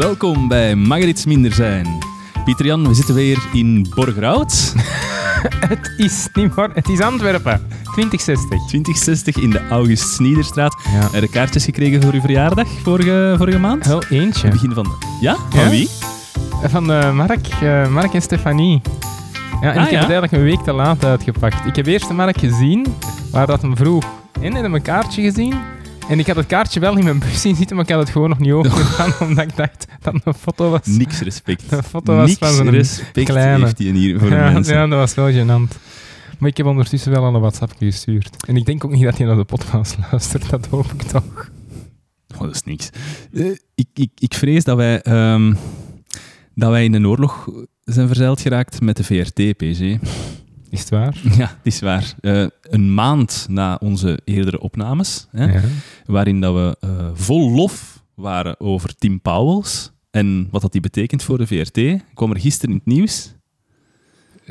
Welkom bij Mag er iets minder zijn. Pieter Jan, we zitten weer in Borgerhout. Het is niet waar, het is Antwerpen. 2060. 2060 in de August Sniederstraat. Ja. Heb je kaartjes gekregen voor uw verjaardag vorige, vorige maand? Wel eentje. Begin van de... Ja? Van Ja? wie? Van eh, Mark, eh, Mark en Stefanie. Ja, en Ah, ik heb het eigenlijk een week te laat uitgepakt. Ik heb eerst de Mark gezien, waar dat hem vroeg. En heb een kaartje gezien. En ik had het kaartje wel in mijn bus zien zitten, maar ik had het gewoon nog niet open gedaan, omdat ik dacht dat het een foto was. Niks respect. Een foto was Niks van zo'n respect kleine. heeft hij hier voor ja, mensen. ja, dat was wel gênant. Maar ik heb ondertussen wel al een WhatsApp gestuurd. En ik denk ook niet dat hij naar de podcast luistert, dat hoop ik toch. Oh, dat is niks. Eh, ik, ik, ik vrees dat wij, ehm, dat wij in een oorlog zijn verzeild geraakt met de VRT, PG. Is het waar? Ja, het is waar. Eh, een maand na onze eerdere opnames, hè, Ja. waarin dat we eh, vol lof waren over Tim Pauwels en wat dat die betekent voor de VRT, kwam er gisteren in het nieuws.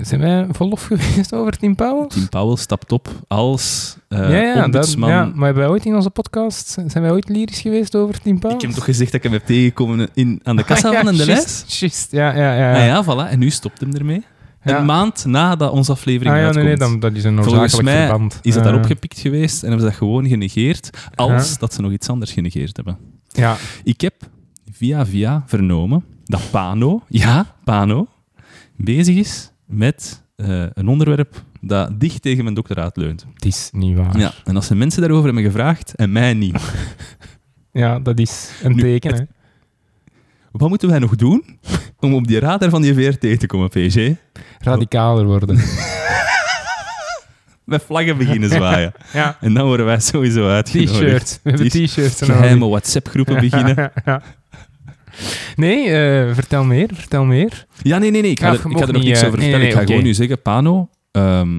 Zijn wij verlof geweest over Tim Pauwels? Tim Pauwels stapt op als eh ja, ja, dat, ja, maar hebben wij ooit in onze podcast, zijn wij ooit lyrisch geweest over Tim ik Pauwels? heb toch gezegd dat ik hem heb tegengekomen in, aan de kassa Ah, ja, van de lijst? juist, ja, ja, ja. Ah ja, voilà. En nu stopt hem ermee. Ja. Een maand nadat onze aflevering Ah, ja, nee, uitkomt. nee, dan, dat is een Volgens noodzakelijk mij verband. is het daarop gepikt geweest en hebben ze dat gewoon genegeerd, als dat ze nog iets anders genegeerd hebben. Ja, Ik heb via via vernomen dat Pano, ja, Pano, bezig is met eh, een onderwerp dat dicht tegen mijn doctoraat leunt. het is niet waar. Ja, en als ze mensen daarover hebben gevraagd en mij niet, Ja, dat is een Nu, teken, hè. Wat moeten wij nog doen om op die radar van die VRT te komen, PG? Radicaler worden. Met vlaggen beginnen zwaaien. ja, En dan worden wij sowieso uitgenodigd. t-shirts. We hebben t-shirts nodig. Geheime WhatsApp-groepen beginnen. Ja. Nee, eh, vertel meer, vertel meer. Ja, nee, nee, nee. Ik ga, Ja, er, ik ga er nog niet, niks eh, over nee, vertellen. nee, ik ga gewoon nu zeggen, Pano, ehm,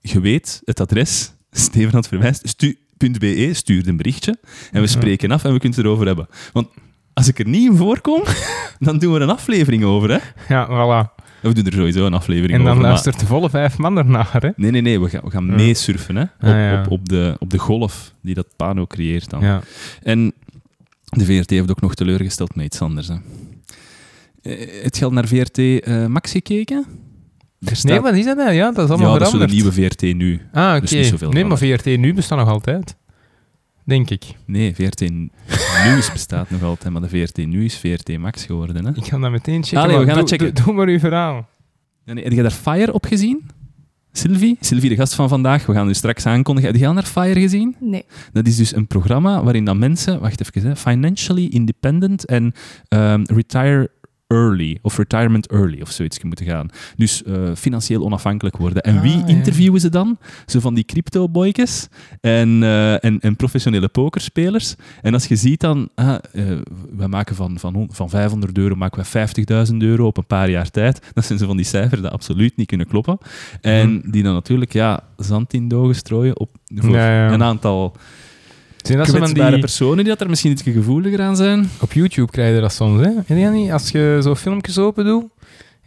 je weet het adres, Steven had verwijst, stu.be, stuur een berichtje en we Mhm. spreken af en we kunnen het erover hebben. Want als ik er niet in voorkom, dan doen we een aflevering over, hè. Ja, voilà. We doen er sowieso een aflevering En dan over. maar- luistert de volle vijf man ernaar, hè. Nee, nee, nee, we gaan, we gaan meesurfen, hè. Op, Ah, ja. op, op, de, op de golf die dat Pano creëert dan. Ja. En de VRT heeft ook nog teleurgesteld met iets anders, hè. Eh, Het geld naar VRT eh, Max gekeken? Er staat- Nee, wat is dat nou? Ja, dat is allemaal ja, dat is de veranderd. nieuwe VRT nu. Ah, oké. Dus zoveel nee, maar veranderd. VRT nu bestaat nog altijd. Denk ik. Nee, VRT Nieuws bestaat nog altijd, maar de VRT Nu is VRT Max geworden. Hè? Ik ga dat meteen checken. Allee, we gaan doe, het checken. Doe, doe maar uw verhaal. Ja, nee, heb je daar Fire op gezien? Sylvie? Sylvie, de gast van vandaag. We gaan u straks aankondigen. Heb je al naar Fire gezien? Nee. Dat is dus een programma waarin dat mensen, wacht even, hè, financially independent en ehm, retire early, of retirement early, of zoiets moeten gaan. Dus eh, financieel onafhankelijk worden. En Ah, wie ja. interviewen ze dan? Zo van die crypto-boykes en, eh, en, en professionele pokerspelers. En als je ziet dan, ah, eh, we maken van, van, van 500 euro maken we 50.000 euro op een paar jaar tijd. Dat zijn zo van die cijfers die absoluut niet kunnen kloppen. En die dan natuurlijk ja, zand in strooien op, voor Ja, ja. een aantal Zijn dat kwetsbare die... personen die dat er misschien iets gevoeliger aan zijn. Op YouTube krijg je dat soms, hè? Weet je niet? Als je zo filmpjes open doet.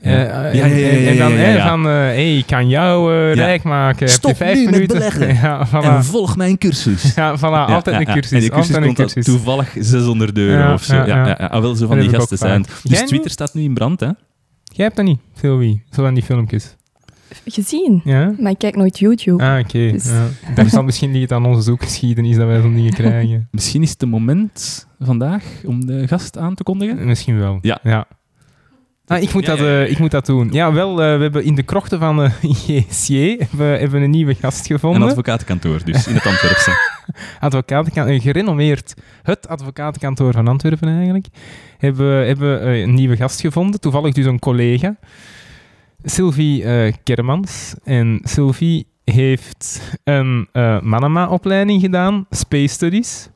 Ja. eh, Ja, ja, ja, en- dan hè, van, eh hey, ik kan jou Ja. rijk maken. Stop Heb je vijf nu met minuten? beleggen. Ja, voilà. En volg mijn cursus. Ja, voilà. Altijd een cursus. En die cursus altijd een komt cursus. toevallig 600 euro of zo. Ja, ja, Ah, wel zo van die gasten zijn. Dus? Twitter staat nu in brand, hè? Jij hebt dat niet, Sylvie. Zo van die filmpjes. Gezien. Ja? Maar ik kijk nooit YouTube. Ah, oké. Dus- Ja. Misschien niet aan onze zoekgeschiedenis dat wij zo'n dingen krijgen. Misschien is het een moment vandaag om de gast aan te kondigen. Misschien wel. Ja. Ah, ik, moet Ja, dat, ja, ja, eh, ik moet dat doen. Ja, wel, eh, we hebben in de krochten van eh JSJ hebben, hebben een nieuwe gast Een gevonden. advocatenkantoor, dus in het Antwerpse. advocatenkantoor, een gerenommeerd, het advocatenkantoor van Antwerpen eigenlijk, hebben, hebben een nieuwe gast gevonden. Toevallig dus een collega, Sylvie eh, Kermans. En Sylvie heeft een eh Manama-opleiding gedaan, Space Studies.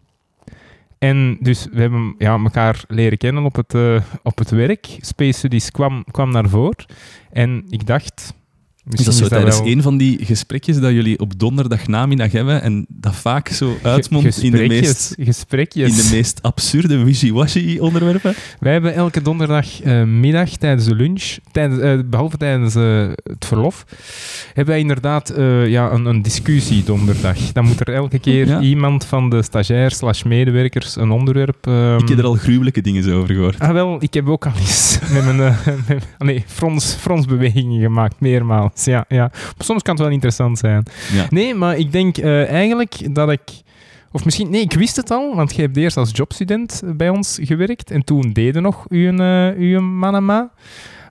En dus we hebben ja, elkaar leren kennen op het, eh, op het werk. Space Studies kwam, kwam naar voren. En ik dacht, Is dat zo is tijdens wel- een van die gesprekjes dat jullie op donderdag namiddag hebben en dat vaak zo uitmondt in de meest, gesprekjes. in de meest absurde wishy-washy onderwerpen? Wij hebben elke donderdag eh, tijdens de lunch, tijdens, eh, behalve tijdens eh, het verlof, hebben wij inderdaad ja, een, een discussie donderdag. Dan moet er elke keer Ja. iemand van de stagiairs slash medewerkers een onderwerp... ehm, Ik heb er al gruwelijke dingen over gehoord. Ah, wel, ik heb ook al eens met mijn met, nee, frons, fronsbewegingen gemaakt, meermaals. Ja, ja. Soms kan het wel interessant zijn. Ja. Nee, maar ik denk eh, eigenlijk dat ik... Of misschien... Nee, ik wist het al, want jij hebt eerst als jobstudent bij ons gewerkt en toen deden nog uw, uh, uw manama.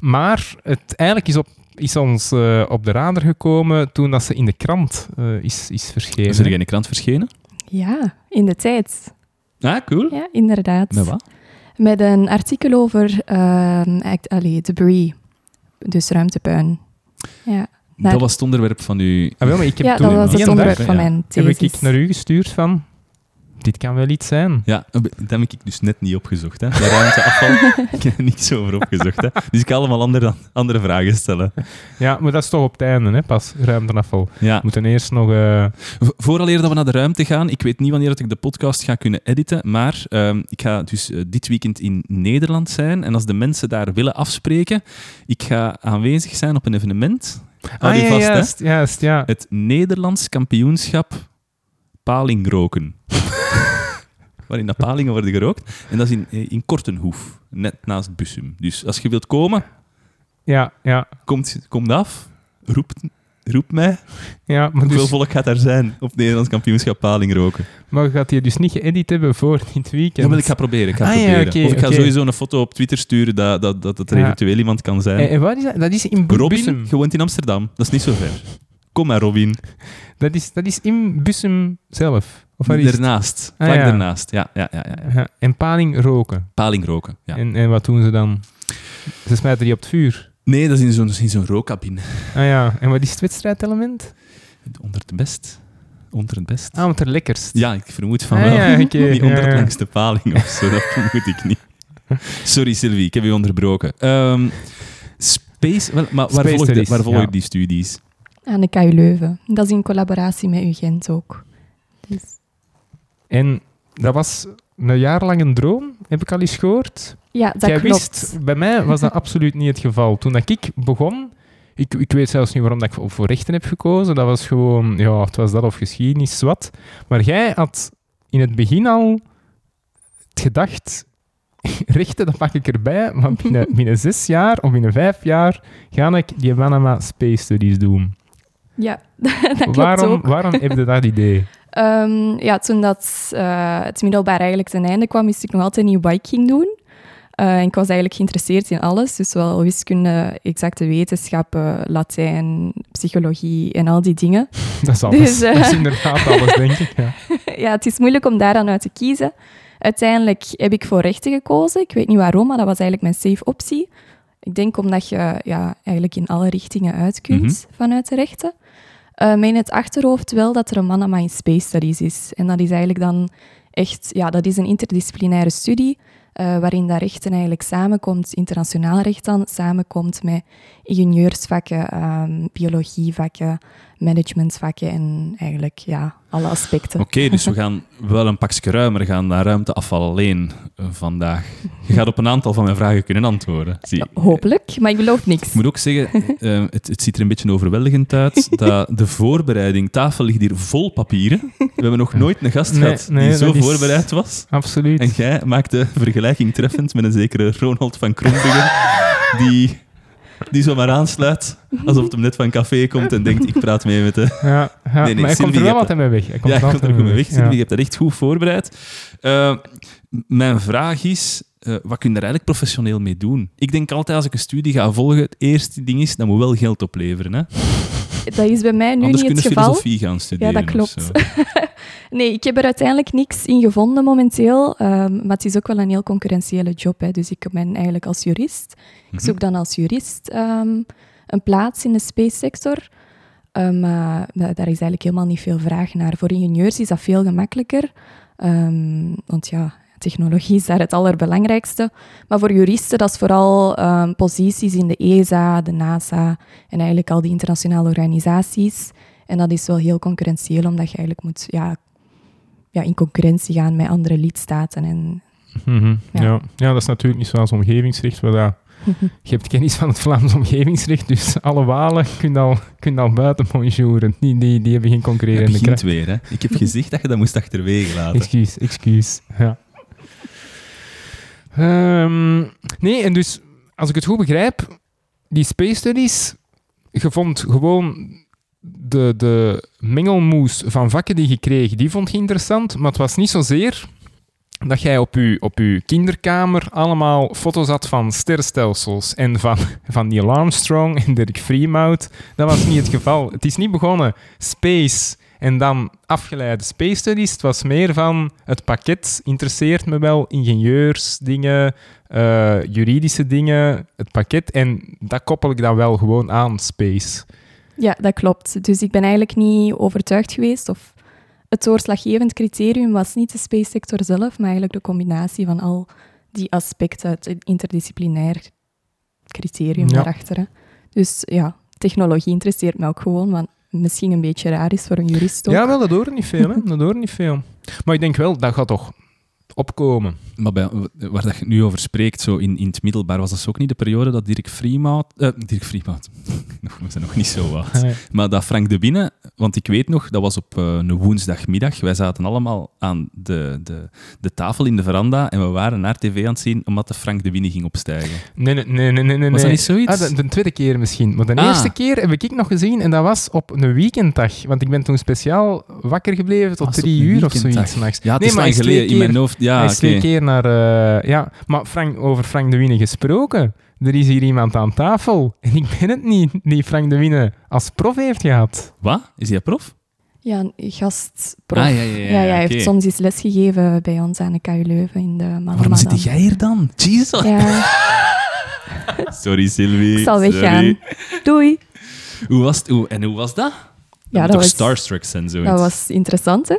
Maar het eigenlijk is, op, is ons eh, op de radar gekomen toen dat ze in de krant eh, is, is verschenen. Is er geen krant verschenen? Ja, in de tijd. Ah, cool. Ja, inderdaad. Met wat? Met een artikel over ehm act, allee, debris, dus ruimtepuin. Ja, Naar- Dat was het onderwerp van uw... Ah, wel, maar ik heb ja toen dat was het dag onderwerp van ja. mijn heb thesis. ik naar u gestuurd van... Dit kan wel iets zijn. Ja, dat heb ik dus net niet opgezocht. Hè. De ruimteafval, ik heb er niks over opgezocht. Hè. Dus ik kan allemaal andere, andere vragen stellen. Ja, maar dat is toch op het einde, hè, pas, ruimteafval. Ja. We moeten eerst nog... eh, V- Vooraleer dat we naar de ruimte gaan, ik weet niet wanneer dat ik de podcast ga kunnen editen, maar ehm, ik ga dus eh, dit weekend in Nederland zijn. En als de mensen daar willen afspreken, ik ga aanwezig zijn op een evenement. Hou ah, ja, vast, juist, ja. Het Nederlands kampioenschap palingroken. Waarin dat palingen worden gerookt. En dat is in, eh, in Kortenhoef, net naast Bussum. Dus als je wilt komen, Ja, ja, komt, kom af, roep, roep mij. ja. Maar, Hoeveel dus, volk gaat daar zijn op het Nederlands kampioenschap palingroken? maar gaat hij dus niet geëdit hebben voor dit weekend? Ja, wel, ik ga proberen. Ik ga Ah, ja, proberen. of ik ga sowieso een foto op Twitter sturen dat, dat, dat het er Ja. eventueel iemand kan zijn. En, en waar is dat? Dat is in Robin, Bussum. je woont in Amsterdam. Dat is niet zo ver. Kom maar, Robin. Dat is, dat is in Bussum zelf. Of waar is het? Daarnaast. Ah, Vlak ja. daarnaast. Ja, ja, ja, ja. En paling roken. Palingroken. Ja. En, en wat doen ze dan? Ze smijten die op het vuur. Nee, dat is in zo'n zo'n rookcabine. Ah ja, en wat is het wedstrijdelement? Onder het best. Onder het best. Ah, want er lekkerst. Ja, ik vermoed van Ah, wel. ja, niet onder het langste paling of zo, dat vermoed ik niet. Sorry Sylvie, ik heb u onderbroken. Ehm, space, wel, maar waar Space volg waar ja. die studies? Aan de KU Leuven. Dat is in collaboratie met UGent ook. Dus, En dat was een jaar lang een droom, heb ik al eens gehoord. ja, dat Jij klopt. wist, bij mij was dat absoluut niet het geval. Toen dat ik begon, ik, ik weet zelfs niet waarom dat ik voor rechten heb gekozen. Dat was gewoon, ja, het was dat of geschiedenis, wat. Maar jij had in het begin al het gedacht, rechten, dat pak ik erbij, maar binnen, binnen zes jaar of binnen vijf jaar ga ik die Panama Space Studies doen. Ja, dat klopt waarom, ook. waarom heb je dat idee? Ehm, ja, toen dat, eh, het middelbaar eigenlijk ten einde kwam, wist ik nog altijd niet wat ik ging doen. Eh, en ik was eigenlijk geïnteresseerd in alles, dus wel wiskunde, exacte wetenschappen, Latijn, psychologie en al die dingen. Dat is alles. Dus, eh, Dat is inderdaad alles, denk ik. Ja. ja, het is moeilijk om daar dan uit te kiezen. Uiteindelijk heb ik voor rechten gekozen. Ik weet niet waarom, maar dat was eigenlijk mijn safe optie. Ik denk omdat je ja, eigenlijk in alle richtingen uit kunt vanuit de rechten. Eh maar in het achterhoofd wel dat er een Manama in Space Studies is. En dat is eigenlijk dan echt, ja, dat is een interdisciplinaire studie eh, waarin dat rechten eigenlijk samenkomt, internationaal recht dan, samenkomt met ingenieursvakken, ehm, biologievakken, managementvakken en eigenlijk ja, alle aspecten. Oké, dus we gaan wel een pakje ruimer gaan naar ruimteafval alleen vandaag. Je gaat op een aantal van mijn vragen kunnen antwoorden. Zie. Hopelijk, maar ik beloof niks. Ik moet ook zeggen, eh, het, het ziet er een beetje overweldigend uit. Dat de voorbereiding, tafel ligt hier vol papieren. We hebben nog nooit een gast Nee, gehad nee, die zo is- voorbereid was. Absoluut. En jij maakt de vergelijking treffend met een zekere Ronald van Krombruggen, die, die zomaar aansluit, alsof het hem net van café komt en denkt, ik praat mee met de... Ja, ja Nee, nee, maar hij komt er wel altijd mee weg. Hij komt ja, ik altijd komt er goed mee weg. Ja. Sylvie, je hebt dat echt goed voorbereid. Eh, mijn vraag is, eh, wat kun je er eigenlijk professioneel mee doen? Ik denk altijd, als ik een studie ga volgen, het eerste ding is, dat moet wel geld opleveren. Hè? Dat is bij mij nu Anders niet het geval. filosofie gaan studeren. Ja, dat klopt. Nee, ik heb er uiteindelijk niks in gevonden momenteel. ehm, maar het is ook wel een heel concurrentiële job. Hè. Dus ik ben eigenlijk als jurist. Ik Mhm. zoek dan als jurist ehm, een plaats in de space sector. Ehm, maar da- daar is eigenlijk helemaal niet veel vraag naar. Voor ingenieurs is dat veel gemakkelijker. Ehm, want ja, technologie is daar het allerbelangrijkste. Maar voor juristen, dat is vooral ehm, posities in de ESA, de NASA en eigenlijk al die internationale organisaties. En dat is wel heel concurrentieel, omdat je eigenlijk moet ja, ja, in concurrentie gaan met andere lidstaten. En, Mhm, Ja. ja. Ja. dat is natuurlijk niet zoals omgevingsrecht. waar dat- je hebt kennis van het Vlaams omgevingsrecht, dus alle Walen kun je al, kun al buiten bonjouren. Die, die, die hebben geen Het concurrerende begint kracht. weer, hè. Ik heb gezegd dat je dat moest achterwege laten. Excuus, excuus. Ja. Ehm, nee, en dus, als ik het goed begrijp, die space studies, je vond gewoon de, de mengelmoes van vakken die je kreeg, die vond je interessant, maar het was niet zozeer dat jij op je, op uw kinderkamer allemaal foto's had van sterrenstelsels en van, van Neil Armstrong en Dirk Freemout. Dat was niet het geval. Het is niet begonnen space en dan afgeleide space studies. Het was meer van het pakket interesseert me wel, ingenieurs, dingen, eh, juridische dingen, het pakket. En dat koppel ik dan wel gewoon aan space. Ja, dat klopt. Dus ik ben eigenlijk niet overtuigd geweest of het doorslaggevend criterium was niet de space sector zelf, maar eigenlijk de combinatie van al die aspecten, het interdisciplinair criterium Ja. daarachter. hè. Dus ja, technologie interesseert me ook gewoon, wat misschien een beetje raar is voor een jurist. Ja, wel, dat hoort niet veel. Hè? Dat hoort niet veel. Maar ik denk wel, dat gaat toch opkomen. Maar bij, waar dat je nu over spreekt, zo in, in het middelbaar, was dat ook niet de periode dat Dirk Freemout... eh, Dirk nog, we zijn nog niet zo oud. Maar dat Frank de Binnen, want ik weet nog, dat was op eh, een woensdagmiddag. Wij zaten allemaal aan de, de, de tafel in de veranda en we waren naar tv aan het zien omdat de Frank de Binnen ging opstijgen. Nee, nee, nee, nee, nee. nee. Was dat niet zoiets? Ah, de, de tweede keer misschien. Maar de Ah. eerste keer heb ik nog gezien en dat was op een weekenddag. Want ik ben toen speciaal wakker gebleven tot het drie uur of zoiets. Ja, het Nee, is maar lang geleden in mijn hoofd. Ja, Hij is oké. twee keer naar... eh, ja, maar Frank, over Frank de Winne gesproken. Er is hier iemand aan tafel. En ik ben het niet die Frank de Winne als prof heeft gehad. Wat? Is hij prof? Ja, een gastprof. Ah, ja, ja, ja, ja, hij heeft soms eens lesgegeven bij ons aan de KU Leuven in de Mannenmadam. Waarom zit jij hier dan? Jesus. Ja, Sorry, Sylvie. ik zal weggaan. Doei. Hoe was het? Hoe, en hoe was dat? Ja, dat toch was, Starstruck zijn, zoiets. dat was interessant, hè?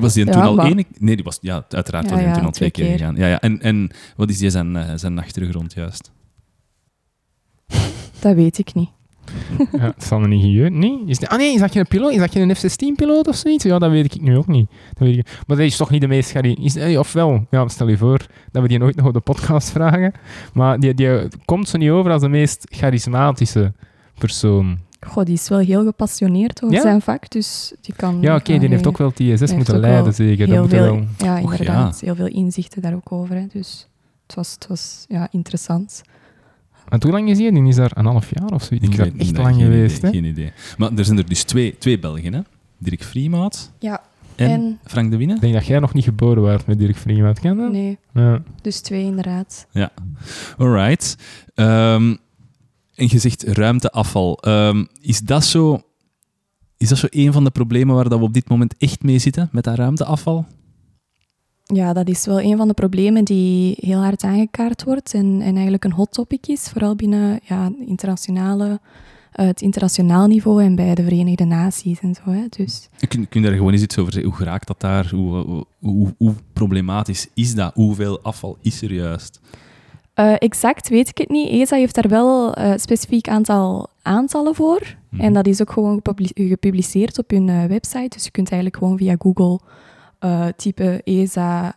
Was die Ja, toen al maar- één? Nee, die was, ja, uiteraard Ja, was hij ja, toen al twee twee keer keer. gegaan. Ja, ja. En, en wat is die zijn, eh, zijn achtergrond juist? Dat weet ik niet. Ja, het zal een ingenieur. Nee? Is, ah nee, is dat geen piloot? Is dat geen F-16-piloot of zoiets? Ja, dat weet ik nu ook niet. Dat weet ik. Maar dat is toch niet de meest charismatische... Of wel? Ja, stel je voor dat we die nooit nog op de podcast vragen. Maar die, die komt zo niet over als de meest charismatische persoon. Goh, die is wel heel gepassioneerd over Ja? zijn vak, dus die kan... Ja, oké, die heeft ook wel TSS heeft moeten leiden, zeker. Dat heel veel, wel... Ja, Och, inderdaad. Heel veel inzichten daar ook over. Hè. Dus het was, het was ja, interessant. En hoe lang is die? Die is daar een half jaar of zoiets. Die is daar weet- echt nee, lang geen geweest, idee, hè? Geen idee. Maar er zijn er dus twee, twee Belgen, hè? Dirk Vriemaat Ja, en, en- Frank de Winne. Ik denk dat jij nog niet geboren werd met Dirk Vriend. Ken dat? nee, Ja. dus twee inderdaad. Alright. Ehm, en je zegt ruimteafval. Ehm, is, dat zo, is dat zo een van de problemen waar dat we op dit moment echt mee zitten, met dat ruimteafval? Ja, dat is wel een van de problemen die heel hard aangekaart wordt en, en eigenlijk een hot topic is, vooral binnen ja, internationale, eh, het internationaal niveau en bij de Verenigde Naties en zo. Hè. Dus Kun, kun je daar gewoon eens iets over zeggen? Hoe geraakt dat daar? Hoe, hoe, hoe, hoe problematisch is dat? Hoeveel afval is er juist? Eh, exact weet ik het niet. ESA heeft daar wel een specifiek aantal aantallen voor. Mhm. En dat is ook gewoon gepubli- gepubliceerd op hun eh, website. Dus je kunt eigenlijk gewoon via Google eh, typen ESA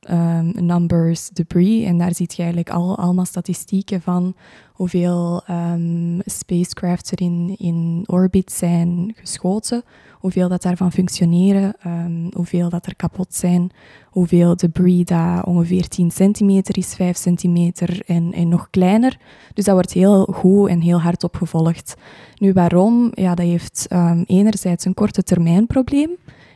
ehm, numbers debris. En daar zie je eigenlijk al, allemaal statistieken van hoeveel ehm, spacecrafts er in, in orbit zijn geschoten. Hoeveel dat daarvan functioneren. ehm, hoeveel dat er kapot zijn hoeveel debris dat ongeveer 10 centimeter is, 5 centimeter en, en nog kleiner. Dus dat wordt heel goed en heel hard opgevolgd. Nu, waarom? Ja, dat heeft ehm, enerzijds een korte termijn probleem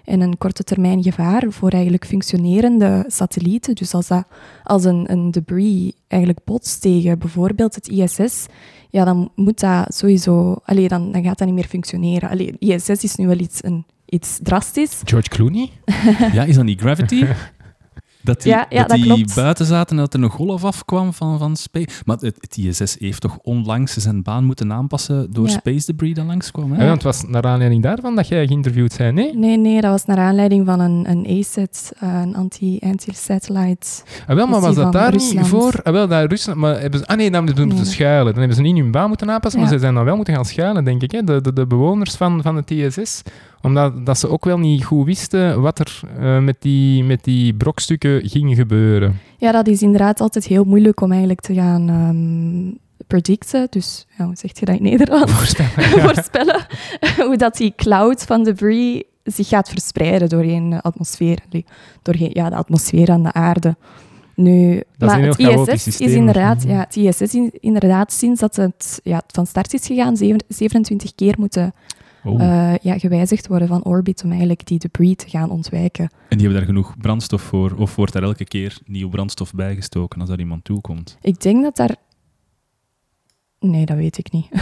en een korte termijn gevaar voor eigenlijk functionerende satellieten. Dus als, dat, als een, een debris eigenlijk botst tegen bijvoorbeeld het ISS, ja, dan moet dat sowieso... Allee, dan, dan gaat dat niet meer functioneren. Allee, ISS is nu wel iets, een, iets drastisch, George Clooney? Ja, is dat niet Gravity? Dat die, Ja, ja, dat dat die buiten zaten en dat er een golf afkwam van, van Space. Maar het, het ISS heeft toch onlangs zijn baan moeten aanpassen door Ja. Space Debris dat langskwam. Hè? Ja, want het was naar aanleiding daarvan dat jij geïnterviewd bent, nee? Nee, nee, dat was naar aanleiding van een, een ASAT, eh, een anti- anti-satellite. Ah, wel, maar was dat daar Rusland? niet voor? Ah, wel, dat Rusland... Maar hebben ze, ah nee, dan hebben ze moeten Nee. schuilen. Dan hebben ze niet hun baan moeten aanpassen, maar ze zijn dan wel moeten gaan schuilen, denk ik. Hè? De, de, de bewoners van, van het ISS. Omdat dat ze ook wel niet goed wisten wat er eh, met, die, met die brokstukken ging gebeuren. Ja, dat is inderdaad altijd heel moeilijk om eigenlijk te gaan ehm, predicten. Dus ja, hoe zeg je dat in Nederland? Voorstellen. Ja. Voorspellen hoe dat die cloud van debris zich gaat verspreiden doorheen de atmosfeer. Doorheen ja, de atmosfeer aan de aarde. Nu, Dat is maar een het ISS is inderdaad, ja, het ISS is inderdaad sinds dat het ja, van start is gegaan, zeven- 27 keer moeten Oh. eh, ja, gewijzigd worden van orbit om eigenlijk die debris te gaan ontwijken. En die hebben daar genoeg brandstof voor? Of wordt daar elke keer nieuw brandstof bijgestoken als daar iemand toekomt? Ik denk dat daar... Nee, dat weet ik niet.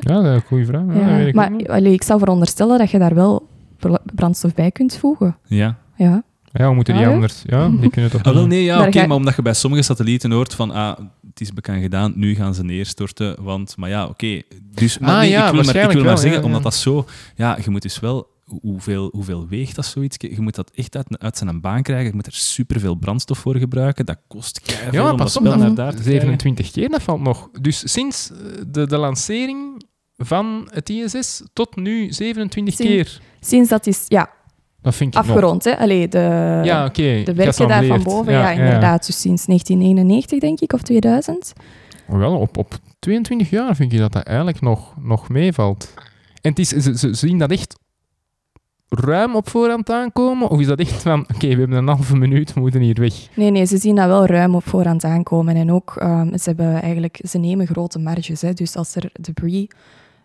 Ja, dat is een goede vraag. Ja, ik maar allee, ik zou veronderstellen dat je daar wel br- brandstof bij kunt voegen. Ja. Ja, Ja, we moeten die Ah, ja? anders... Ja, die kunnen toch Ah, wel, nee, ja, oké, ga- maar omdat je bij sommige satellieten hoort van, ah, het is bekend gedaan, nu gaan ze neerstorten, want, maar ja, oké. Dus, maar Ah, nee, ja, ik wil maar, ik waarschijnlijk wil maar wel, zeggen, ja, omdat dat zo, ja, je moet dus wel, hoeveel, hoeveel weegt dat zoiets? Je moet dat echt uit, uit zijn baan krijgen, je moet er superveel brandstof voor gebruiken, dat kost keiveel Ja, om pas dat op, naar daar te krijgen. 27 keer, dat valt nog. Dus sinds eh, de, de lancering van het ISS tot nu 27 Sin- keer. sinds dat is ja, Dat vind ik nog. afgerond. Hè? Allee, de, Ja, oké. de werken daar van boven, ja, inderdaad. Dus sinds 1991, denk ik, of 2000. Wel, op, op 22 jaar vind je dat dat eigenlijk nog, nog meevalt. En het is, ze, ze zien dat echt ruim op voorhand aankomen? Of is dat echt van, oké, we hebben een halve minuut, we moeten hier weg? Nee, nee, ze zien dat wel ruim op voorhand aankomen. En ook, ehm, ze, hebben eigenlijk, ze nemen grote marges. Hè. Dus als er debris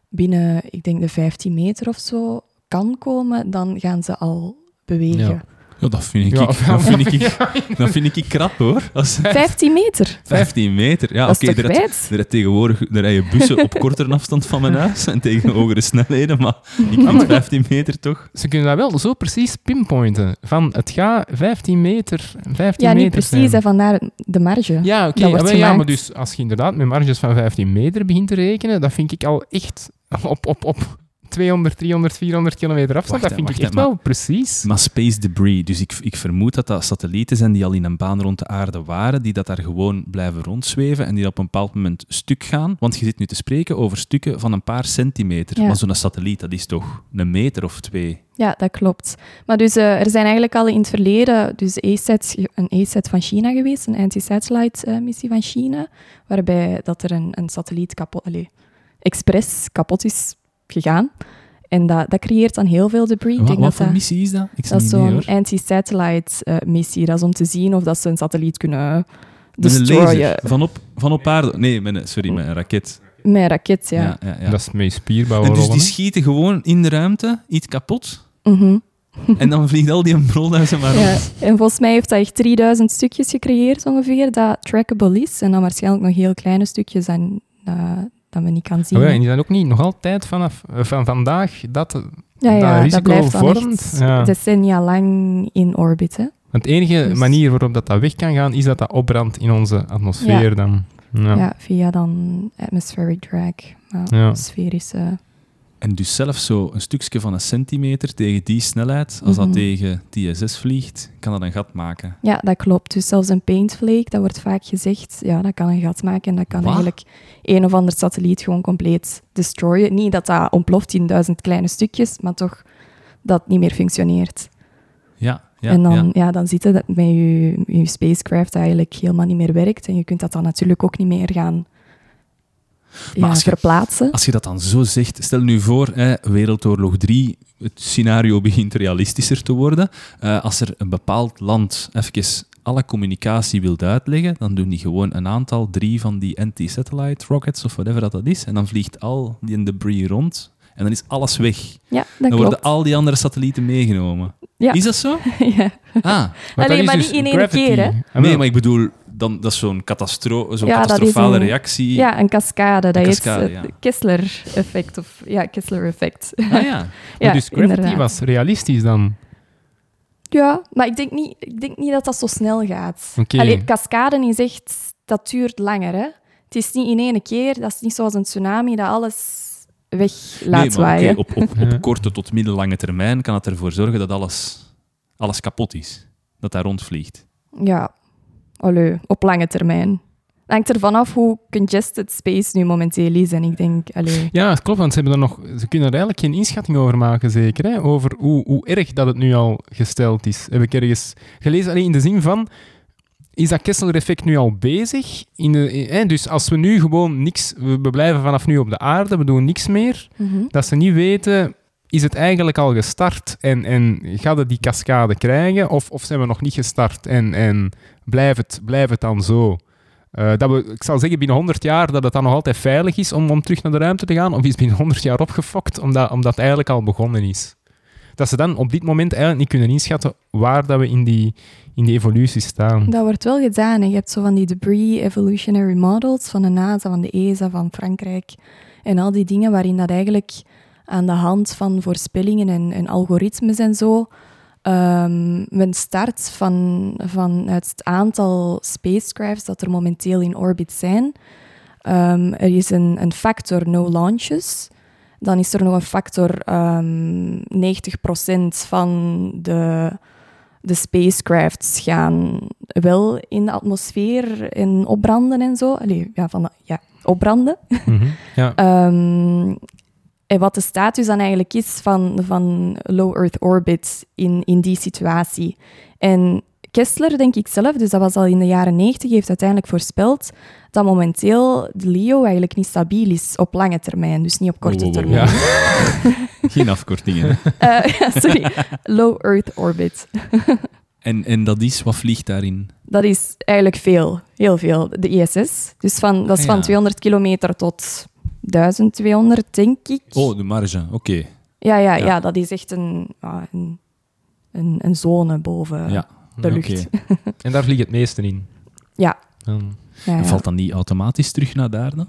binnen, ik denk, de 15 meter of zo kan komen, dan gaan ze al bewegen. Ja. Ja, dat vind ik, Ja, dat vind ik, dat vind ik krap, hoor. Als 15 meter? 15 meter, ja, oké. er er tegenwoordig er rijden bussen op kortere afstand van mijn huis en tegen hogere snelheden, maar ik vind 15 meter toch... Ze kunnen dat wel zo precies pinpointen. Van, het gaat 15 meter, 15 Ja, meter niet precies, zijn. hè, vandaar de marge. Ja, oké. Ja, maar dus als je inderdaad met marges van 15 meter begint te rekenen, dat vind ik al echt op, op, op 200, 300, 400 kilometer afstand. Wacht, dat vind ik echt wel precies. Maar space debris, dus ik, ik vermoed dat dat satellieten zijn die al in een baan rond de aarde waren, die dat daar gewoon blijven rondzweven en die op een bepaald moment stuk gaan. Want je zit nu te spreken over stukken van een paar centimeter. Ja. Maar zo'n satelliet, dat is toch een meter of twee? Ja, dat klopt. Maar dus eh, er zijn eigenlijk al in het verleden dus ASAT, een ASAT van China geweest, een anti-satellite eh, missie van China, waarbij dat er een, een satelliet kapot, allez, expres kapot is gegaan. En dat, dat creëert dan heel veel debris. Ik Wat, denk wat dat voor dat, missie is dat? Ik dat is mee, zo'n anti-satellite eh, missie. Dat is om te zien of dat ze een satelliet kunnen een destroyen. laser, van op, van op aarde. Nee, met een, sorry, met een raket. Met een raket, ja. Ja, ja, ja. Dat is met spierbouw En dus die schieten gewoon in de ruimte iets kapot Mhm. en dan vliegt al die brol naar ze maar Ja, rond. en volgens mij heeft dat echt 3000 stukjes gecreëerd ongeveer, dat trackable is. En dan waarschijnlijk nog heel kleine stukjes en, eh, dat we niet kan zien. Oh ja, en die zijn ook niet nog altijd vanaf eh, van vandaag dat... ja, dat ja, dat risico blijft dan vormt, ja. decennia lang in orbit. Hè? Het enige Dus- manier waarop dat, dat weg kan gaan, is dat dat opbrandt in onze atmosfeer Ja. dan. Ja. Via dan atmospheric drag, ja, Ja. sferische... En dus zelfs zo een stukje van een centimeter tegen die snelheid, als Mhm. dat tegen TSS vliegt, kan dat een gat maken. Ja, dat klopt. Dus zelfs een paintflake, dat wordt vaak gezegd, ja, dat kan een gat maken en dat kan Wat? eigenlijk een of ander satelliet gewoon compleet destroyen. Niet dat dat ontploft in duizend kleine stukjes, maar toch dat het niet meer functioneert. Ja, ja, en dan, ja. ja. dan zit het met je, je spacecraft dat eigenlijk helemaal niet meer werkt. En je kunt dat dan natuurlijk ook niet meer gaan ja, als je- verplaatsen. Als je dat dan zo zegt, stel nu voor, hè, Wereldoorlog 3, het scenario begint realistischer te worden. Eh, als er een bepaald land even alle communicatie wil uitleggen, dan doen die gewoon een aantal, drie van die anti-satellite rockets of whatever dat, dat is. En dan vliegt al die debris rond en dan is alles weg. Ja, dat dan klopt. worden al die andere satellieten meegenomen. Ja. Is dat zo? ja. Ah, Maar maar dus niet in één keer, hè? Ah, nee, maar ik bedoel, dan, dat is zo'n catastro zo'n Ja, dat is catastrofale een- reactie. ja, een cascade. Dat cascade, het ja. Kessler-effect. Of, ja, Kessler-effect. Ah ja. Dus gravity inderdaad. was realistisch dan. Ja, maar ik denk niet, ik denk niet dat dat zo snel gaat. Oké. Allee, cascade is echt, dat duurt langer. Hè? Het is niet in één keer, dat is niet zoals een tsunami dat alles weg laat nee, zwaaien. op, op, korte tot middellange termijn kan het ervoor zorgen dat alles, alles kapot is. Dat daar rondvliegt. Ja, allee, op lange termijn. Het hangt ervan af hoe congested space nu momenteel is. En ik denk, allee, Ja, het klopt, want ze, hebben er nog, ze kunnen er eigenlijk geen inschatting over maken, zeker. Hè? Over hoe, hoe erg dat het nu al gesteld is. Heb ik ergens gelezen, alleen in de zin van... Is dat Kessler-effect nu al bezig? In de, hè? Dus als we nu gewoon niks... We we blijven vanaf nu op de aarde, we doen niks meer. mhm. Dat ze niet weten... Is het eigenlijk al gestart en, en gaat het die cascade krijgen? Of, of zijn we nog niet gestart en, en blijft, het, blijft het dan zo? Eh, dat we, ik zal zeggen binnen 100 jaar dat het dan nog altijd veilig is om, om terug naar de ruimte te gaan, of is binnen 100 jaar opgefokt omdat, omdat het eigenlijk al begonnen is. Dat ze dan op dit moment eigenlijk niet kunnen inschatten waar dat we in die, in die evolutie staan. dat wordt wel gedaan. Je hebt zo van die debris evolutionary models van de NASA, van de ESA, van Frankrijk. En al die dingen waarin dat eigenlijk aan de hand van voorspellingen en, en algoritmes en zo... ehm men start van, vanuit het aantal spacecrafts dat er momenteel in orbit zijn. Ehm, er is een, een factor no launches. Dan is er nog een factor ehm 90% van de, de spacecrafts gaan wel in de atmosfeer en opbranden en zo. Allee, ja, van, ja, opbranden. Mhm. Ja. Ehm, en wat de status dan eigenlijk is van, van low Earth orbit in, in die situatie. En Kessler, denk ik zelf, dus dat was al in de jaren 90, heeft uiteindelijk voorspeld dat momenteel de LEO eigenlijk niet stabiel is op lange termijn, dus niet op korte Wow, wow, wow. termijn. Geen afkortingen. Eh, ja, sorry, low Earth orbit. En, en dat is, wat vliegt daarin? Dat is eigenlijk veel, heel veel. De ISS. Dus van, dat is Ah, van ja. 200 kilometer tot 1200, denk ik. Oh, de marge, oké. Ja, ja, Ja. ja. dat is echt een, een, een, een zone boven Ja, de lucht. oké. En daar vliegt het meeste in. Ja. En valt dan niet automatisch terug naar daar dan?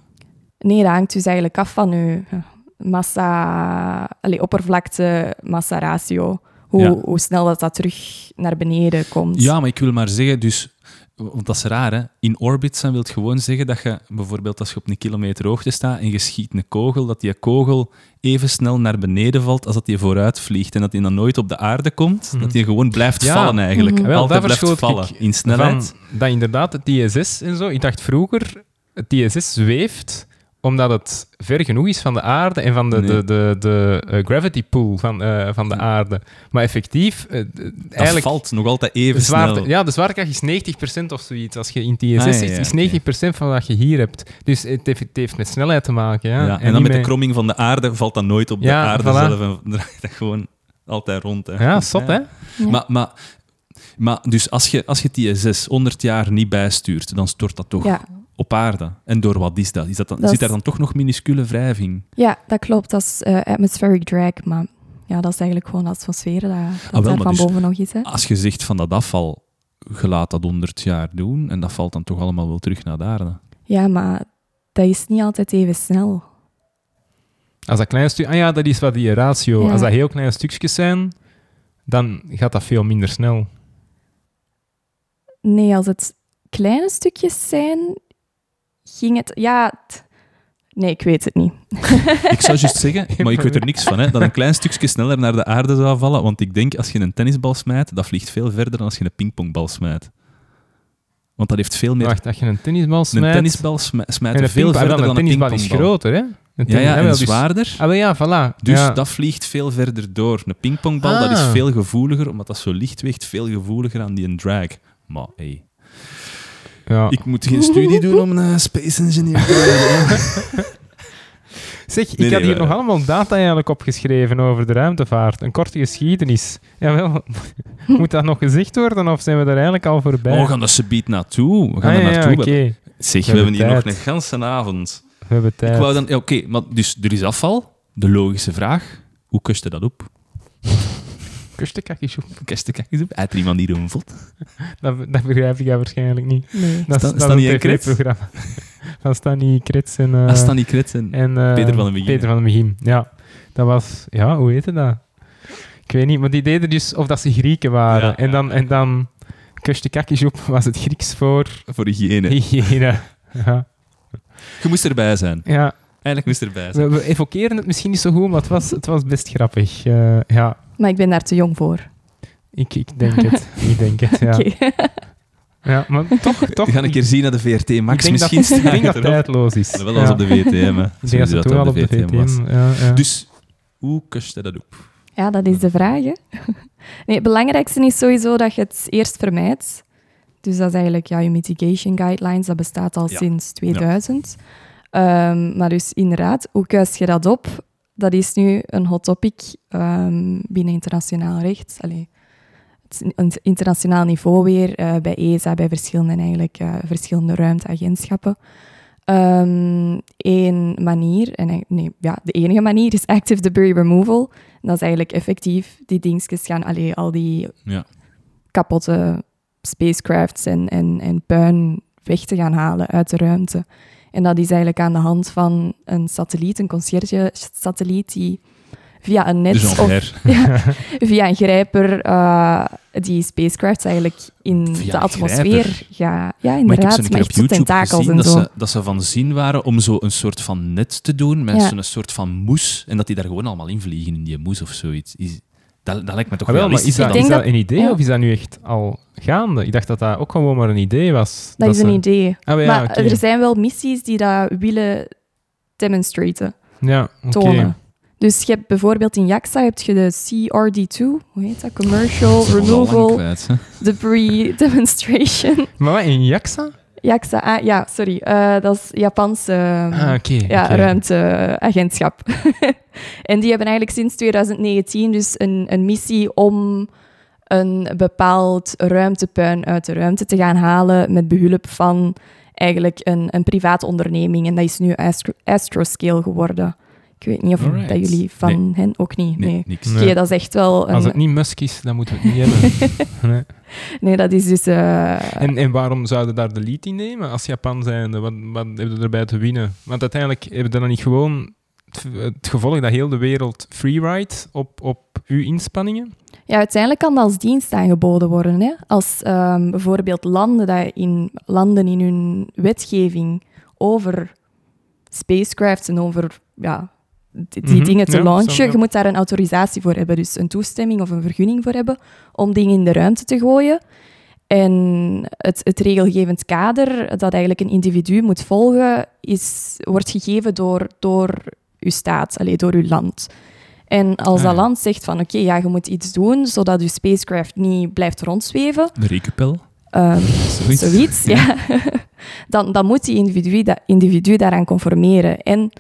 Nee, dat hangt dus eigenlijk af van uw ja, massa, allee, oppervlakte, massa ratio. Hoe, Ja. hoe snel dat, dat terug naar beneden komt. Ja, maar ik wil maar zeggen, dus, want dat is raar, hè? In orbit zijn wil gewoon zeggen dat je bijvoorbeeld als je op een kilometer hoogte staat en je schiet een kogel, dat die kogel even snel naar beneden valt als dat die vooruit vliegt en dat die dan nooit op de aarde komt, Mhm. dat die gewoon blijft Ja. vallen eigenlijk. Mhm. Wel, Altijd blijft vallen in snelheid. Van, dat inderdaad het ISS en zo. Ik dacht vroeger, het ISS zweeft omdat het ver genoeg is van de aarde en van de, Nee. de, de, de eh, gravity pool van, eh, van de aarde. Maar effectief, Dat eigenlijk... valt nog altijd even de zwaarte, snel. ja, de zwaartekracht is 90% of zoiets. Als je in het ISS Ah, ja, zit, ja, is oké. 90% van wat je hier hebt. Dus het heeft, het heeft met snelheid te maken. Ja. Ja, en, dan met de kromming van de aarde valt dat nooit op de aarde voilà. zelf en draait dat gewoon altijd rond. Hè. Ja, zot, hè? Ja. Maar, maar, maar dus als je, als je het ISS 100 jaar niet bijstuurt, dan stort dat toch Ja. Op aarde. En door wat is dat? Is dat dan, Dat zit daar dan toch nog minuscule wrijving? Ja, dat klopt. Dat is eh, atmospheric drag, maar ja, dat is eigenlijk gewoon de atmosfeer dat, dat Ah, wel, daar van dus- boven nog is. Hè. Als je zegt van dat afval, je laat dat 100 jaar doen en dat valt dan toch allemaal wel terug naar de aarde. Ja, maar dat is niet altijd even snel. Als dat klein stuk... Ah ja, dat is wat die ratio. Ja. Als dat heel kleine stukjes zijn, dan gaat dat veel minder snel. Nee, als het kleine stukjes zijn, ging het... Ja, t- nee, ik weet het niet. Ik zou juist zeggen, maar ik weet er niks van, hè, dat een klein stukje sneller naar de aarde zou vallen. Want ik denk, als je een tennisbal smijt, dat vliegt veel verder dan als je een pingpongbal smijt. Want dat heeft veel meer... Wacht, als je een tennisbal een smijt... tennisbal smijt, er een veel verder dan een een tennisbal is pingpongbal. groter, hè? Een Ja, en dus- zwaarder. Ah, wel, ja, voilà. Dus ja. dat vliegt veel verder door. Een pingpongbal dat is Ah. veel gevoeliger, omdat dat zo licht weegt, veel gevoeliger aan die drag. Maar hey, ja. ik moet geen studie doen om een space engineer te worden. Zeg, ik Nee, had nee, hier nog allemaal data eigenlijk opgeschreven over de ruimtevaart. Een korte geschiedenis. Jawel. Moet dat nog gezegd worden of zijn we daar eigenlijk al voorbij? Oh, we gaan er subiet naartoe. We gaan ah, er naartoe. ja. Zeg, We we, hebben hebben hier nog een ganse avond. We hebben tijd. Ik wou dan... ja, Oké, maar dus er is afval. De logische vraag. Hoe kust je dat op? Kuste kakjesjoep. Kust je kakjes op? Uit er iemand die rumvelt? Dat, dat begrijp ik ja waarschijnlijk niet. Nee. Dat is, Sta- dat Stan is niet een tv-programma. Van Stanny Krits en... eh, Ah, staan die krits en... en eh, Peter van den Begin. Peter van den Begin, ja. Dat was... Ja, hoe heette dat? Ik weet niet, maar die deden dus of dat ze Grieken waren. Ja, en dan, ja, en dan Kustekakisjoep was het Grieks voor Voor hygiëne. hygiëne. Ja. Je moest erbij zijn. ja. Eigenlijk moest erbij zijn. We, we evokeren het misschien niet zo goed, maar het was, het was best grappig. Eh, ja, Maar ik ben daar te jong voor. ik, ik denk het. ik denk het, ja. Ja maar toch, toch. We gaan een keer zien naar de VRT Max. denk dat, Misschien ik denk dat staat het erop. tijdloos is. Wel Ja. als op de VTM. hè. Ik denk dat toen al op de VTM was. VTM... Ja, ja. Dus, hoe kust je dat op? Ja, dat is de vraag. Hè? Nee, het belangrijkste is sowieso dat je het eerst vermijdt. Dus dat is eigenlijk ja, je mitigation guidelines. Dat bestaat al Ja. sinds 2000. Ehm, maar dus inderdaad, hoe kuist je dat op? Dat is nu een hot topic ehm, binnen internationaal recht. Allee, het is een internationaal niveau weer, eh, bij ESA, bij verschillende, eigenlijk, eh, verschillende ruimteagentschappen. Eén manier, en nee, ja, de enige manier is active debris removal. Dat is eigenlijk effectief die dingetjes gaan, allee, al die Ja. kapotte spacecrafts en, en, en puin weg te gaan halen uit de ruimte. En dat is eigenlijk aan de hand van een satelliet, een conciërge-satelliet, die via een net Dus of ja, via een grijper eh, die spacecrafts eigenlijk in Via de atmosfeer gaat. Ja, Maar ik heb inderdaad, ze een maar keer op YouTube tentakels gezien en dat zo. ze, dat ze van zin waren om zo een soort van net te doen met Ja. zo'n soort van moes en dat die daar gewoon allemaal in vliegen in die moes of zoiets. Is, dat, dat lijkt me toch Ah, wel, maar is dat, Ik denk is dat dat- een idee ja. of is dat nu echt al gaande? Ik dacht dat dat ook gewoon maar een idee was. Dat is een ze- idee. Ah, ja, maar er zijn wel missies die dat willen demonstraten, Ja, oké. tonen. Dus je hebt bijvoorbeeld in JAXA heb je de CRD2, hoe heet dat? Commercial Removal. Debris Demonstration. Maar wat, in JAXA? JAXA, ah, ja, sorry. eh, dat is Japanse Ah, oké. ja, ruimteagentschap. en die hebben eigenlijk sinds 2019 dus een, een missie om een bepaald ruimtepuin uit de ruimte te gaan halen met behulp van eigenlijk een, een private onderneming. En dat is nu Astro, Astroscale geworden. Ik weet niet of Alright. dat jullie van hen ook niet. Nee. Nee, niks. Nee. Dat is echt wel Als een... het niet Musk is, dan moeten we het niet hebben. Nee. Nee, dat is dus... eh, En, en waarom zouden daar de lead in nemen als Japan zijnde? Wat, wat hebben we erbij te winnen? Want uiteindelijk hebben we dan niet gewoon het, het gevolg dat heel de wereld freeride op, op uw inspanningen? Ja, uiteindelijk kan dat als dienst aangeboden worden. Hè? Als ehm, bijvoorbeeld landen, dat in, landen in hun wetgeving over spacecrafts en over ja, die, Mhm, dingen te ja, launchen, zo, ja. je moet daar een autorisatie voor hebben. Dus een toestemming of een vergunning voor hebben om dingen in de ruimte te gooien. En het, het regelgevend kader dat eigenlijk een individu moet volgen, is, wordt gegeven door, door uw staat, allee, door uw land. En als Ah, dat ja. land zegt van oké, ja, je moet iets doen zodat je spacecraft niet blijft rondzweven, Een rekenpel. ehm, Zoiets. zoiets, ja. dan, dan moet die individu, dat, individu daaraan conformeren. En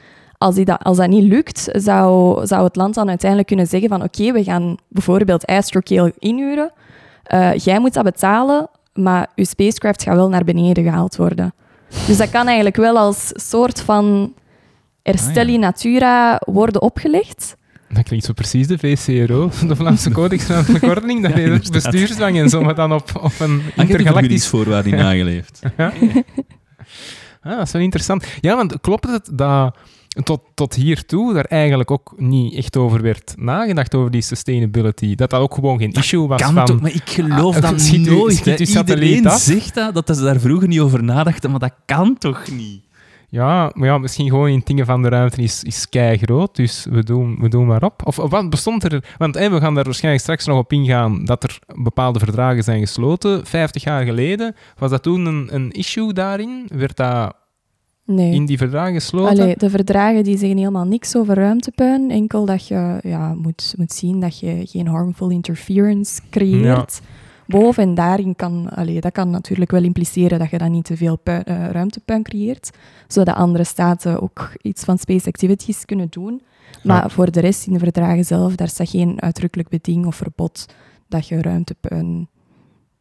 als, die dat, als dat niet lukt, zou, zou het land dan uiteindelijk kunnen zeggen van oké, we gaan bijvoorbeeld Astrocale inhuren. Eh, jij moet dat betalen, maar je spacecraft gaat wel naar beneden gehaald worden. Dus dat kan eigenlijk wel als soort van herstel Ah, ja. in natura worden opgelegd. Dat klinkt zo precies de VCRO, de Vlaamse Koninklijke Ordening, dat Ja, je het inderdaad. bestuursdwang en zo, maar dan op, op een de intergalactisch... niet nageleefd. Ah, dat is wel interessant. Ja, want klopt het dat tot, tot hiertoe daar eigenlijk ook niet echt over werd nagedacht, over die sustainability? Dat dat ook gewoon geen issue was Kan van... toch, maar ik geloof Ah, dat schiet u- nooit. schiet satelliet Iedereen zegt dat, dat ze daar vroeger niet over nadachten, maar dat kan toch niet? Ja, maar ja, misschien gewoon in dingen van de ruimte is, is kei groot, dus we doen, we doen maar op. Of, of wat bestond er... Want we gaan daar waarschijnlijk straks nog op ingaan dat er bepaalde verdragen zijn gesloten. 50 jaar geleden, was dat toen een, een issue daarin? Werd dat Nee. in die verdragen gesloten? Allee, de verdragen die zeggen helemaal niks over ruimtepuin. Enkel dat je ja, moet, moet zien dat je geen harmful interference creëert. Boven en daarin kan, allee, dat kan natuurlijk wel impliceren dat je dan niet te veel puin- eh, ruimtepuin creëert. Zodat andere staten ook iets van space activities kunnen doen. Maar Ja. voor de rest in de verdragen zelf, daar staat geen uitdrukkelijk beding of verbod dat je ruimtepuin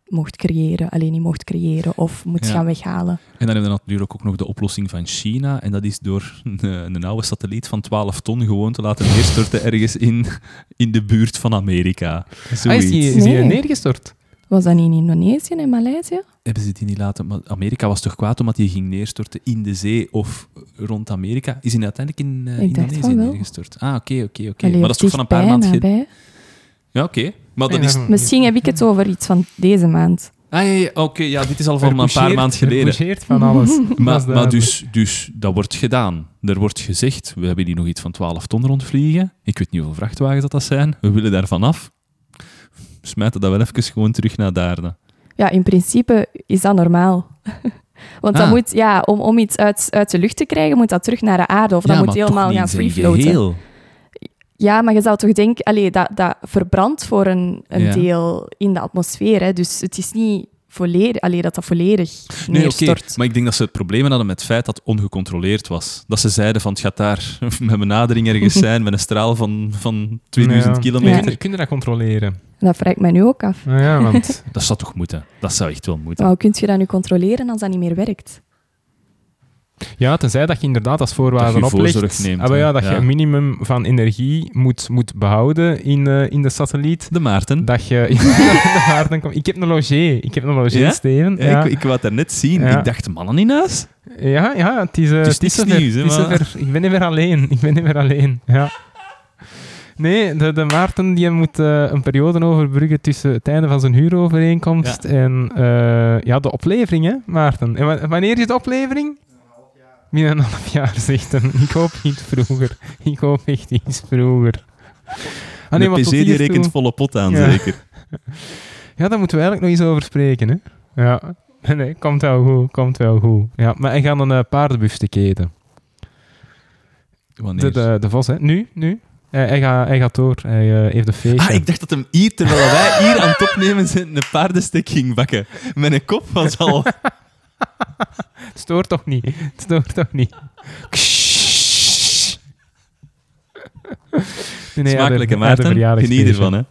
mocht creëren, alleen niet mocht creëren of moet Ja. gaan weghalen. En dan hebben we natuurlijk ook nog de oplossing van China. En dat is door een, een oude satelliet van 12 ton gewoon te laten neerstorten ergens in, in de buurt van Amerika. Ah, is Zoiets. die, is die Nee. neergestort? Was dat niet in Indonesië en Maleisië? Hebben ze die niet laten... Maar Amerika was toch kwaad omdat die ging neerstorten in de zee of rond Amerika? Is die uiteindelijk in eh, Indonesië neergestort? Ah, oké, oké, oké. Maar dat is toch van een paar maanden. Ja, oké. Maar dat is... Misschien heb ik het over iets van deze maand. Ah, ja, ja, oké. ja, dit is al van een paar maanden geleden. van alles. Dat is Maar, maar dus, dus dat wordt gedaan. Er wordt gezegd, we hebben hier nog iets van 12 ton rondvliegen. Ik weet niet hoeveel vrachtwagens dat, dat zijn. We willen daar vanaf. Smijten dat wel even gewoon terug naar Daarne. Ja, in principe is dat normaal. Want dat Ah. moet, ja, om, om iets uit, uit de lucht te krijgen, moet dat terug naar de aarde. Of dat moet helemaal gaan freefloaten. Ja, maar je zou toch denken, allee, dat, dat verbrandt voor een, een Ja. deel in de atmosfeer. Hè? Dus het is niet volledig, allee, dat dat volledig Nee, oké. Maar ik denk dat ze het probleem hadden met het feit dat het ongecontroleerd was. Dat ze zeiden van, het gaat daar met benadering ergens zijn, met een straal van, van 2000 Ja. kilometer. Je- kun je dat controleren? Dat vraag ik mij nu ook af. Nou ja, want Dat zou toch moeten? Dat zou echt wel moeten. Maar hoe kun je dat nu controleren als dat niet meer werkt? Ja, tenzij dat je inderdaad als voorwaarde Dat oplegt neemt, ah, ja, dat je Ja. een minimum van energie moet, moet behouden in, eh, in de satelliet. De Maarten. Dat je de waarden komt. Ik heb een logier. Ik heb een logier, Ja? Steven. Ja, Ik, ik wou het daarnet zien. Ik dacht, mannen in huis? ja, ja, het is, eh, Het is het is is. Ik ben niet meer alleen. Ik ben niet meer alleen. Ja. Nee, de, de Maarten die moet eh, een periode overbruggen tussen het einde van zijn huurovereenkomst en ja, de oplevering, hè, Maarten. En wa- wanneer is de oplevering? Binnen een half jaar, zegt hij. Ik hoop niet vroeger. Ik hoop echt iets vroeger. Ah, de maar PC die rekent volle pot aan, Ja. zeker. Ja, daar moeten we eigenlijk nog eens over spreken, hè. Ja. Nee, komt wel goed, komt wel goed. Ja, maar hij gaat een uh, paardenbuffstuk eten. Wanneer? De, de, de vos, hè. Nu, nu. Hij, hij, gaat, hij gaat door. Hij eh, heeft een feestje. Ah, ik dacht dat hem hier, terwijl wij hier aan het opnemen zijn, een paardenstek ging bakken. Een kop was al... Stoort toch niet? Het stoort toch niet? Nee, nee, Smakelijke Maarten. Geniet ervan, hè.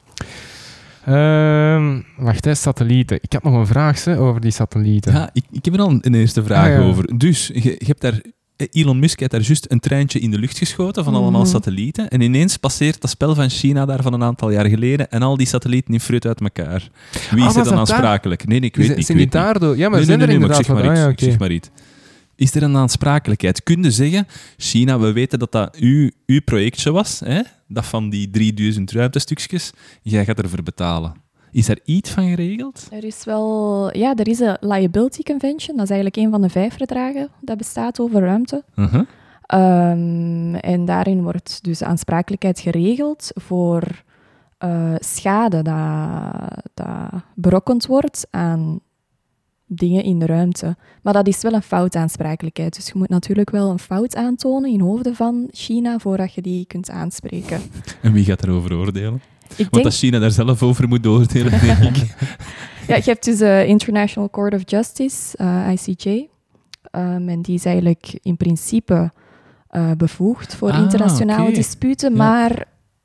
Ehm, wacht, hè, satellieten. Ik had nog een vraag hè, over die satellieten. Ja, ik, ik heb er al een eerste vraag Ah, ja. over. Dus, je, je hebt daar... Elon Musk heeft daar juist een treintje in de lucht geschoten van allemaal Mhm. satellieten. En ineens passeert dat spel van China daar van een aantal jaar geleden en al die satellieten in fruit uit elkaar. Wie Ah, is er dan daar? aansprakelijk? Nee, nee, ik weet Zijn- niet. zijn die daardoor? Ja, maar Nee, zijn nee, er nee, maar ik inderdaad zeg maar. Ah, ja, zeg maar iets. Is er een aansprakelijkheid? Kun je zeggen, China, we weten dat dat uw, uw projectje was, hè? dat van die 3000 ruimtestukjes, jij gaat ervoor betalen. Is er iets van geregeld? Er is wel, ja, er is een liability convention. Dat is eigenlijk een van de vijf verdragen dat bestaat over ruimte. Uh-huh. Ehm, en daarin wordt dus aansprakelijkheid geregeld voor eh, schade dat, dat berokkend wordt aan dingen in de ruimte. Maar dat is wel een foutaansprakelijkheid. Dus je moet natuurlijk wel een fout aantonen in hoofden van China voordat je die kunt aanspreken. En wie gaat erover oordelen? Ik Want denk, als China daar zelf over moet oordelen, denk ik. ja, je hebt dus de International Court of Justice, eh, ICJ. Ehm, en die is eigenlijk in principe eh, bevoegd voor Ah, internationale disputen, Ja. maar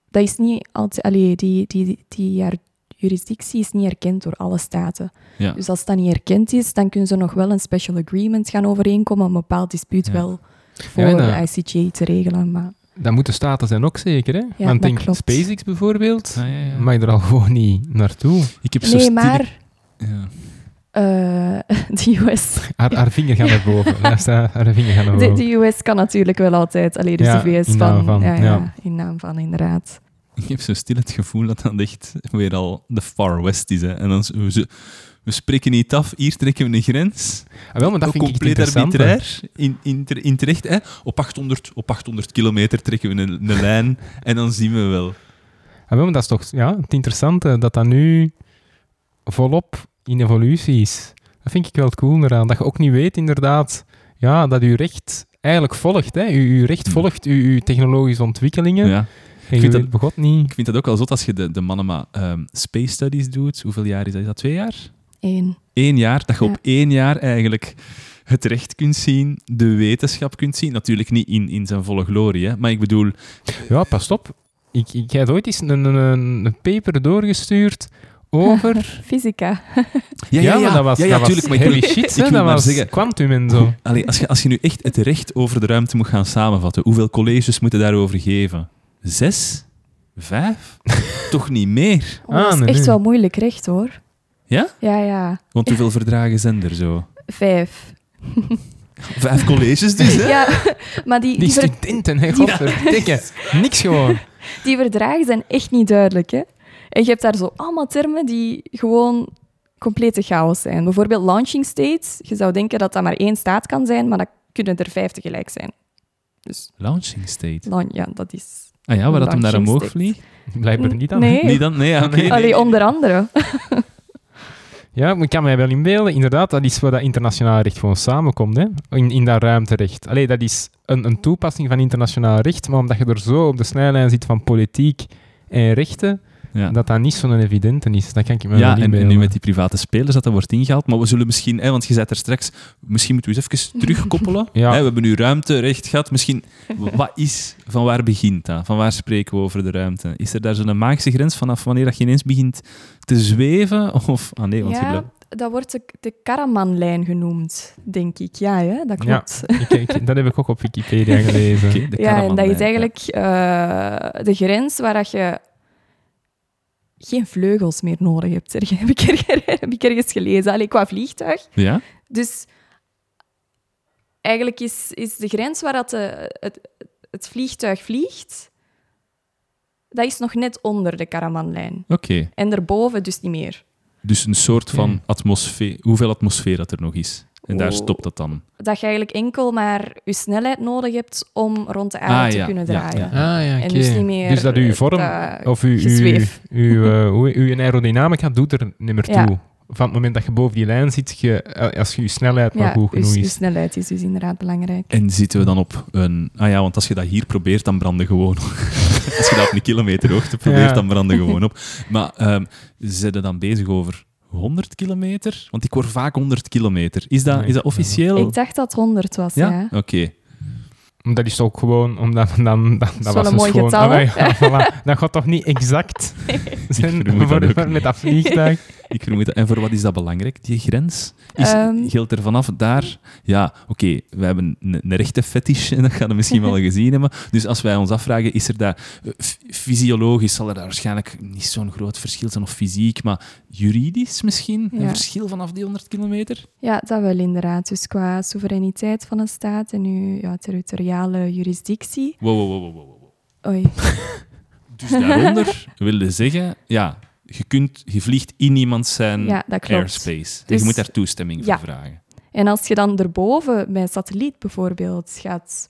dat is niet altijd, allee, die, die, die, haar jurisdictie is niet erkend door alle staten. Ja. Dus als dat niet erkend is, dan kunnen ze nog wel een special agreement gaan overeenkomen om een bepaald dispuut Ja. wel voor de ICJ te regelen. Maar Dat moeten staten zijn ook zeker, hè? Ja, Want denk klopt. SpaceX bijvoorbeeld, Ah, ja, ja. mag je er al gewoon niet naartoe. Ik heb zo nee, stil- maar Ja. eh, de US Haar, haar vinger gaat naar boven. Haar vinger gaat naar De, boven. de US kan natuurlijk wel altijd. Alleen dus Ja, de VS in van, naam van, ja, ja, ja. in naam van, inderdaad. Ik heb zo stil het gevoel dat dat echt weer al de Far West is. Hè. En dan, z- we, spreken niet af, hier trekken we een grens. Ah, wel, maar dat Ook vind ik compleet hè. arbitrair. In, in, in terecht, hè. Op, 800, op 800 kilometer trekken we een, een lijn en dan zien we wel. Ah, wel, maar dat is toch ja, het interessante dat dat nu volop in evolutie is. Dat vind ik wel het cool eraan. Dat je ook niet weet, inderdaad, ja, dat je recht eigenlijk volgt. Hè. Je, je recht Hmm. volgt je, je technologische ontwikkelingen. Ja. En vind dat- niet. Ik vind dat ook al zot als je de, de Manama ehm, Space Studies doet. Hoeveel jaar is dat? Is dat twee jaar? Eén. Eén jaar. Dat je Ja. op één jaar eigenlijk het recht kunt zien, de wetenschap kunt zien. Natuurlijk niet in, in zijn volle glorie, hè. maar ik bedoel... Ja, pas op. Ik, ik heb ooit eens een, een, een, een paper doorgestuurd over... Fysica. Ja, maar dat was, ja, ja, dat was maar ik wil- shit. ik wil dat maar was zeggen- quantum en zo. Allee, als, je, als je nu echt het recht over de ruimte moet gaan samenvatten, hoeveel colleges moeten daarover geven? Zes? Vijf? Toch niet meer? Oh, dat Ah, is nee, echt nee. wel moeilijk recht, hoor. Ja? Ja, ja. Want hoeveel verdragen zijn er zo? Vijf. Vijf colleges dus, hè? Ja, maar die, Die die, studenten, hè, godverdikke. Niks gewoon. die verdragen zijn echt niet duidelijk, hè. En je hebt daar zo allemaal termen die gewoon complete chaos zijn. Bijvoorbeeld launching states. Je zou denken dat dat maar één staat kan zijn, maar dat kunnen er vijf tegelijk zijn. Dus Launching state. laun- ja, dat is... Ah ja, waar dat hem naar Launching omhoog state. vliegt? Blijkbaar niet dan. Nee. Nee, dan, nee, ja, oké. Nee. Allee, onder andere. Ja, ik kan mij wel inbeelden, inderdaad, dat is waar dat internationaal recht gewoon samenkomt, hè? In, in dat ruimterecht. Allee, dat is een, een toepassing van internationaal recht, maar omdat je er zo op de snijlijn zit van politiek en rechten, Ja. dat dat niet zo'n evidente is. Dat kan ik me wel Ja, en, inbeelden. en nu met die private spelers dat dat wordt ingehaald. Maar we zullen misschien, hè, want je zei er straks, misschien moeten we eens even terugkoppelen. Ja. Hè, we hebben nu ruimte, recht gehad. Misschien, wat is, van waar begint dat? Van waar spreken we over de ruimte? Is er daar zo'n magische grens vanaf wanneer dat je ineens begint te zweven? Of, ah nee, want je Ja, blijft- dat wordt de, de Karaman-lijn genoemd, denk ik. Ja, hè? dat Ja. klopt. Ik- ik- dat heb ik ook op Wikipedia gelezen. Ja, en dat is eigenlijk eh, de grens waar dat je geen vleugels meer nodig hebt. Zeg, Heb ik, er, heb ik ergens gelezen. Allee, qua vliegtuig. Ja? Dus eigenlijk is, is de grens waar dat de, het, het vliegtuig vliegt, dat is nog net onder de Karamanlijn. Oké. En daarboven dus niet meer. Dus een soort van atmosfeer, hoeveel atmosfeer dat er nog is. En daar stopt dat dan. Dat je eigenlijk enkel maar je snelheid nodig hebt om rond de aarde Ah, te ja, kunnen ja, draaien. Ah ja. En dus niet meer Dus dat uw vorm, of uw, uw, gezweef. uw, eh, uw aerodynamica doet er niet meer Ja. toe. Van het moment dat je boven die lijn zit, je, eh, als je je snelheid maar Ja, goed genoeg dus je is. snelheid is dus inderdaad belangrijk. En zitten we dan op een... Ah ja, want als je dat hier probeert, dan branden gewoon. als je dat op een kilometer hoogte probeert, Ja. dan branden gewoon op. Maar ehm zijn we dan bezig over 100 kilometer? Want ik hoor vaak 100 kilometer. Is dat, Nee, is dat officieel? Ik dacht dat het 100 was, ja. ja? Oké. Dat is ook gewoon, omdat dan, dan, dat, was een dus mooi gewoon, getal, Ah, hè? ja, voilà. Dat gaat toch niet exact zijn voor, met dat vliegtuig? Ik vermoed dat. En voor wat is dat belangrijk, die grens? Is, Ehm. geldt er vanaf daar... Ja, oké, we hebben een, een rechte fetish, en dat gaan we misschien wel gezien hebben. Dus als wij ons afvragen, is er daar... eh, Fysiologisch zal er daar waarschijnlijk niet zo'n groot verschil zijn, of fysiek, maar juridisch misschien? Een verschil vanaf die 100 kilometer? Ja, dat wel inderdaad. Dus qua soevereiniteit van een staat en uw ja, territoriale jurisdictie. Wow, wow, wow, wow, wow, wow. Oei. Dus daaronder wilde zeggen, ja, je, kunt, je vliegt in iemand zijn Ja, dat klopt. airspace. en Dus- je moet daar toestemming Ja. voor vragen. En als je dan erboven bij een satelliet bijvoorbeeld gaat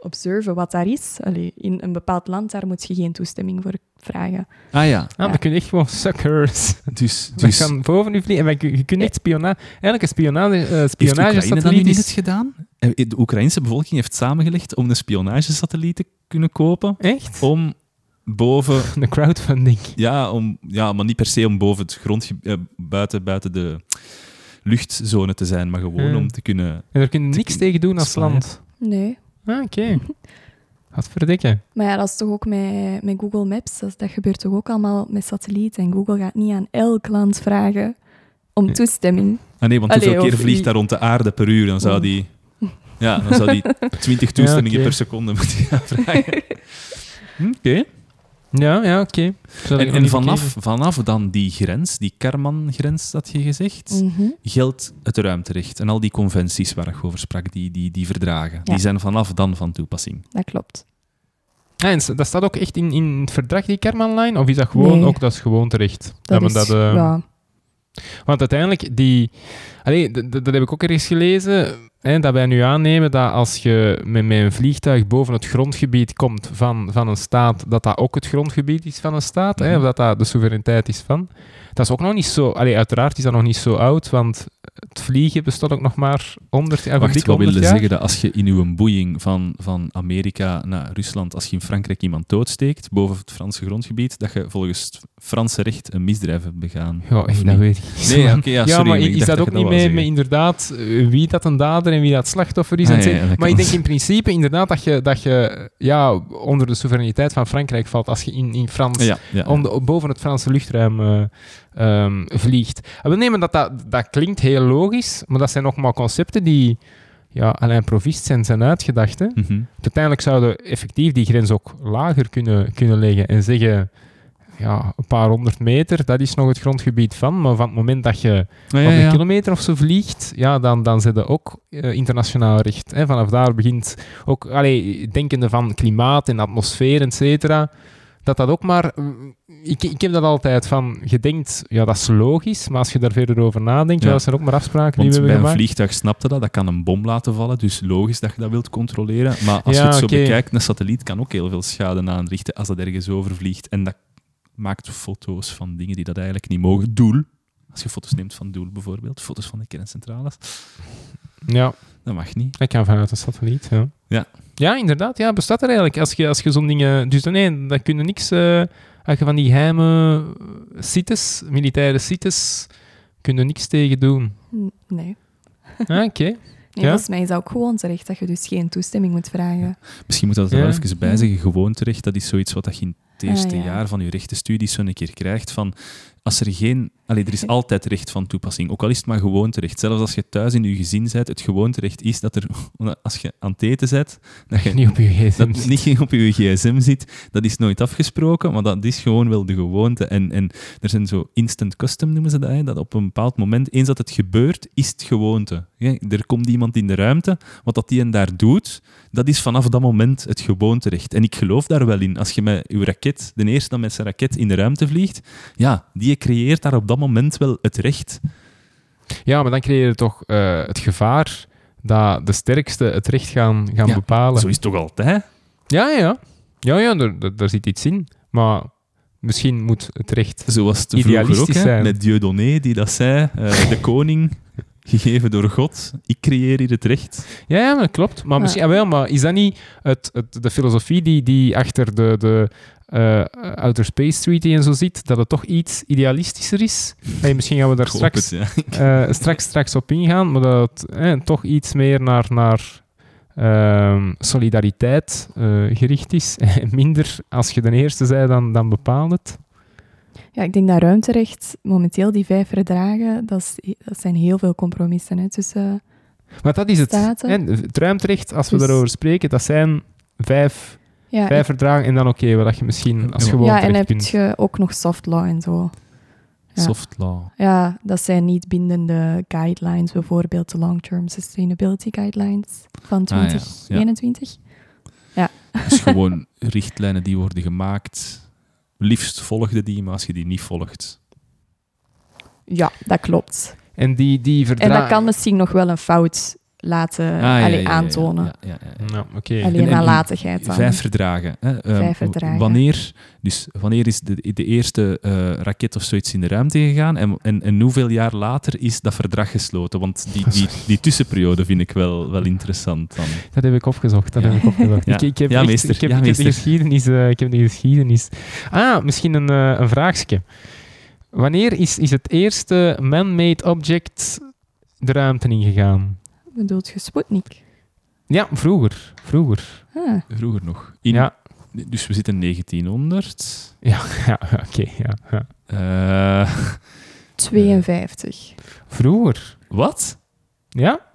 observen wat daar is, allee, in een bepaald land, daar moet je geen toestemming voor vragen. Ah ja, Ah, Ja. dan kun je echt gewoon suckers. dus... We dus gaan boven u vliegen. En je kunt echt spionage... Eigenlijk een spionage, eh Heeft Oekraïne dat spionagesatelliet niet is... net gedaan? Eh, De Oekraïnse bevolking heeft samengelegd om een spionagesatelliet te kunnen kopen. Echt? Om boven... De crowdfunding. Ja, om, ja, maar niet per se om boven het grond... buiten, buiten de luchtzone te zijn, maar gewoon Ja. om te kunnen... En daar kun je niks tegen doen als land. Nee. Ah, oké. Wat verdikken. Maar ja, dat is toch ook met, met Google Maps. Dat, dat gebeurt toch ook allemaal met satellieten. En Google gaat niet aan elk land vragen om Nee. toestemming. Ah nee, want Allee, hoeveel keer of vliegt i- daar rond de aarde per uur? Dan zou die... Ja, dan zou die 20 toestemmingen oké. per seconde moeten gaan vragen. Oké. Ja, ja, oké. En, vanaf, bekeken. vanaf dan die grens, die Karman-grens, dat je gezegd, Mhm. geldt het ruimterecht. En al die conventies waar ik over sprak, die, die, die verdragen, Ja. die zijn vanaf dan van toepassing. Dat klopt. Ah, en dat staat ook echt in, in het verdrag, die Karman-line? Of is dat gewoon, Nee. ook dat is gewoon terecht? Dat is, dat, eh, ja, Want uiteindelijk, die... Allee, dat heb ik ook ergens gelezen, hè, dat wij nu aannemen dat als je met, met een vliegtuig boven het grondgebied komt van, van een staat, dat dat ook het grondgebied is van een staat, hè, Mhm. of dat dat de soevereiniteit is van. Dat is ook nog niet zo... Allee, uiteraard is dat nog niet zo oud, want het vliegen bestaat ook nog maar 100 jaar, Wacht, wat 100 wilde jaar. zeggen dat als je in uw boeing van, van Amerika naar Rusland, als je in Frankrijk iemand doodsteekt, boven het Franse grondgebied, dat je volgens het Franse recht een misdrijf hebt begaan? Ja, dat niet? weet ik niet. Nee, oké, ja, Ja, sorry. maar ik is dat ook je niet mee met inderdaad eh, wie dat een dader en wie dat slachtoffer is? Ah, ja, ja, dat maar ik denk in principe inderdaad dat je, dat je ja, onder de soevereiniteit van Frankrijk valt als je in, in Frans, Ja, ja. onder- boven het Franse luchtruim eh, ehm, vliegt. En we nemen dat, dat dat klinkt heel logisch, maar dat zijn nog maar concepten die ja, Alain Provist zijn, zijn uitgedacht. Hè. Mhm. Uiteindelijk zouden effectief die grens ook lager kunnen, kunnen leggen en zeggen... Ja, een paar honderd meter, dat is nog het grondgebied van. Maar van het moment dat je Ah, ja, een kilometer of zo vliegt, ja, dan, dan zit je ook eh, internationaal recht. Hè. Vanaf daar begint ook, allee, denkende van klimaat en atmosfeer, et cetera, dat dat ook maar... mm, Ik, ik heb dat altijd van, je denkt, ja, dat is logisch, maar als je daar verder over nadenkt, ja. Dat zijn ook maar afspraken Want die we bij hebben een gemaakt. vliegtuig snapte dat, dat kan een bom laten vallen, dus logisch dat je dat wilt controleren. Maar als Ja, je het zo bekijkt, een satelliet kan ook heel veel schade aanrichten als dat ergens overvliegt. En dat maakt foto's van dingen die dat eigenlijk niet mogen. Doel, als je foto's neemt van Doel bijvoorbeeld, foto's van de kerncentrales, Ja, dat mag niet. dat kan vanuit een satelliet, ja. Ja. Ja, inderdaad, ja, bestaat er eigenlijk. Als je, als je zo'n dingen... Dus nee, dan kun je niks... eh, als je van die geheime sites, militaire sites, kun je niks tegen doen. Nee. Ah, Oké. Nee, Ja? Volgens mij is dat ook gewoon terecht dat je dus geen toestemming moet vragen. Misschien moet dat er Ja. wel even bij zeggen. Gewoonterecht, dat is zoiets wat dat je in het eerste Ah, ja. jaar van je rechtenstudies zo een keer krijgt. Van, als er geen... Allee, er is altijd recht van toepassing. Ook al is het maar gewoonterecht. Zelfs als je thuis in je gezin bent, het gewoonterecht is dat er... Als je aan het eten bent, dat je Niet op je gsm. dat niet op je gsm zit, dat is nooit afgesproken, maar dat is gewoon wel de gewoonte. En, en er zijn zo instant custom, noemen ze dat, hè, dat op een bepaald moment, eens dat het gebeurt, is het gewoonte. Er komt iemand in de ruimte, wat dat die en daar doet, dat is vanaf dat moment het gewoonterecht. En ik geloof daar wel in. Als je met je raket, de eerste dat met zijn raket in de ruimte vliegt, ja, die creëert daar op dat moment wel het recht. Ja, maar dan creëer je toch eh, het gevaar dat de sterkste het recht gaan, gaan Ja, bepalen. Zo is het toch altijd? Ja, ja, ja. Ja, daar, daar, zit iets in. Maar misschien moet het recht... Zoals het vroeger ook, hè, zijn. met Dieudonné, die dat zei, eh, de koning, gegeven door God, ik creëer hier het recht. Ja, ja, dat klopt. Maar, misschien, ah, wel, maar is dat niet het, het, de filosofie die, die achter de, de eh, Outer Space Treaty en zo zit, dat het toch iets idealistischer is? Hey, misschien gaan we daar straks, het, ja. eh, straks, straks op ingaan, maar dat het eh, toch iets meer naar, naar ehm, solidariteit eh, gericht is. En minder, als je de eerste zei, dan, dan bepaalt het. Ja, ik denk dat ruimterecht, momenteel die vijf verdragen, dat, is, dat zijn heel veel compromissen hè, tussen... Maar dat is het. Staten. Het ruimterecht, als we Dus- daarover spreken, dat zijn vijf, Ja, vijf verdragen en dan oké, wat je misschien als Ja. gewoon ja en terecht heb kunt. je ook nog soft law en zo. Ja. Soft law. Ja, dat zijn niet bindende guidelines, bijvoorbeeld de Long-Term Sustainability Guidelines van Ah, ja. 2021. Dus gewoon richtlijnen die worden gemaakt. Liefst volgde die, maar als je die niet volgt. ja. dat klopt. En die, die En verdragen... dat kan misschien nog wel een fout laten Ah, ja, allee, ja, ja, aantonen. Ja, ja, ja, ja. Nou, oké. Alleen En- en- nalatigheid dan. Vijf verdragen. Hè. Ehm, Vijf verdragen. Wanneer, dus wanneer is de, de eerste eh, raket of zoiets in de ruimte gegaan en, en, en hoeveel jaar later is dat verdrag gesloten? Want die, die, die tussenperiode vind ik wel, wel interessant. Dan. Dat heb ik opgezocht. Dat Ja. heb ik opgezocht. Ja. Ik, ik heb Ja, echt- meester. Ik heb, ik heb de geschiedenis. eh, ik heb de geschiedenis. Ah, misschien een, eh, een vraagje. Wanneer is, is het eerste man-made object de ruimte ingegaan? Bedoelt je Sputnik? Ja, vroeger. Vroeger. Ah, Vroeger nog. In, Ja, Dus we zitten in 1900. ja, ja oké. ja, ja. Eh, 52. Vroeger. wat? Ja?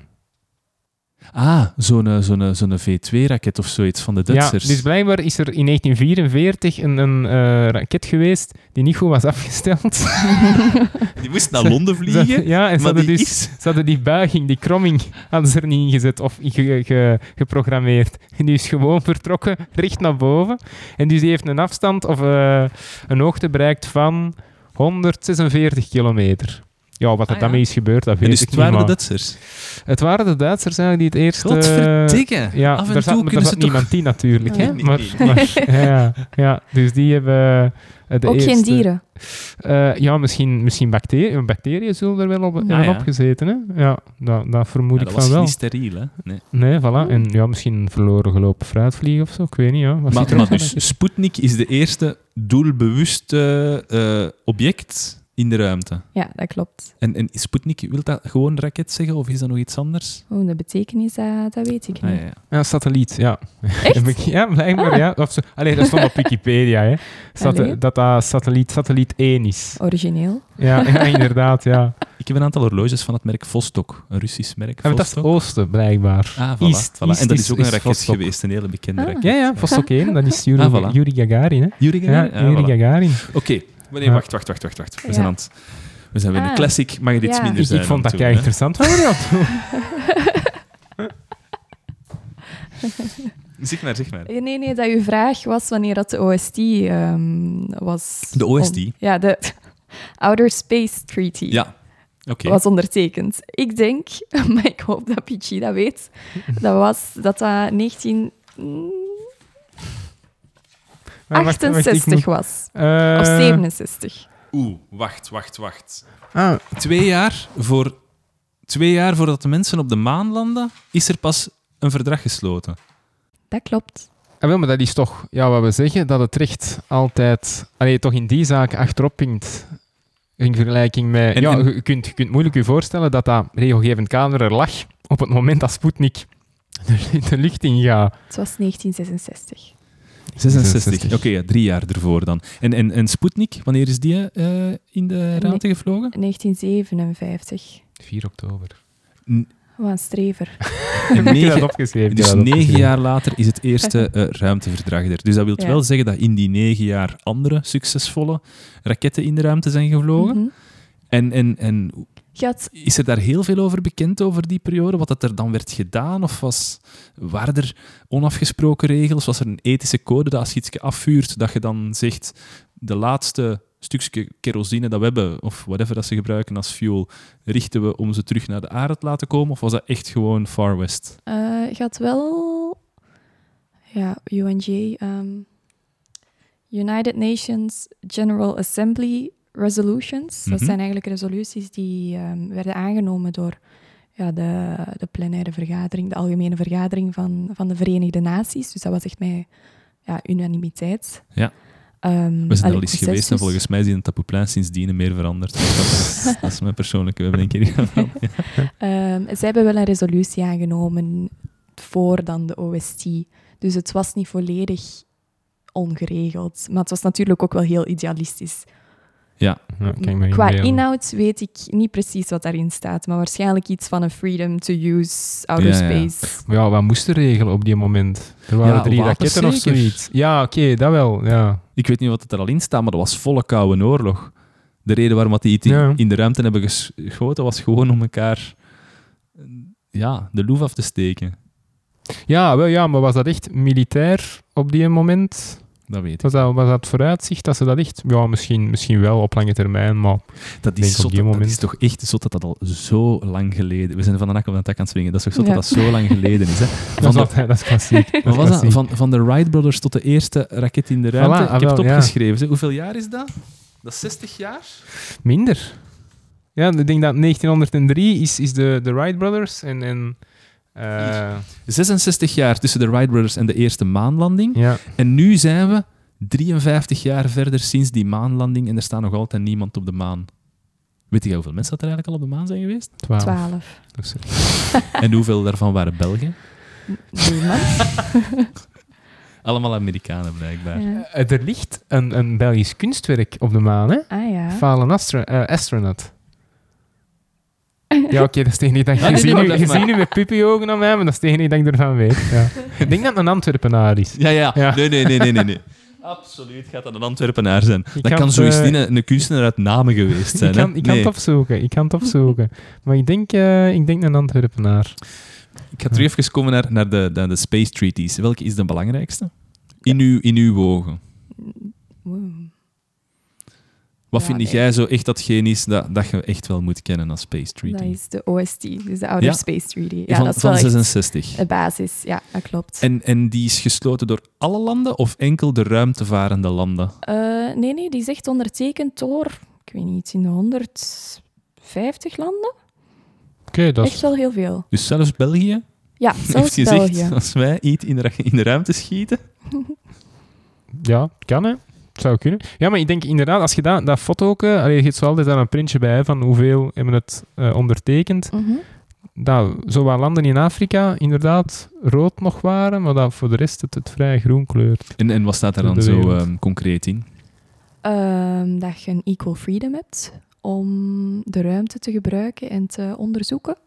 Ah, zo'n eh, zo'n zo'n V2-raket of zoiets van de ja, Duitsers. dus blijkbaar is er in 1944 een, een eh, raket geweest die niet goed was afgesteld. Die moest naar Londen vliegen. Ze- ja, en ze maar hadden, die dus, is... ze hadden die buiging, die kromming, hadden ze er niet ingezet of ge- ge- geprogrammeerd. En die is gewoon vertrokken, recht naar boven. En dus die heeft een afstand of eh, een hoogte bereikt van 146 kilometer. Ja, wat er Ah, daarmee ja. is gebeurd, dat En weet dus ik het niet. waren de Duitsers. Het waren de Duitsers eigenlijk die het eerst... Godverdikke. ja, Af en daar toe zat, daar ze zat toch... niemand in natuurlijk. Hè? Nee, maar, nee, maar- ja, ja, dus die hebben... eh, de Ook geen dieren. eh, ja, misschien, misschien bacteriën. Bacteriën zullen er wel op, hebben Ah, ja. opgezeten. Hè? Ja, dat, dat vermoed Ja, ik dat van wel. niet steriel, hè? Nee. Nee, voilà. En ja, misschien een verloren gelopen fruitvlieg of zo. Ik weet niet, ja. Wat Maar, dus? Sputnik is de eerste doelbewuste eh, object in de ruimte. Ja, dat klopt. En, en Sputnik, wil dat gewoon raket zeggen of is dat nog iets anders? Oh, de betekenis, dat, dat weet ik niet. Ah, ja, ja. Ja, satelliet, ja. Echt? Ja, blijkbaar, Ah. ja. Of zo. Allee, dat stond op Wikipedia, hè. Sat- Allee. dat dat satelliet, satelliet 1 is. Origineel. Ja, ja inderdaad, ja. Ik heb een aantal horloges van het merk Vostok, een Russisch merk. En dat is het Vostok. oosten, blijkbaar. Ah, voilà, East- voilà. En dat is ook een raket Vostok. geweest, een hele bekende Ah. raket. Ja, ja, Vostok 1, dat is Yuri, Ah, voilà. Yuri Gagarin, hè. Yuri Ja, Gagarin? Ah, Yuri voilà. Gagarin. Oké, nee, Ja. wacht, wacht, wacht, wacht, wacht. We Ja. zijn aan het... We zijn weer een Ah. classic, mag je dit Ja. minder Ik, zijn ik vond dat doen, interessant van jou. Zeg maar, zeg maar. Eh, Nee, nee, dat uw vraag was wanneer dat de OST ehm, was... De OST? on- ja, de Outer Space Treaty Ja, oké. was ondertekend. Ik denk, maar ik hoop dat PG dat weet, dat was dat dat 19... mm, Maar wacht, wacht, ik 68 moet- was. Eh, Of 67. Oeh, wacht, wacht, wacht. Ah, Twee jaar, voor, twee jaar voordat de mensen op de maan landen, is er pas een verdrag gesloten. Dat klopt. ah, wel, maar dat is toch ja, wat we zeggen, dat het recht altijd... Allee, toch in die zaak achterop pinkt. In vergelijking met... En- ja, en- je, kunt, je kunt moeilijk je voorstellen dat dat regelgevend kader er lag op het moment dat Sputnik de, de lucht ingaat. Het was 1966. 66. Oké, ja, drie jaar ervoor dan. En, en, en Sputnik, wanneer is die eh, in de ruimte gevlogen? 1957. 4 oktober. N- Wat een strever. en Ik heb negen, dat opgeschreven. dus negen jaar later is het eerste eh, ruimteverdrag er. Dus dat wil Ja. wel zeggen dat in die negen jaar andere succesvolle raketten in de ruimte zijn gevlogen. Mhm. En, en, en Is er daar heel veel over bekend over die periode? Wat dat er dan werd gedaan? Of was, waren er onafgesproken regels? Was er een ethische code dat als je iets afvuurt, dat je dan zegt de laatste stukje kerosine dat we hebben, of whatever dat ze gebruiken als fuel, richten we om ze terug naar de aarde te laten komen? Of was dat echt gewoon Far West? Eh, je had wel ja, UNG, ehm, United Nations General Assembly Resolutions. Dat Mhm. zijn eigenlijk resoluties die ehm, werden aangenomen door ja, de, de plenaire vergadering, de algemene vergadering van, van de Verenigde Naties. Dus dat was echt met ja, unanimiteit. Ja. Ehm, We zijn er allee, al eens geweest en volgens mij is in Tapouplein sindsdien meer veranderd. Dat, is, dat is mijn persoonlijke bedenking. Ehm, zij hebben wel een resolutie aangenomen voor dan de OST. Dus het was niet volledig ongeregeld. Maar het was natuurlijk ook wel heel idealistisch. Ja, Qua inhoud weet ik niet precies wat daarin staat. Maar waarschijnlijk iets van een freedom to use outer Ja, ja. space. Maar ja, wat moest er regelen op die moment? Er waren Ja, drie raketten of zoiets. Ja, oké, dat wel. Ja. Ik weet niet wat het er al in staat, maar dat was volle koude oorlog. De reden waarom dat die het in, Ja. in de ruimte hebben geschoten, was gewoon om elkaar ja, de loef af te steken. Ja, wel, ja, maar was dat echt militair op die moment? Dat weet ik. Was dat, was dat vooruitzicht dat ze dat echt... Ja, misschien, misschien wel op lange termijn, maar... Dat is, op zot, dat, moment. is toch echt zot dat dat al zo lang geleden... We zijn van de nak op de tak aan het swingen. Dat is toch zot Ja. dat dat zo lang geleden is. Hè? Dat Van de, dat is klassiek. Dat is wat was dat? klassiek. Van, van de Wright Brothers tot de eerste raket in de ruimte. Voilà, ik heb ah, het wel, opgeschreven. Hoeveel jaar is dat? Dat is 60 jaar? Minder. Ja, ik denk dat 1903 is, is de, de Wright Brothers en... en eh, 66 jaar tussen de Wright Brothers en de eerste maanlanding. ja, En nu zijn we 53 jaar verder sinds die maanlanding en er staat nog altijd niemand op de maan. Weet je hoeveel mensen dat er eigenlijk al op de maan zijn geweest? 12. Twaalf. Dus, En hoeveel daarvan waren Belgen? Niemand. Allemaal Amerikanen blijkbaar. Ja. eh, er ligt een, een Belgisch kunstwerk op de maan, hè? Ah ja. Fallen astro eh, astronaut. Ja, oké, dat is tegen niet dat Ja, je, nee, ziet nee, nu, maar je blijf ziet nu met puppyogen aan mij, maar dat is tegen niet dat ik ervan weet. Ja. ik denk dat het een Antwerpenaar is. Ja, ja. Ja. Nee, nee, nee, nee, nee. nee. Absoluut gaat dat een Antwerpenaar zijn. Ik dat had, kan zoiets eh, niet een, een kunstenaar uit Namen geweest zijn. ik kan, hè? ik kan Nee. het opzoeken, ik kan het opzoeken. Maar ik denk, eh, ik denk een Antwerpenaar. Ik ga terug even komen naar, naar, de, naar de Space Treaties. Welke is de belangrijkste? In, uw, in uw ogen. Wow. Wat Ja, vind nee. jij zo echt datgene is dat, dat je echt wel moet kennen als Space Treaty? Dat is de OST, dus de Outer Ja. Space Treaty. Ja, van dat is van wel echt 66. de basis. Ja, dat klopt. En, en die is gesloten door alle landen of enkel de ruimtevarende landen? Eh, nee, nee, die is echt ondertekend door, ik weet niet, in de 150 landen. Oké, dat Echt is... wel heel veel. Dus zelfs België Ja, heeft zelfs gezegd, België. als wij iets in de, in de ruimte schieten... Ja, kan hè. Zou kunnen. Ja, maar ik denk inderdaad, als je dat, dat foto ook... eh, allee, je hebt zo altijd daar een printje bij van hoeveel hebben het eh, ondertekend. Mhm. Dat zo wat landen in Afrika inderdaad rood nog waren, maar dat voor de rest het, het vrij groen kleurt. En, en wat staat daar dan zo ehm, concreet in? Ehm, dat je een equal freedom hebt om de ruimte te gebruiken en te onderzoeken.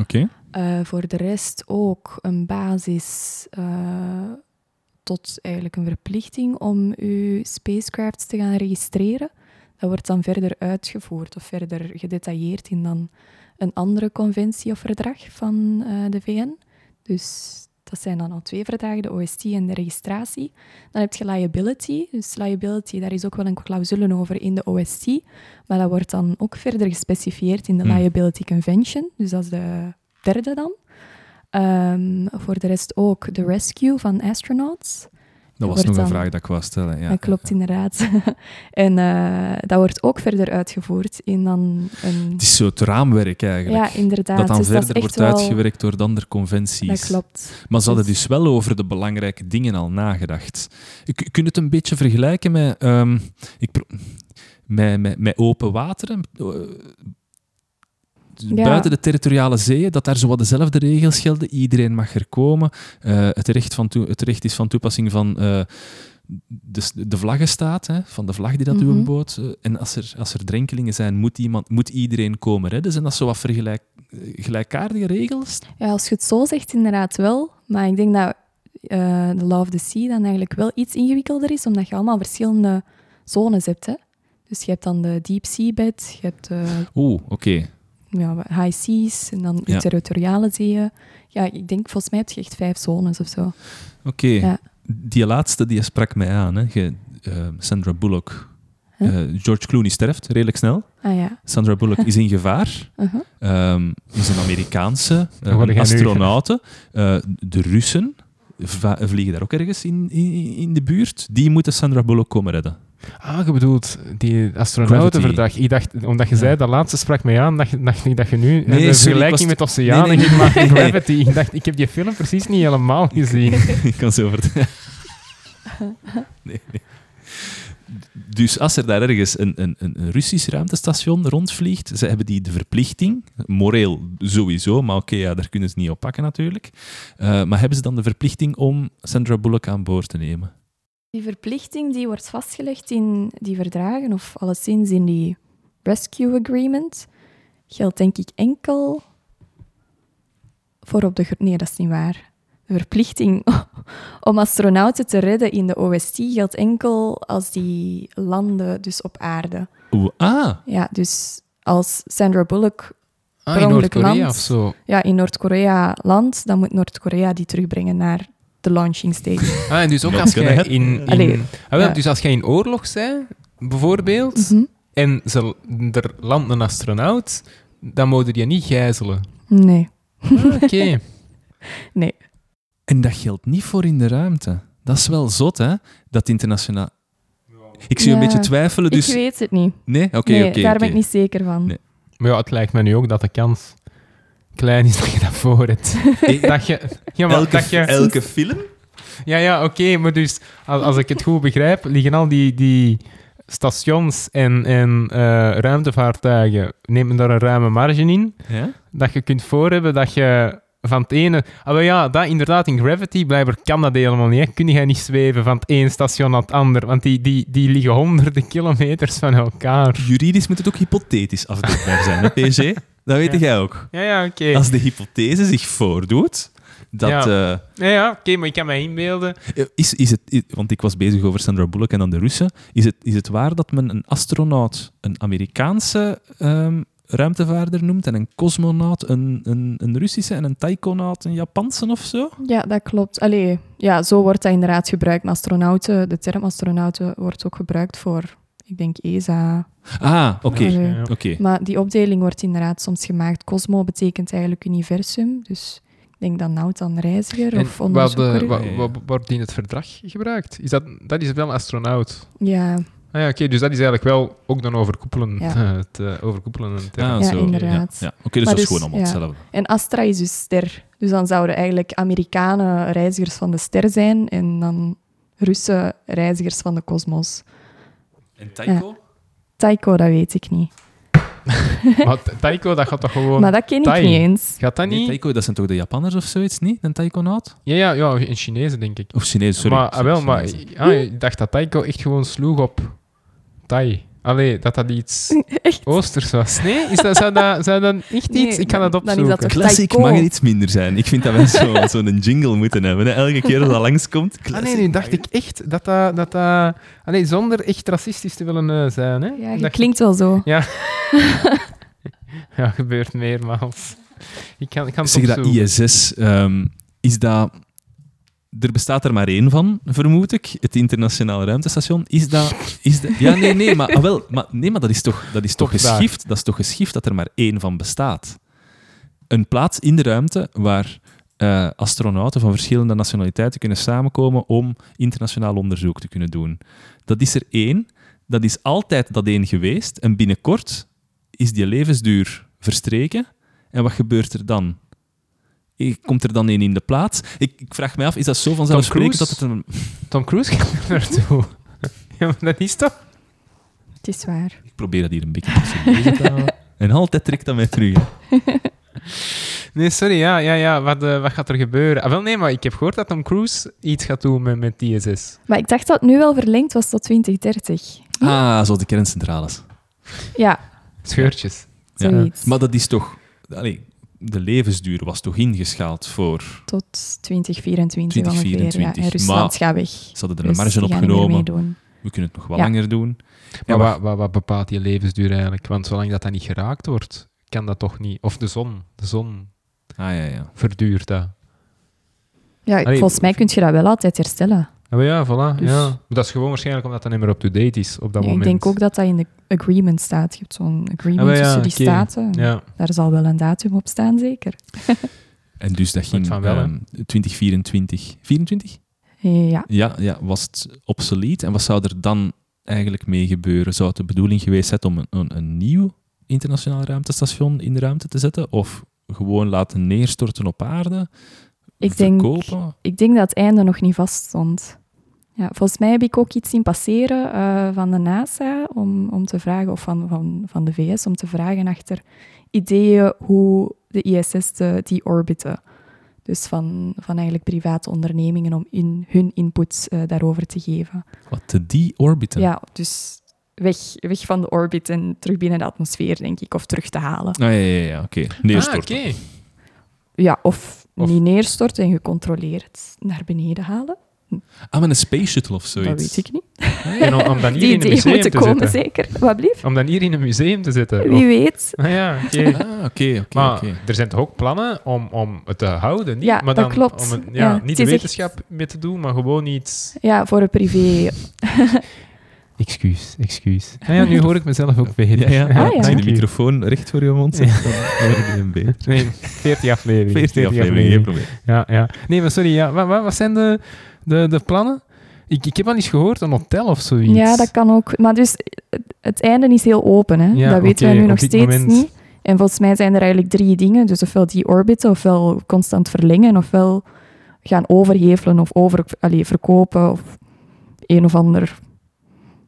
Oké. Eh, voor de rest ook een basis eh, tot eigenlijk een verplichting om uw spacecrafts te gaan registreren. Dat wordt dan verder uitgevoerd of verder gedetailleerd in dan een andere conventie of verdrag van eh, de VN. Dus Dat zijn dan al twee verdragen, de OST en de registratie. Dan heb je liability. Dus liability, daar is ook wel een clausule over in de OST. Maar dat wordt dan ook verder gespecifieerd in de Hmm. Liability Convention. Dus dat is de derde dan. Ehm, voor de rest ook de rescue van astronauts. Dat was nog een vraag dat ik wou stellen. Ja. Dat klopt inderdaad. en eh, dat wordt ook verder uitgevoerd in dan een... Het is zo het raamwerk eigenlijk. Ja, inderdaad. dat dan Dus verder echt wordt wel- uitgewerkt door de andere conventies. Dat klopt. Maar ze hadden Dus- dus wel over de belangrijke dingen al nagedacht. Je kun- kunt het een beetje vergelijken met, ehm, ik met, met, met open wateren. Ja. Buiten de territoriale zeeën, dat daar zo wat dezelfde regels gelden. Iedereen mag er komen. Eh, het, recht van het recht is van toepassing van eh, de, de vlaggenstaat, hè, van de vlag die dat Mhm. uw boot. en als er, als er drenkelingen zijn, moet, iemand, moet iedereen komen redden. Zijn dat zo wat vergelijk, eh, gelijkaardige regels? Ja, als je het zo zegt, inderdaad wel. Maar ik denk dat eh, de Law of the Sea dan eigenlijk wel iets ingewikkelder is, omdat je allemaal verschillende zones hebt. Hè? Dus je hebt dan de deep sea bed, je hebt Oeh, oké. Ja, high seas en dan Ja. territoriale zeeën. Ja, ik denk, volgens mij heb je echt vijf zones of zo. Oké, Ja. die laatste die sprak mij aan. Hè. Je, eh, Sandra Bullock. Huh? Eh, George Clooney sterft redelijk snel. Ah ja. Sandra Bullock is in gevaar. Uh-huh. Ehm, is een Amerikaanse Dan word uh, jij nu- astronaute. Eh, de Russen va- vliegen daar ook ergens in, in, in de buurt. Die moeten Sandra Bullock komen redden. Ah, je bedoelt die astronautenverdrag. Ik dacht, omdat je Ja. zei, dat laatste sprak mij aan, dacht, dacht ik dat je nu Nee, een ik vergelijking met oceanen Nee, nee, ging maken. Gravity. Ik dacht, ik heb die film precies niet helemaal gezien. ik kan zo vertellen. nee, nee. Dus als er daar ergens een, een, een een Russisch ruimtestation rondvliegt, ze hebben die de verplichting, moreel sowieso, maar oké, ja, daar kunnen ze niet op pakken natuurlijk. Eh, maar hebben ze dan de verplichting om Sandra Bullock aan boord te nemen? Die verplichting die wordt vastgelegd in die verdragen, of alleszins in die Rescue Agreement, geldt denk ik enkel voor op de... Nee, dat is niet waar. De verplichting om astronauten te redden in de OST geldt enkel als die landen dus op aarde. Oeh, ah, Ja, dus als Sandra Bullock Ah, Per in Noord-Korea land. of zo. ja, in Noord-Korea landt, dan moet Noord-Korea die terugbrengen naar de launching station. Ah, en dus ook als jij in... in Allee, ah, wel, ja. Dus als jij in oorlog bent, bijvoorbeeld, Mhm. en ze, er landt een astronaut, dan mogen je niet gijzelen. Nee. Ah, Oké. Nee. en dat geldt niet voor in de ruimte. Dat is wel zot, hè? Dat internationaal... Ik zie je een beetje twijfelen, dus... Ik weet het niet. Nee? Oké, nee, oké. daar ben ik niet zeker van. Nee. Maar ja, het lijkt me nu ook dat de kans klein is dat je dat voor hebt. Dat je... Ja, maar elke, dat je... elke film? Ja, ja, oké, maar dus als, als ik het goed begrijp, liggen al die, die stations en, en eh, ruimtevaartuigen, neemt men daar een ruime marge in, Ja? dat je kunt voorhebben dat je van het ene... Ah, ja, dat inderdaad in Gravity, blijkbaar kan dat helemaal niet. hè. Kun je niet zweven van het ene station naar het ander, want die, die, die liggen honderden kilometers van elkaar. Juridisch moet het ook hypothetisch afdeelbaar zijn, hè, PG? Dat weet Ja. jij ook. Ja, ja, oké. Als de hypothese zich voordoet, dat... Ja. eh, Ja, ja oké, maar ik kan me inbeelden... is, is het, want ik was bezig over Sandra Bullock en dan de Russen. Is het, is het waar dat men een astronaut een Amerikaanse ehm, ruimtevaarder noemt en een cosmonaut een, een, een Russische en een taikonaut een Japanse of zo? Ja, dat klopt. Allee, ja, zo wordt dat inderdaad gebruikt. Maar astronauten, de term astronauten wordt ook gebruikt voor, ik denk, ESA. Ah, oké. Ja. Oké. Maar die opdeling wordt inderdaad soms gemaakt. Cosmo betekent eigenlijk universum. Dus ik denk dan naut dan reiziger En of onderzoeker. ja. wat wordt in het verdrag gebruikt? Is dat, dat is wel een astronaut. Ja, Ah ja, oké, dus dat is eigenlijk wel ook dan overkoepelend. Ja. eh, het eh, overkoepelende term. Ah, Ja, zo. inderdaad. Ja, ja. Oké, dus Maar dat is dus, gewoon allemaal ja. hetzelfde. en Astra is dus ster. Dus dan zouden eigenlijk Amerikanen reizigers van de ster zijn en dan Russen reizigers van de kosmos. En Taiko? Taiko, dat weet ik niet. Maar Taiko, dat gaat toch gewoon... Maar dat ken ik Tai. niet eens. Gaat dat Nee, niet? Taiko, dat zijn toch de Japanners of zoiets, niet? Een taikonaut? Ja, ja, ja, in Chinezen, denk ik. Of Chinees, sorry. maar, ah, wel, maar ah, ik dacht dat Taiko echt gewoon sloeg op Tai. Allee, dat dat iets Echt? oosters was. Nee? Is dat, zou, dat, zou dat echt Nee, iets... Ik kan dat dat opzoeken. toch- Classic Taiko. mag er iets minder zijn. Ik vind dat zo- zo'n jingle moeten hebben. Hè. Elke keer als dat langskomt. Ah nee, nu dacht ik echt dat dat... dat, dat allee, zonder echt racistisch te willen eh, zijn. Hè? Ja, Dacht klinkt wel zo. Ja, gebeurt meermaals. Ik kan, ik kan het Zeg dat. ISS, ehm, is dat er bestaat er maar één van, vermoed ik. Het internationale ruimtestation. Is dat... Is dat ja, nee, nee, maar, ah, wel, maar, nee, maar dat is toch, dat is toch, Toch daar. geschift? Dat is toch geschift dat er maar één van bestaat? Een plaats in de ruimte waar eh, astronauten van verschillende nationaliteiten kunnen samenkomen om internationaal onderzoek te kunnen doen. Dat is er één. Dat is altijd dat één geweest. En binnenkort is die levensduur verstreken. En wat gebeurt er dan? Komt er dan één in de plaats? Ik, ik vraag me af, is dat zo vanzelfsprekend dat het een... Tom Cruise gaat er naartoe. ja, maar dat is toch... Het is waar. Ik probeer dat hier een beetje te houden. En altijd trekt dat mij terug. hè. Nee, sorry, ja, ja, ja. Wat, eh, wat gaat er gebeuren? Ah, wel, nee, maar ik heb gehoord dat Tom Cruise iets gaat doen met, met TSS. Maar ik dacht dat het nu wel verlengd was tot 2030. Ah, zo de kerncentrales. Ja, Scheurtjes. Ja. Maar dat is toch... Allee, de levensduur was toch ingeschaald voor... Tot 2024 ongeveer. 2024. Ja. En Rusland Maar gaat weg. Ze hadden er Dus een marge die op genomen. We kunnen het nog wel Ja. langer doen. Maar wat, wat, wat bepaalt die levensduur eigenlijk? Want zolang dat, dat niet geraakt wordt, kan dat toch niet... Of de zon. De zon Ah, ja, ja. verduurt dat. Ja, Allee, volgens mij kun je dat wel altijd herstellen. Ah, maar ja, voilà. Dus- Ja. Maar dat is gewoon waarschijnlijk omdat dat niet meer up-to-date is op dat Ja, ik moment. denk ook dat dat in de agreement staat. Je hebt zo'n agreement Ah, ja, tussen die staten. Ja. Daar zal wel een datum op staan, zeker. En dus dat ging van wel, hè? ehm, 2024... 24? Eh, Ja, Ja, ja, was het obsolet? En wat zou er dan eigenlijk mee gebeuren? Zou het de bedoeling geweest zijn om een, een, een nieuw internationaal ruimtestation in de ruimte te zetten? Of gewoon laten neerstorten op aarde? Ik denk, ik denk dat het einde nog niet vaststond. Ja, volgens mij heb ik ook iets zien passeren eh, van de NASA om, om te vragen, of van, van, van de VS, om te vragen achter ideeën hoe de ISS te deorbiten. Dus van, van eigenlijk private ondernemingen om in, hun input eh, daarover te geven. Wat te deorbiten? Ja, dus weg, weg van de orbit en terug binnen de atmosfeer, denk ik, of terug te halen. Ah, ja, ja, ja, oké. Neerstorten. Ah, oké. Ja, of, Of- niet neerstorten en gecontroleerd naar beneden halen. Ah, met een space shuttle of zoiets. Dat weet ik niet. En om, om dan hier Die in een museum moeten te komen, zitten. zeker. Wat blieft? Om dan hier in een museum te zitten. Wie Of- weet. Ah ja, oké. Ah, oké, oké, Maar oké. er zijn toch ook plannen om, om het te houden, niet? Ja, maar dat dan klopt. Om het, ja, Ja, niet de echt- wetenschap mee te doen, maar gewoon iets... Ja, voor een privé. Excuus, excuus. Ah ja, nu hoor ik mezelf ook beter. Ja, ja. Ah, ja. Als je Dank de microfoon recht voor je mond zet, dan hoor je hem beter. Nee, 40 afleveringen. 40 afleveringen, geen probleem. Ja, ja. Nee, maar sorry, ja. wat, wat, wat zijn de, de, de plannen? Ik, ik heb al eens gehoord, een hotel of zoiets. Ja, dat kan ook. Maar dus, het- het einde is heel open. Hè? Ja, dat weten oké, wij nu nog steeds moment. niet. En volgens mij zijn er eigenlijk drie dingen. Dus ofwel die orbiten, ofwel constant verlengen, ofwel gaan overhevelen of over, allee, verkopen of een of ander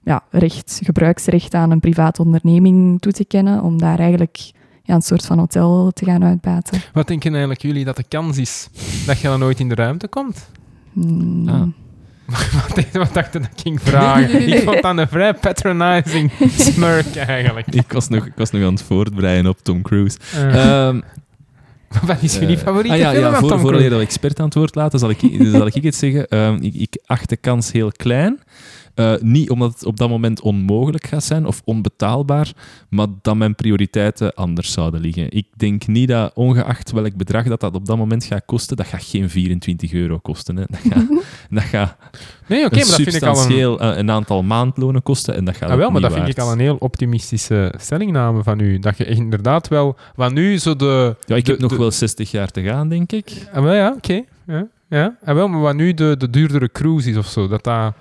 ja, recht, gebruiksrecht aan een private onderneming toe te kennen om daar eigenlijk ja, een soort van hotel te gaan uitbaten. Wat denken eigenlijk jullie dat de kans is dat je dan nooit in de ruimte komt? Hmm. Ah. Wat, dacht je dat ik ging vragen? Ik vond dat een vrij patronizing smirk eigenlijk. Ik was, nog, ik was nog aan het voortbreien op Tom Cruise. Eh, Ehm, wat is jullie eh, favoriete ah, ja, film ja, van voor, Tom voordat Cruise? je dat expert aan het woord laten, zal ik, zal ik iets zeggen. Ehm, ik, ik acht de kans heel klein. Eh, niet omdat het op dat moment onmogelijk gaat zijn of onbetaalbaar, maar dat mijn prioriteiten anders zouden liggen. Ik denk niet dat, ongeacht welk bedrag dat, dat op dat moment gaat kosten, dat gaat geen 24 euro kosten. Hè. Dat gaat, dat gaat Nee, oké, een maar dat vind ik al een... eh, een aantal maandlonen kosten en dat gaat Ah, wel, maar dat vind ik al een heel optimistische stellingname van u. Dat je inderdaad wel... Wat nu zo de... Ja, ik de- heb nog de- wel 60 jaar te gaan, denk ik. Ah, wel, ja, oké. Ja, ja. Ah, wel, maar wat nu de, de duurdere cruise is of zo, dat dat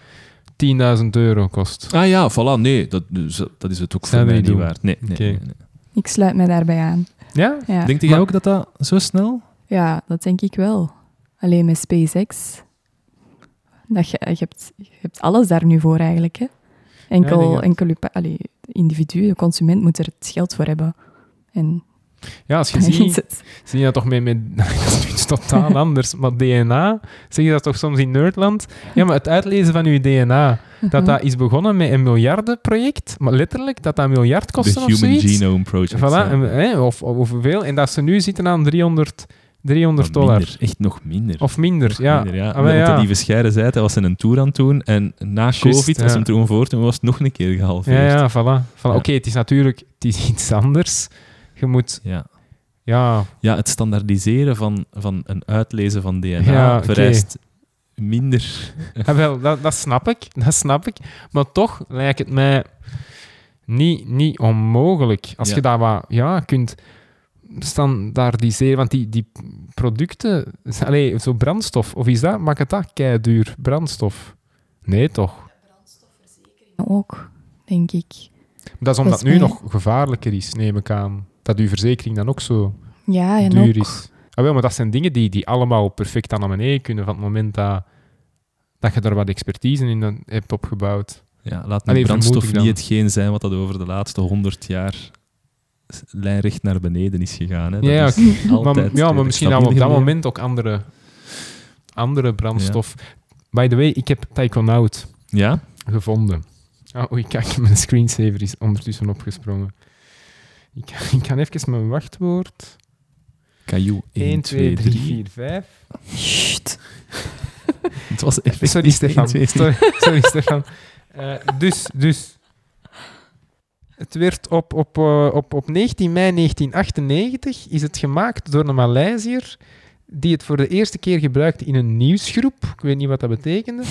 10.000 euro kost. Ah ja, voilà, nee, dat, dus, dat is het ook voor mij niet doen? waard. Nee, nee, Oké. nee, nee. Ik sluit mij daarbij aan. Ja? Ja. Denkt jij Maar- ook dat dat zo snel? Ja, dat denk ik wel. Alleen met SpaceX. Dat je, je, hebt, je hebt alles daar nu voor eigenlijk. Hè? Enkel, Ja, enkel allee, individu, de consument, moet er het geld voor hebben. En Ja, als je ziet, zie je dat toch met... met dat is nu iets totaal anders, maar DNA, zeg je dat toch soms in Nerdland? Ja, maar het uitlezen van uw DNA, dat Mhm. dat is begonnen met een miljardenproject, maar letterlijk dat dat een miljard kostte of Human zoiets. Genome Project. Voilà, en, hè, of, of hoeveel. En dat ze nu zitten aan 300, 300 Maar dollar. minder, echt nog minder. Of minder, Nog ja. minder, ja. Ah, ja. lieve Scheire zei hij was in een tour aan het doen en na COVID, ja. als hem er gewoon voor toen was het nog een keer gehalveerd. Ja, ja, voilà. voilà. Ja. Oké, het is natuurlijk het is iets anders. Je moet, Ja. ja, Ja, het standaardiseren van, van een uitlezen van DNA Ja, vereist minder... Ja, wel, dat, dat snap ik, dat snap ik. Maar toch lijkt het mij niet, niet onmogelijk. Als Ja. je dat wat ja, kunt standaardiseren, want die, die producten, allee, zo brandstof, of is dat, maakt het dat kei duur, brandstof? Nee, toch? Ook, denk ik. Dat is omdat Dat is nu mij- nog gevaarlijker is, neem ik aan. Dat uw verzekering dan ook zo Ja, en duur ook... is. Ah, wel, maar dat zijn dingen die, die allemaal perfect aan naar beneden kunnen van het moment dat, dat je daar wat expertise in dan hebt opgebouwd. Ja, laat nu brandstof niet hetgeen zijn wat dat over de laatste honderd jaar lijnrecht naar beneden is gegaan. Hè. Dat Ja, is Maar, altijd ja, maar misschien dan op dat moment ook andere, andere brandstof. By the way, ik heb Taikonaut Ja? gevonden. Oh, oei, kijk, mijn screensaver is ondertussen opgesprongen. Ik, ik kan even mijn wachtwoord. Caillou 1, 2, 3, 4, 5. Sst. Het was effectief Sorry, Stefan. 1, 2, 3. Sorry, sorry, Stefan. Eh, dus, dus. Het werd op, op, eh, op, op 19 mei 1998 is het gemaakt door een Maleisiër die het voor de eerste keer gebruikte in een nieuwsgroep. Ik weet niet wat dat betekende.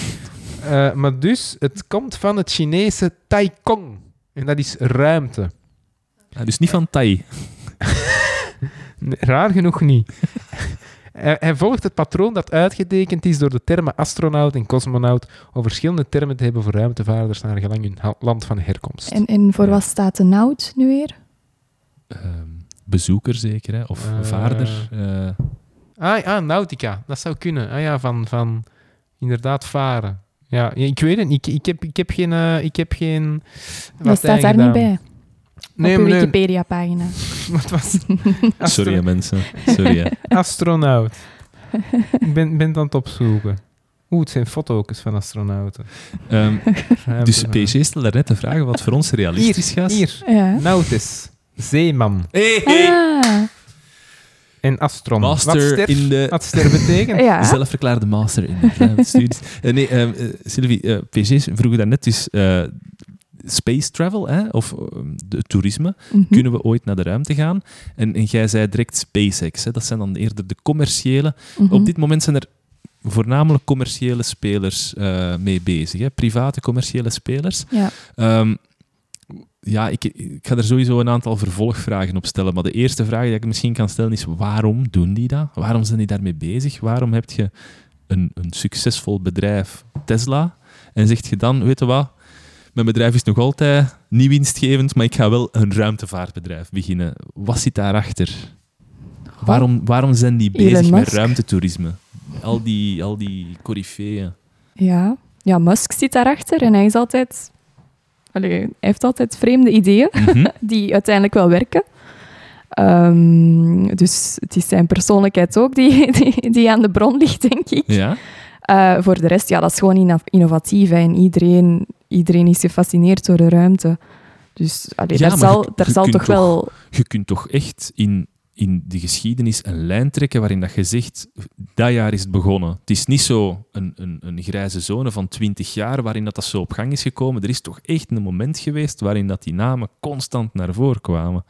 Eh, maar dus, het komt van het Chinese Taikong. En dat is ruimte. Dus niet van Tai. Raar genoeg niet. hij, hij volgt het patroon dat uitgetekend is door de termen astronaut en cosmonaut om verschillende termen te hebben voor ruimtevaarders naar gelang hun land van herkomst. En, en voor Ja. wat staat de nout nu weer? Ehm, bezoeker zeker, hè? of Eh. vaarder. eh, Ah, ah, nautica. Dat zou kunnen. Ah ja, van, van inderdaad varen. Ja, ik weet het niet. Ik, ik, heb, ik heb geen... eh, ik heb geen Dat staat daar niet bij. Nee, op uw nee. Wikipedia-pagina. Wat was sorry hè, mensen. Sorry. hè. Astronaut. ik ben, ben het aan het opzoeken. Oeh, het zijn foto's van astronauten. Ehm, dus. PSG stelde net de vraag wat voor ons realistisch gaat. Hier, Ja. Nautis. Zeeman. Hey, hey. Ah, En astronaut. Master wat ster, in de wat ster betekent? ja. zelfverklaarde master in de ruimtestudies. Eh, nee, ehm, eh, Sylvie, eh PSG vroegen daarnet dus eh, space travel, hè, of ehm, de toerisme. Mhm. Kunnen we ooit naar de ruimte gaan? En, en jij zei direct SpaceX. Hè, dat zijn dan eerder de commerciële. Mhm. Op dit moment zijn er voornamelijk commerciële spelers eh, mee bezig. Hè, private commerciële spelers. Ja. Ehm, ja, ik, ik ga er sowieso een aantal vervolgvragen op stellen. Maar de eerste vraag die ik misschien kan stellen is: waarom doen die dat? Waarom zijn die daarmee bezig? Waarom heb je een, een succesvol bedrijf, Tesla, en zegt je dan: weet je wat? Mijn bedrijf is nog altijd niet winstgevend, maar ik ga wel een ruimtevaartbedrijf beginnen. Wat zit daarachter? Waarom, waarom zijn die Elon bezig met Musk. ruimtetoerisme? Al die, al die coryfeeën. Ja. ja, Musk zit daarachter en hij is altijd... Allee, hij heeft altijd vreemde ideeën Mhm. die uiteindelijk wel werken. Ehm, dus het is zijn persoonlijkheid ook die, die, die aan de bron ligt, denk ik. Ja? Eh, voor de rest, ja, dat is gewoon inno- innovatief. hè. En iedereen, iedereen is gefascineerd door de ruimte. Dus allee, Ja, daar zal, je- daar je zal kunt toch toch- wel... je kunt toch echt in, in de geschiedenis een lijn trekken waarin dat je zegt, dat jaar is het begonnen. Het is niet zo een, een, een grijze zone van twintig jaar waarin dat, dat zo op gang is gekomen. Er is toch echt een moment geweest waarin dat die namen constant naar voren kwamen.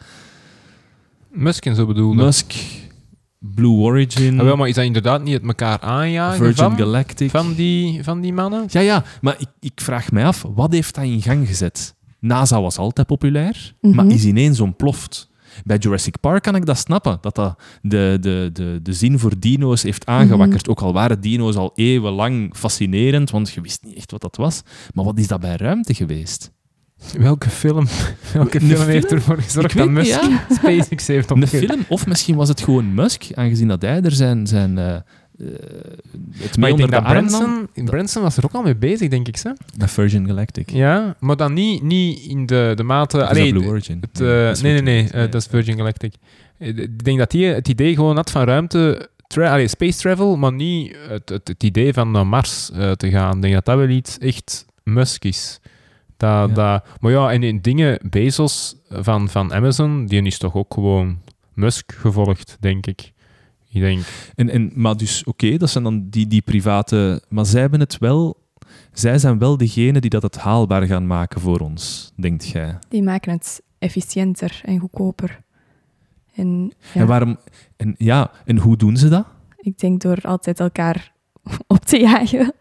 Musk en zo bedoelde. Musk, Blue Origin, Ah, wel, maar is dat inderdaad niet het elkaar aanjagen Virgin van, Galactic. van, die, van die mannen? Ja, ja, maar ik, ik vraag mij af, wat heeft dat in gang gezet? NASA was altijd populair, maar Mhm. is ineens ontploft. Bij Jurassic Park kan ik dat snappen, dat dat de, de, de, de zin voor dino's heeft aangewakkerd. Ook al waren dino's al eeuwenlang fascinerend, want je wist niet echt wat dat was. Maar wat is dat bij ruimte geweest? Welke film, welke Een film, film? heeft ervoor gezorgd dat niet, Musk ja. SpaceX heeft Een opgericht? film? Of misschien was het gewoon Musk, aangezien dat hij er zijn, zijn eh, het Maar ik denk de dat. Branson, Branson was er ook al mee bezig, denk ik. Hè? Met Virgin Galactic. Ja, maar dan niet, niet in de, de mate... Allee, Blue Origin? het, Ja, eh, nee, nee, nee, dat is Virgin Galactic. Ik denk dat hij het idee gewoon had van ruimte... Tra allee, space travel, maar niet het, het, het idee van naar Mars te gaan. Ik denk dat dat wel iets echt Musk is. Dat, Ja. dat, maar ja, en in dingen, Bezos van, van Amazon, die is toch ook gewoon Musk gevolgd, denk ik. Ik denk... En, en, maar dus, oké, dat zijn dan die, die private... Maar zij hebben het wel... Zij zijn wel degene die dat het haalbaar gaan maken voor ons, denkt jij. Die maken het efficiënter en goedkoper. En ja, En waarom... En, ja, en hoe doen ze dat? ik denk door altijd elkaar op te jagen.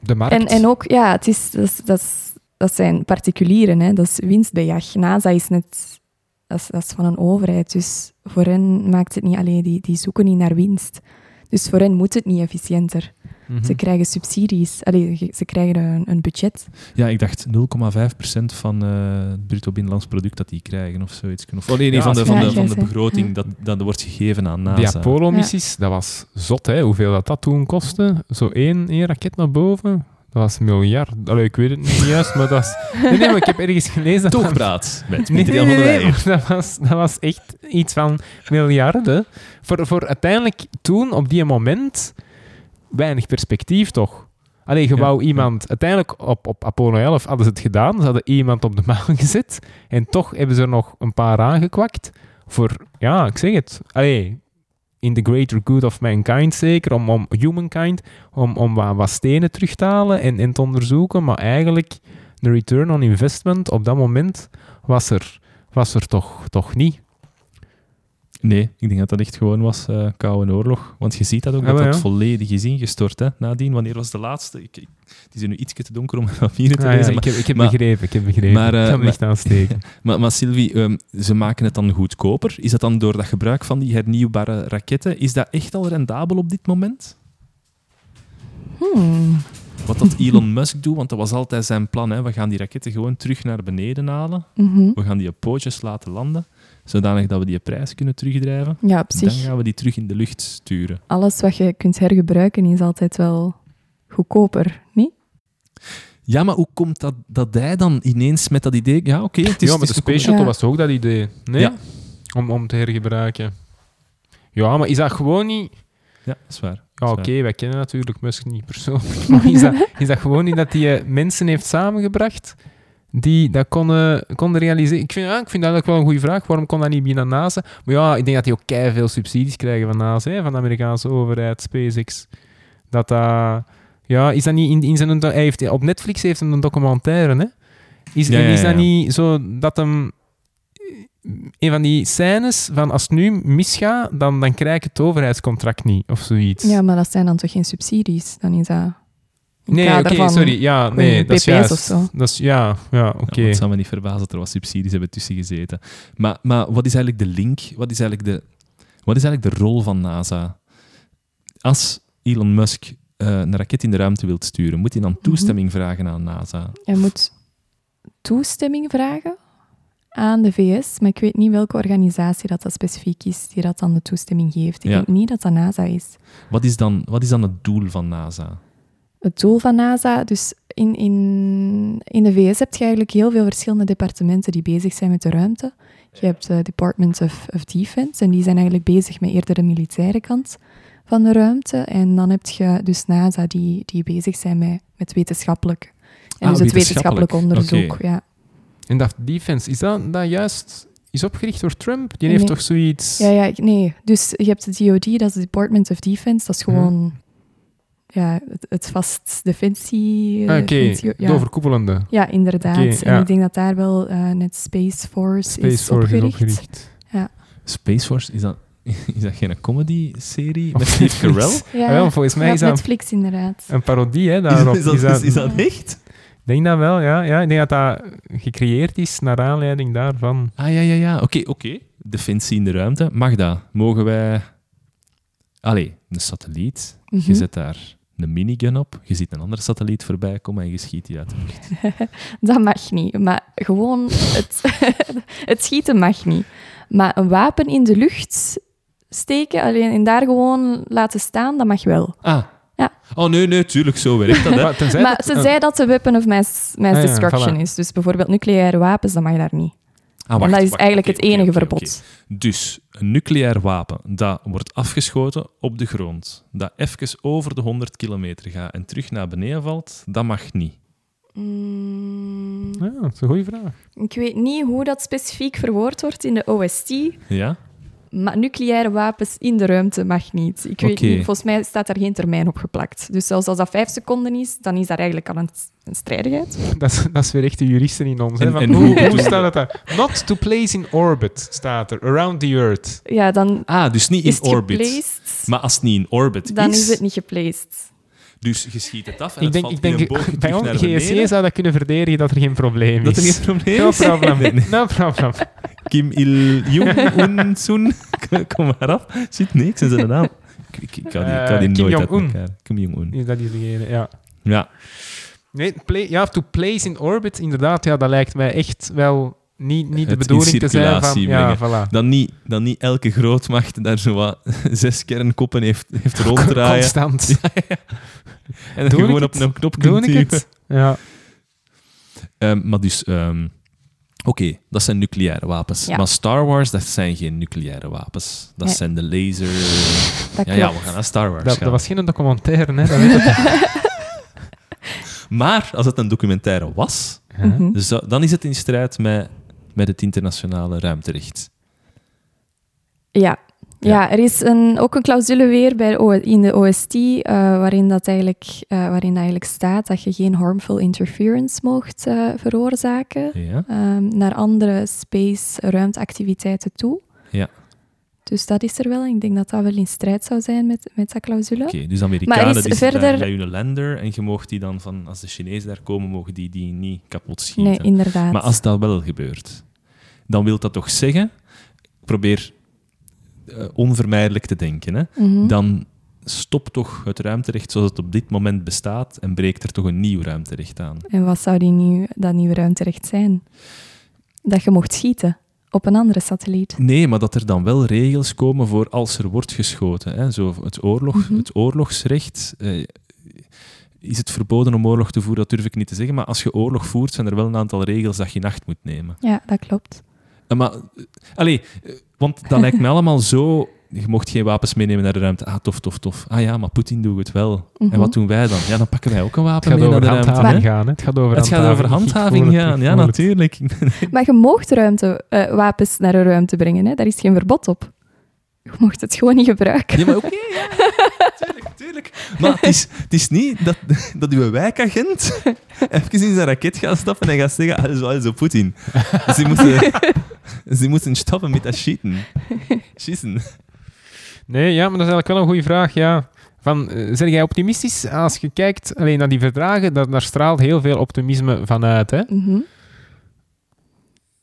De markt. En, en ook, ja, het is, dat, is, dat, is- dat zijn particulieren, hè. dat is winstbejag. NASA is net, dat is, dat is van een overheid, dus voor hen maakt het niet, alleen die, die zoeken niet naar winst. Dus voor hen moet het niet efficiënter. Mhm. Ze krijgen subsidies, allee, ze krijgen een, een budget. Ja, ik dacht 0,5% van eh, het bruto binnenlands product dat die krijgen of zoiets. Of, oh nee, nee Ja, van, de, van, de, van de begroting, ja. dat, dat wordt gegeven aan Die NASA. Apollo-missies, dat was zot, hè? Hoeveel dat, dat toen kostte. Zo één, één raket naar boven. Dat was een miljard. Allee, ik weet het niet juist, maar dat is... Nee, nee, maar ik heb ergens gelezen... dat Toch dat- praat met Nee, van nee, der nee, dat was, dat was echt iets van miljarden. Voor, voor uiteindelijk toen, op die moment, weinig perspectief toch? Alleen je Ja, wou ja. iemand... Uiteindelijk op, op Apollo 11 hadden ze het gedaan. Ze hadden iemand op de maan gezet. En toch hebben ze er nog een paar aangekwakt. Voor, ja, ik zeg het. Allee, in the greater good of mankind zeker. Om, om humankind. Om, om wat, wat stenen terug te halen en, en te onderzoeken. Maar eigenlijk, de return on investment op dat moment was er, was er toch, toch niet. Nee, ik denk dat dat echt gewoon was eh Koude Oorlog. Want je ziet dat ook, Ja, dat maar dat volledig is ingestort. Hè, nadien, wanneer was de laatste? Ik, ik, het is nu iets te donker om mijn papieren te Ah, ja, lezen. ik heb, ik heb maar- begrepen, ik heb begrepen. maar, eh, ik ga maar- licht aansteken. Maar, maar Sylvie, ehm, ze maken het dan goedkoper. Is dat dan door dat gebruik van die hernieuwbare raketten? Is dat echt al rendabel op dit moment? Hmm. Wat dat Elon Musk doet, want dat was altijd zijn plan. Hè. We gaan die raketten gewoon terug naar beneden halen. Mhm. We gaan die op pootjes laten landen, zodanig dat we die prijs kunnen terugdrijven. Ja, op Dan gaan we die terug in de lucht sturen. alles wat je kunt hergebruiken is altijd wel goedkoper, niet? Ja, maar hoe komt dat, dat hij dan ineens met dat idee... Ja, oké, het is... ja, is de een Space Shuttle Ja. was ook dat idee. Nee? Ja. Om, om te hergebruiken. Ja, maar is dat gewoon niet... Ja, dat is waar. Ja, oké, wij kennen natuurlijk Musk niet persoonlijk. Maar is dat, is dat gewoon niet dat hij eh, mensen heeft samengebracht die dat konden, konden realiseren? Ik vind, ja, ik vind dat eigenlijk wel een goede vraag. Waarom kon dat niet binnen NASA? Maar ja, ik denk dat die ook veel subsidies krijgen van NASA, hè, van de Amerikaanse overheid, SpaceX. Dat dat... Ja, is dat niet in, in zijn... Hij heeft, op Netflix heeft hij een documentaire, hè? Is, Ja, en ja, is dat ja. niet zo dat hem... Een van die scènes van als het nu misgaat, dan, dan krijg ik het overheidscontract niet, of zoiets. Ja, maar dat zijn dan toch geen subsidies? Dan is dat Nee, oké, sorry. Ja, nee, dat is juist. of zo. Dat is, ja, ja oké. Ja, het zou me niet verbazen dat er wat subsidies hebben tussen gezeten. Maar, maar wat is eigenlijk de link? Wat is eigenlijk de, wat is eigenlijk de rol van NASA? Als Elon Musk eh, een raket in de ruimte wilt sturen, moet hij dan toestemming vragen aan NASA? Je moet toestemming vragen aan de VS, maar ik weet niet welke organisatie dat, dat specifiek is die dat dan de toestemming geeft. Ik Ja. denk niet dat dat NASA is. Wat is dan, wat is dan het doel van NASA? Het doel van NASA, dus in, in, in de VS heb je eigenlijk heel veel verschillende departementen die bezig zijn met de ruimte. Je hebt de Department of, of Defense en die zijn eigenlijk bezig met eerder de militaire kant van de ruimte. En dan heb je dus NASA die, die bezig zijn met, met wetenschappelijk. En Ah, dus het wetenschappelijk. wetenschappelijk onderzoek. Ja. En dat defense, is dat, dat juist is opgericht door Trump? Die heeft toch zoiets... Ja, ja, nee. Dus je hebt de DOD, dat is de Department of Defense. Dat is gewoon ja, het, het vast defensie... Ah, Oké, ja. overkoepelende. ja, inderdaad. En ja. ik denk dat daar wel eh, net Space Force, Space is, Force opgericht. is opgericht. Space Force, is dat, is dat geen comedy-serie met Steve Carell? Ja, Ah, wel, volgens mij ja, is dat Netflix inderdaad. een parodie, hè, Is, daarop. is, dat, is, is dat echt? Ik denk dat wel, ja. ja. Ik denk dat dat gecreëerd is naar aanleiding daarvan. Ah, ja, ja, ja. Oké, oké. Defensie in de ruimte. Mag dat? Mogen wij... Allee, een satelliet. Je Mhm. zet daar een minigun op. Je ziet een andere satelliet voorbij komen en je schiet die uit de lucht. Dat mag niet. Maar gewoon, het, het schieten mag niet. Maar een wapen in de lucht steken alleen en daar gewoon laten staan, dat mag wel. Ah. Ja. Oh, nee, nee, tuurlijk. Zo werkt dat, hè. Maar tenzij maar dat- ze zei dat de weapon of mass, mass Ah ja, destruction voilà. is. Dus bijvoorbeeld nucleaire wapens, dat mag daar niet. Ah, en dat is wacht, eigenlijk het enige verbod. Dus een nucleair wapen dat wordt afgeschoten op de grond, dat even over de 100 kilometer gaat en terug naar beneden valt, dat mag niet. Mm, Ja, dat is een goede vraag. ik weet niet hoe dat specifiek verwoord wordt in de OST, Ja? Maar nucleaire wapens in de ruimte mag niet. Ik weet niet, volgens mij staat daar geen termijn op geplakt. Dus zelfs als dat vijf seconden is, dan is dat eigenlijk al een, een strijdigheid. Dat is, dat is weer echt de juristen in ons. En- en hoe, hoe- hoe staat het daar? Not to place in orbit, staat er. Around the Earth. Ja, dan Ah, dus niet in orbit. geplaced, Maar als het niet in orbit dan is, is het niet geplaced. Dus je schiet het af en Ik het denk, valt ik denk in bij ons, GSC beneden. zou dat kunnen verdedigen dat er geen probleem Dat er is. geen probleem No is? problem. Nee, nee. No problem. Kim Il-jung Soon. Kom maar af. Zit niks in zijn naam. Ik, ik, kan die, ik kan die Eh, Kim nooit uit Jong-un. Kim Jong-un. Is dat is degene, ja. Ja. Nee, play, ja, to place in orbit, inderdaad, ja, dat lijkt mij echt wel niet, niet de Het bedoeling in te zijn van... Ja, voilà. Dan niet, dan niet elke grootmacht daar zo wat zes kernkoppen heeft, heeft ronddraaien. Constant. En dan Doe ik gewoon op het? een knop Doe kunt ik het? Ja. Ehm, maar dus, ehm, oké, dat zijn nucleaire wapens. Ja. Maar Star Wars, dat zijn geen nucleaire wapens. Dat Nee. zijn de laser. Dat Ja, ja, we gaan naar Star Wars. Dat, dat was geen documentaire, hè? Dat weet ik. Maar als het een documentaire was, Mhm. dus dan is het in strijd met, met het internationale ruimterecht. Ja. Ja, er is een, ook een clausule weer bij in de OST eh, waarin, dat eigenlijk, eh, waarin dat eigenlijk staat dat je geen harmful interference mocht eh, veroorzaken Ja. ehm, naar andere space-ruimteactiviteiten toe. Dus dat is er wel. Ik denk dat dat wel in strijd zou zijn met, met dat clausule. Oké, dus Amerikanen er die verder- daar met hun lander en je mag die dan van, als de Chinezen daar komen, mogen die die niet kapot schieten. Nee, inderdaad. Maar als dat wel gebeurt, dan wil dat toch zeggen, ik probeer eh, onvermijdelijk te denken, hè? Mhm. dan stopt toch het ruimterecht zoals het op dit moment bestaat en breekt er toch een nieuw ruimterecht aan. En wat zou die nieuw, dat nieuwe ruimterecht zijn? Dat je mocht schieten op een andere satelliet. Nee, maar dat er dan wel regels komen voor als er wordt geschoten. Hè? Zo het, oorlog, Mhm. het oorlogsrecht. eh, is het verboden om oorlog te voeren? Dat durf ik niet te zeggen. Maar als je oorlog voert, zijn er wel een aantal regels dat je in acht moet nemen. Ja, dat klopt. Eh, Maar, eh, allee, eh, want dat lijkt me allemaal zo... Je mocht geen wapens meenemen naar de ruimte. Ah, tof, tof, tof. Ah ja, maar Poetin doet het wel. Mhm. En wat doen wij dan? Ja, dan pakken wij ook een Het wapen gaat mee naar over de ruimte. handhaving hè? gaan, hè? Het gaat over Het gaat over handhaving voel het, gaan, ja, natuurlijk. Maar je mocht ruimte, eh, wapens naar de ruimte brengen. Hè? Daar is geen verbod op. Je mocht het gewoon niet gebruiken. Ja, maar oké, ja. Tuurlijk, tuurlijk. Maar het is, het is niet dat, dat uw wijkagent even in zijn raket gaat stappen en gaat zeggen, zo, ah, zo Poetin. Ze moeten, ze moeten stoppen met dat schieten. Schieten. Nee, ja, maar dat is eigenlijk wel een goede vraag, ja. Van, eh, ben jij optimistisch als je kijkt alleen naar die verdragen? Dat, daar straalt heel veel optimisme vanuit, hè? Mhm.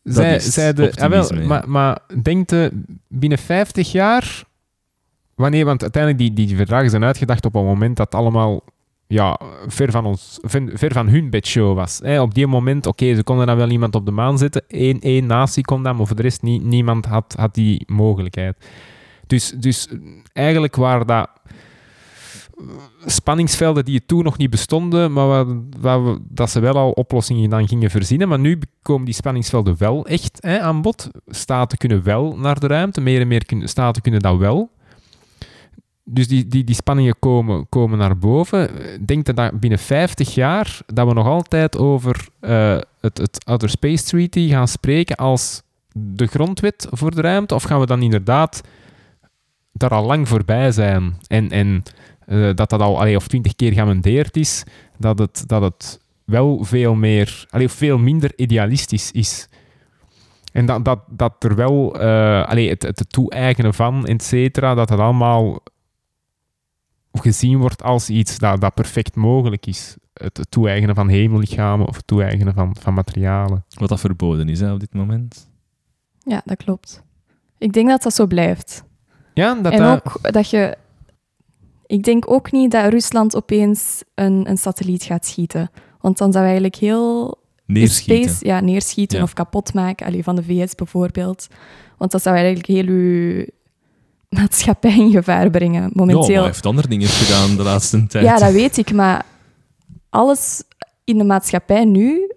Dat is zij de, ah, wel, optimisme, ja. maar, maar denk je binnen 50 jaar, wanneer, want uiteindelijk die, die verdragen zijn uitgedacht op een moment dat allemaal ja, ver, van ons, ver, van hun bedshow was. Hè? Op die moment, oké, ze konden dan wel iemand op de maan zetten, één, één natie kon dat, maar voor de rest niemand had, had die mogelijkheid. Dus, dus eigenlijk waren dat spanningsvelden die toen nog niet bestonden, maar waar, waar we, dat ze wel al oplossingen dan gingen verzinnen. Maar nu komen die spanningsvelden wel echt hè, aan bod. Staten kunnen wel naar de ruimte, meer en meer kunnen, staten kunnen dat wel. Dus die, die, die spanningen komen, komen naar boven. Denk je dat binnen 50 jaar dat we nog altijd over eh, het, het Outer Space Treaty gaan spreken als de grondwet voor de ruimte? Of gaan we dan inderdaad daar al lang voorbij zijn? En, en eh, dat dat al allee, of twintig keer geamendeerd is, dat het, dat het wel veel meer, allee, veel minder idealistisch is. En dat, dat, dat er wel eh, allee, het, het toe-eigenen van, et cetera, dat dat allemaal gezien wordt als iets dat, dat perfect mogelijk is. Het, het toe-eigenen van hemellichamen of het toe-eigenen van, van materialen. Wat dat verboden is hè, op dit moment. Ja, dat klopt. Ik denk dat dat zo blijft. Ja, dat en dat- ook dat je... Ik denk ook niet dat Rusland opeens een, een satelliet gaat schieten. Want dan zou eigenlijk heel... Neerschieten. Space, ja, neerschieten Ja. of kapot maken. Allee, van de VS bijvoorbeeld. Want dat zou eigenlijk heel uw maatschappij in gevaar brengen. Ja, maar Momenteel... hij heeft andere dingen gedaan de laatste tijd. Ja, dat weet ik, maar alles in de maatschappij nu,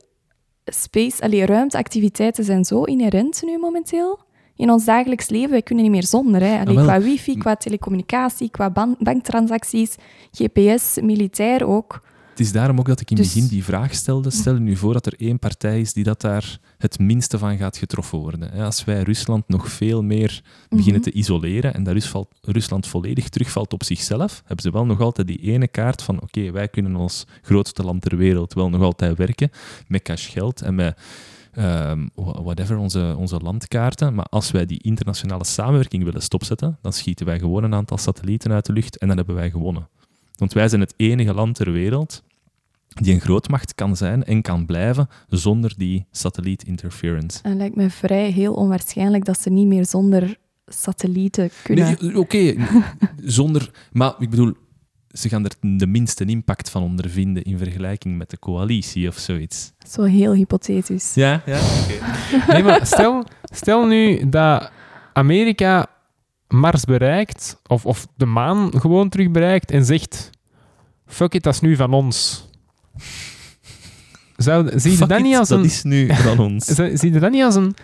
space, allee, ruimteactiviteiten zijn zo inherent nu momenteel. In ons dagelijks leven, wij kunnen niet meer zonder. Hè. Allee, Ah, qua wifi, qua telecommunicatie, qua ban- banktransacties, GPS, militair ook. Het is daarom ook dat ik in het Dus- begin die vraag stelde. Stel je nu voor dat er één partij is die dat daar het minste van gaat getroffen worden. Als wij Rusland nog veel meer beginnen Mhm. te isoleren en dat Rusland volledig terugvalt op zichzelf, hebben ze wel nog altijd die ene kaart van oké, wij kunnen als grootste land ter wereld wel nog altijd werken met cash geld en met ehm, wha- whatever, onze, onze landkaarten. Maar als wij die internationale samenwerking willen stopzetten, dan schieten wij gewoon een aantal satellieten uit de lucht en dan hebben wij gewonnen. Want wij zijn het enige land ter wereld die een grootmacht kan zijn en kan blijven zonder die satelliet interference. En het lijkt me vrij heel onwaarschijnlijk dat ze niet meer zonder satellieten kunnen. Nee, Oké, zonder... Maar ik bedoel, ze gaan er de minste impact van ondervinden in vergelijking met de coalitie of zoiets. Zo heel hypothetisch. Ja, ja, oké. Nee, maar stel, stel nu dat Amerika Mars bereikt, of, of de maan gewoon terug bereikt en zegt: Fuck it, dat is nu van ons. Zou, zie je Fuck dat it, niet als dat een. is nu van ons. Zie je dat niet als een,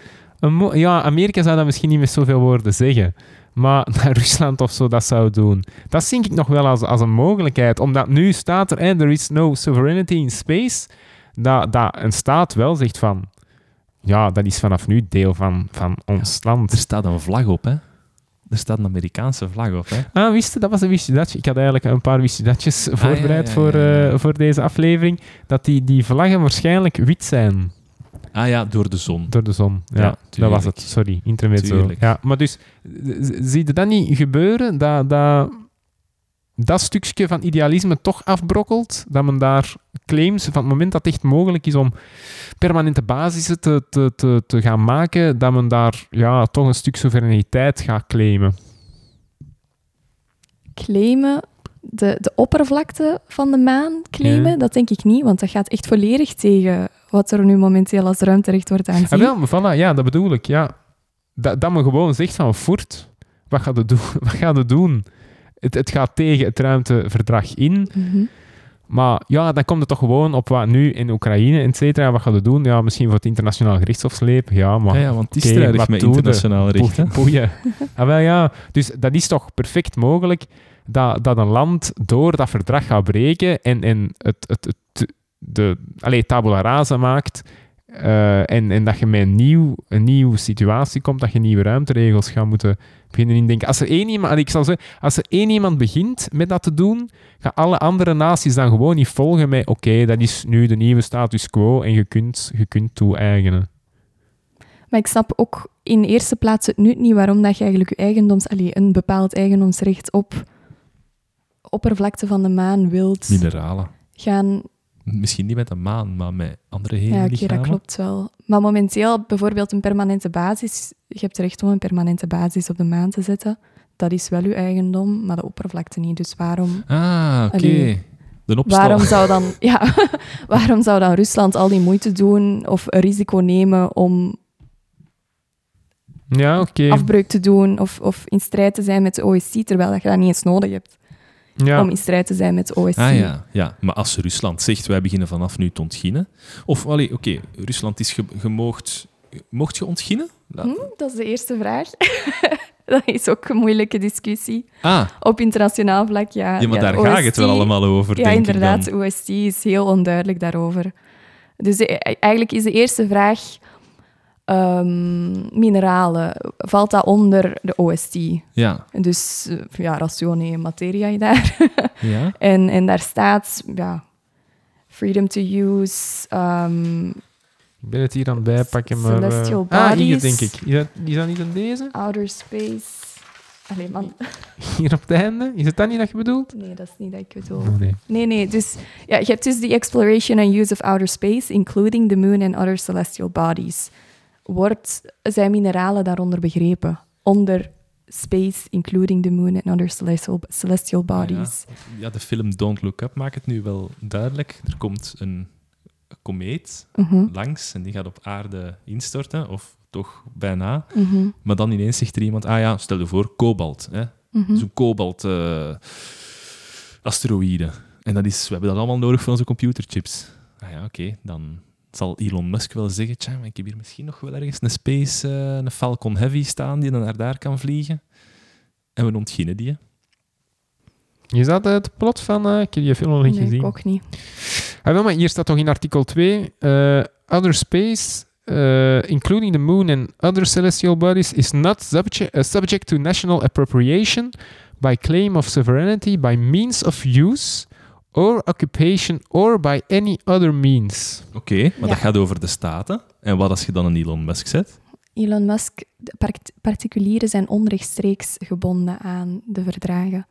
Ja, Amerika zou dat misschien niet met zoveel woorden zeggen. Maar dat Rusland of zo dat zou doen. Dat zie ik nog wel als, als een mogelijkheid. Omdat nu staat er, hè, there is no sovereignty in space. Dat, dat een staat wel zegt van... Ja, dat is vanaf nu deel van, van ons land. Er staat een vlag op, hè. Er staat een Amerikaanse vlag op, hè. Ah, wist je? Dat was een wist je datje. Ik had eigenlijk een paar wist je datjes voorbereid ja, Voor, eh, voor deze aflevering. Dat die, die vlaggen waarschijnlijk wit zijn. Ah ja, door de zon. Door de zon. Ja, Ja, dat was het. Sorry, intermezzo. Tuurlijk. Ja, maar dus, zie je dat niet gebeuren? Dat dat, dat stukje van idealisme toch afbrokkelt? Dat men daar claims, van het moment dat het echt mogelijk is om permanente basissen te, te, te, te gaan maken, dat men daar ja, toch een stuk soevereiniteit gaat claimen. Claimen, de, de oppervlakte van de maan claimen, Ja. dat denk ik niet, want dat gaat echt volledig tegen wat er nu momenteel als ruimterecht wordt Ah, aanzien. wel, voilà, ja, dat bedoel ik. Ja. Dat, dat men gewoon zegt van, voert, wat gaat het doen? Wat gaat het doen? Het, het gaat tegen het ruimteverdrag in. Mhm. Maar ja, dan komt het toch gewoon op wat nu in Oekraïne, et cetera. Wat gaat het doen? Ja, misschien voor het internationaal gerechtshof slepen. Ja, maar Ja, ja, want die oké, strijdig wat met internationaal recht, boeien. ah, wel, ja. Dus dat is toch perfect mogelijk dat, dat een land door dat verdrag gaat breken en, en het, het, het, de, allee, tabula rasa maakt eh, en, en dat je met een, nieuw, een nieuwe situatie komt, dat je nieuwe ruimteregels gaat moeten beginnen indenken. Als er één iemand, allee, ik zal zeggen, als er één iemand begint met dat te doen, gaan alle andere naties dan gewoon niet volgen met oké, dat is nu de nieuwe status quo en je kunt, je kunt toe-eigenen. Maar ik snap ook in eerste plaats het nut niet waarom dat je eigenlijk je eigendoms, allee, een bepaald eigendomsrecht op oppervlakte van de maan wilt Mineralen. gaan Misschien niet met de maan, maar met andere Ja, heen oké, dat klopt wel. Maar momenteel, bijvoorbeeld een permanente basis, je hebt recht om een permanente basis op de maan te zetten. Dat is wel uw eigendom, maar de oppervlakte niet. Dus waarom, Ah, oké. Allee. De opstal. waarom, zou dan, ja, waarom zou dan Rusland al die moeite doen of een risico nemen om Ja, oké. afbreuk te doen of, of in strijd te zijn met de OSC, terwijl dat je dat niet eens nodig hebt Ja. om in strijd te zijn met de OSC? Ah ja, ja, maar als Rusland zegt wij beginnen vanaf nu te ontginnen. Of, oké, Rusland is ge, gemoogd. Mocht je ontginnen? Hm, dat is de eerste vraag. dat is ook een moeilijke discussie. Ah, Op internationaal vlak, ja. ja, maar ja, daar de gaat het wel allemaal over, Ja, denk inderdaad. OST is heel onduidelijk daarover. Dus de- eigenlijk is de eerste vraag... ehm, mineralen, valt dat onder de OST? Ja, Dus eh, ja, ratione materia daar. ja. en, en daar staat... Ja, freedom to use... ehm, Ik ben het hier aan het bijpakken, maar... eh, Celestial ah, hier bodies. denk ik. Is dat, is dat niet aan deze? outer space... Allee, man. Hier op het einde? Is het dat niet dat je bedoelt? Nee, dat is niet dat ik bedoel. Oh, nee. Nee, nee. Dus ja, je hebt dus die exploration and use of outer space, including the moon and other celestial bodies. Wordt, zijn mineralen daaronder begrepen? Onder space, including the moon and other celestial, celestial bodies. ja, de film Don't Look Up maakt het nu wel duidelijk. Er komt een komeet Mhm, langs en die gaat op aarde instorten, of toch bijna. mhm, Maar dan ineens zegt er iemand, ah ja, stel je voor, kobalt. Hè? mhm. Zo'n kobalt eh asteroïde. En dat is, we hebben dat allemaal nodig voor onze computerchips. Ah ja, oké, dan zal Elon Musk wel zeggen, tja, maar ik heb hier misschien nog wel ergens een Space, eh, een Falcon Heavy staan die dan naar daar kan vliegen. En we ontginnen die. hè. Is dat het plot van... eh, ik heb die film nog niet Nee, ik gezien. ook niet. Ah, wel, maar hier staat toch in artikel 2... eh, other space, including the moon and other celestial bodies, is not subject, uh, subject to national appropriation by claim of sovereignty by means of use or occupation or by any other means. Oké, maar Ja. dat gaat over de staten. En wat als je dan een Elon Musk zet? Elon Musk, de particulieren zijn onrechtstreeks gebonden aan de verdragen.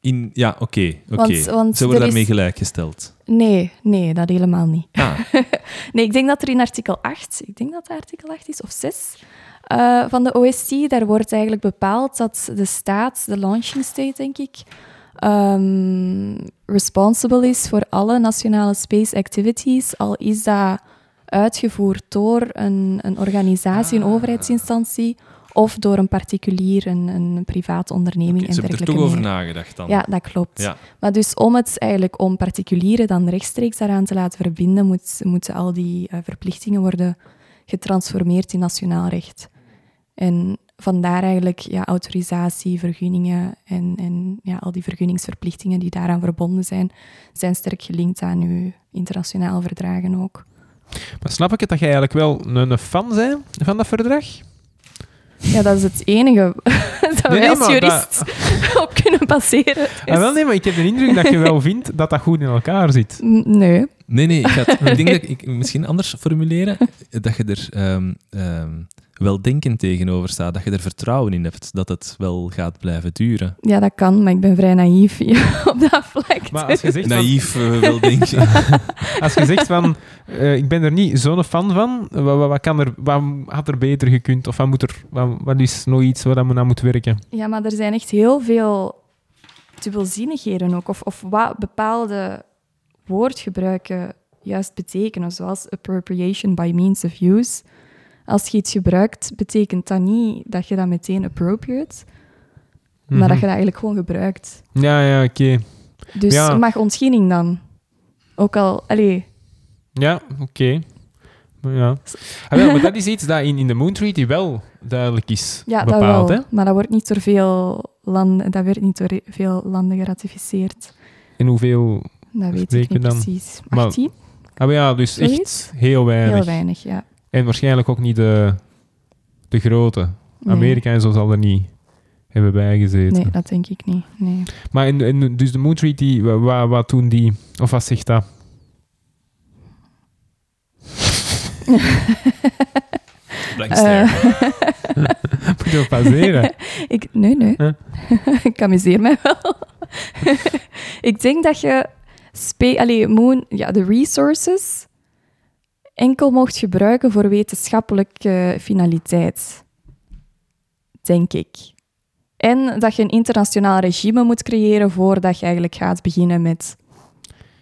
In, ja, oké. oké. Want- want Ze worden daarmee is- gelijkgesteld. Nee, nee, dat helemaal niet. Ah, Nee, ik denk dat er in artikel 8, ik denk dat het artikel 8 is, of 6, eh, van de OSC, daar wordt eigenlijk bepaald dat de staat, de launching state, denk ik, ehm, responsible is voor alle nationale space activities, al is dat uitgevoerd door een, een organisatie, een Ah. overheidsinstantie, of door een particulier, een, een private onderneming en ze hebben er toch over nagedacht dan. Ja, dat klopt. Ja. Maar dus om het eigenlijk om particulieren dan rechtstreeks daaraan te laten verbinden, moet, moeten al die eh, verplichtingen worden getransformeerd in nationaal recht. En vandaar eigenlijk ja, autorisatie, vergunningen en, en ja, al die vergunningsverplichtingen die daaraan verbonden zijn, zijn sterk gelinkt aan uw internationale verdragen ook. Maar snap ik het dat jij eigenlijk wel een, een fan bent van dat verdrag? Ja, dat is het enige dat Nee, wij als jurist op kunnen baseren. Ah, wel, nee, maar ik heb de indruk dat je wel vindt dat dat goed in elkaar zit. Nee. Nee, nee, ik, ik denk dat ik, ik misschien anders formuleren. Dat je er ehm ehm weldenkend tegenover staat. Dat je er vertrouwen in hebt dat het wel gaat blijven duren. Ja, dat kan, maar ik ben vrij naïef hier op dat vlak. Maar als je zegt van, Naïef uh, weldenken. als je zegt van eh, ik ben er niet zo'n fan van, wat, wat, wat kan er, wat had er beter gekund? Of wat, moet er, wat, wat is nog iets waar we aan moet werken? Ja, maar er zijn echt heel veel dubbelzinnigheden ook. Of, of wat bepaalde woordgebruiken juist betekenen, zoals appropriation by means of use. Als je iets gebruikt, betekent dat niet dat je dat meteen appropriate, maar dat Mhm. je dat eigenlijk gewoon gebruikt. Ja, ja, oké. Dus Ja. mag ontginning dan. Ook al, allee, Ja, oké. Maar Ja. Ah, wel, maar dat is iets dat in, in de Moon Treaty wel duidelijk is ja, bepaald. dat Hè? wel. Maar dat wordt niet door veel landen, dat werd niet door veel landen geratificeerd. En hoeveel... Dat weet ik niet dan? precies. Maar- 18? Ah, maar ja, dus Zoiets? echt heel weinig. Heel weinig, ja. En waarschijnlijk ook niet de, de grote. Nee. Amerika en zo zal er niet hebben bijgezeten. Nee, dat denk ik niet. Nee. Maar in, in- dus de Moon Treaty, wa- wa- wat doen die? Of wat zegt dat? Blank Eh, stare. Moeten we passeren? ik, nee, nee. Huh? ik amuseer mij wel. ik denk dat je spe allee, moon, ja, de resources enkel mocht gebruiken voor wetenschappelijke finaliteit. Denk ik. En dat je een internationaal regime moet creëren voordat je eigenlijk gaat beginnen met...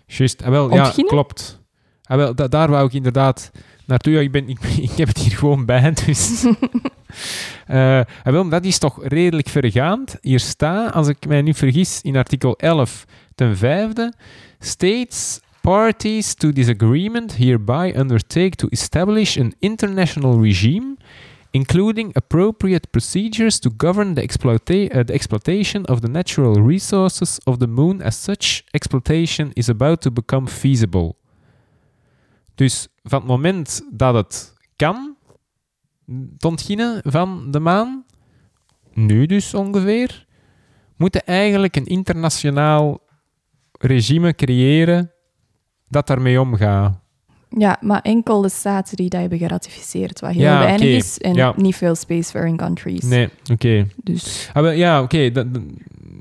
Juist, ah, wel, ja, klopt. Ah, wel, da- daar wou ik inderdaad naartoe. Ja, ik, ben, ik, ik heb het hier gewoon bij, dus... Eh, ah, wel, dat is toch redelijk vergaand. Hier staat, als ik mij niet vergis, in artikel 11 ten vijfde, states parties to this agreement hereby undertake to establish an international regime including appropriate procedures to govern uh, the exploitation of the natural resources of the moon as such exploitation is about to become feasible. Dus van het moment dat het kan, het ontginnen van de maan, nu dus ongeveer, moeten eigenlijk een internationaal regime creëren dat daarmee omgaat. Ja, maar enkel de staten die dat hebben geratificeerd, wat heel Ja, weinig is. En Ja. niet veel spacefaring countries. Nee, oké. Dus Ah, ja, oké, dat,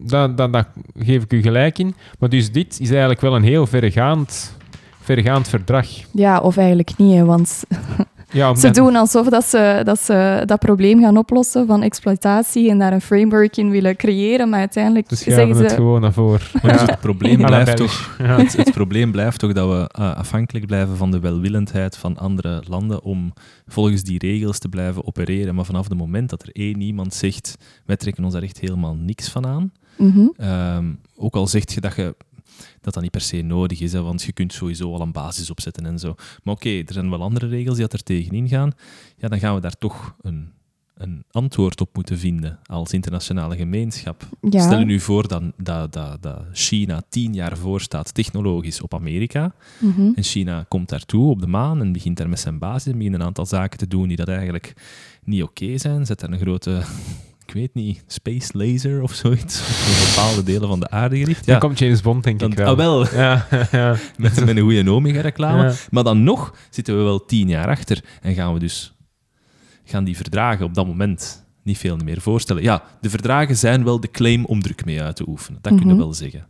dat, dat, dat geef ik u gelijk in. Maar dus dit is eigenlijk wel een heel verregaand, verregaand verdrag. ja, of eigenlijk niet, hè, want Ja, Ze doen alsof dat ze, dat ze dat probleem gaan oplossen van exploitatie en daar een framework in willen creëren, maar uiteindelijk Dus zeggen ze... het gewoon naar voren. Maar dus het probleem blijft toch... Ja. Het, het probleem blijft toch dat we eh, afhankelijk blijven van de welwillendheid van andere landen om volgens die regels te blijven opereren. Maar vanaf het moment dat er één iemand zegt, wij trekken ons daar echt helemaal niks van aan, Mhm. Ehm, ook al zeg je dat je dat dat niet per se nodig is, hè, want je kunt sowieso al een basis opzetten en zo. Maar oké, er zijn wel andere regels die dat er tegenin gaan. Ja, dan gaan we daar toch een, een antwoord op moeten vinden als internationale gemeenschap. Ja. Stel je nu voor dat, dat, dat, dat China tien jaar voor staat technologisch op Amerika. Mhm. En China komt daartoe op de maan en begint daar met zijn basis en begint een aantal zaken te doen die dat eigenlijk niet oké zijn. Zet daar een grote, ik weet niet, space laser of zoiets op bepaalde delen van de aarde gericht. Dan komt James Bond, denk dan, ik wel. ah, wel, Ja, ja. met, met een goede Omega-reclame. Ja. Maar dan nog zitten we wel tien jaar achter en gaan we dus gaan die verdragen op dat moment niet veel meer voorstellen. Ja, de verdragen zijn wel de claim om druk mee uit te oefenen. Dat kun je Mhm. wel zeggen.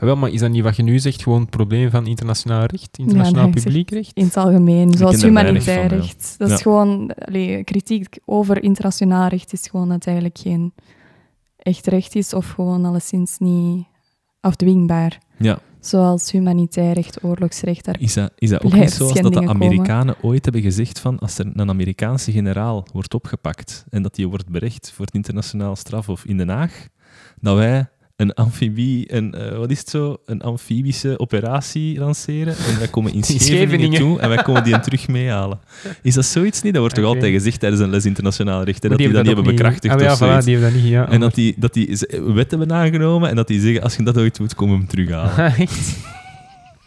Wel, maar is dat niet wat je nu zegt, gewoon het probleem van internationaal recht, internationaal is publiek recht? In het algemeen, zoals humanitair van, ja. recht. Dat Ja. is gewoon... allee, kritiek over internationaal recht is gewoon dat het eigenlijk geen echt recht is of gewoon alleszins niet afdwingbaar. Ja. Zoals humanitair recht, oorlogsrecht. Daar... Is dat, is dat ook niet zo als dat de komen. Amerikanen ooit hebben gezegd van als er een Amerikaanse generaal wordt opgepakt en dat die wordt berecht voor het internationaal straf of in Den Haag, dat wij een amfibie, een, eh, wat is het zo, een amfibische operatie lanceren en wij komen in In Scheveningen, Scheveningen. toe en wij komen die terug meehalen. Is dat zoiets niet? Dat wordt toch altijd gezegd tijdens een les internationaal recht, hè, dat die dat niet hebben bekrachtigd Ah, ja, of voilà, zoiets. die hebben dat niet, ja. En dat die, dat die wetten hebben aangenomen en dat die zeggen, als je dat ooit doet, kom hem terughalen. Echt?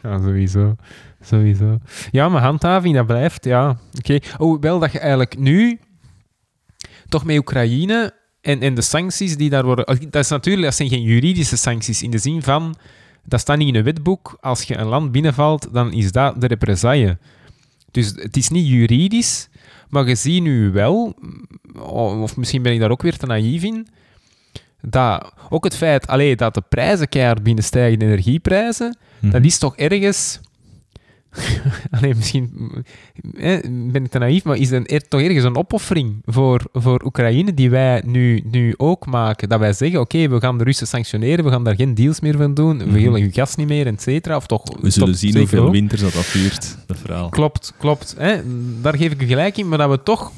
Ja, sowieso. Sowieso. Ja, maar handhaving, dat blijft, ja. Oké. Oh, wel dat je eigenlijk nu toch met Oekraïne en, en de sancties die daar worden... Dat, is natuurlijk, dat zijn geen juridische sancties in de zin van... Dat staat niet in een wetboek. Als je een land binnenvalt, dan is dat de represaille. Dus het is niet juridisch, maar je ziet nu wel, of misschien ben ik daar ook weer te naïef in, dat ook het feit allee, dat de prijzen keihard binnenstijgen, de energieprijzen, dat is toch ergens... Allee, misschien eh, ben ik te naïef, maar is er er toch ergens een opoffering voor, voor Oekraïne die wij nu, nu ook maken? Dat wij zeggen, oké, we gaan de Russen sanctioneren, we gaan daar geen deals meer van doen, we Mhm. willen uw gas niet meer, et cetera. Of toch, We zullen zien hoeveel winters dat duurt, dat verhaal. Klopt, klopt. Daar geef ik u gelijk in, maar dat we toch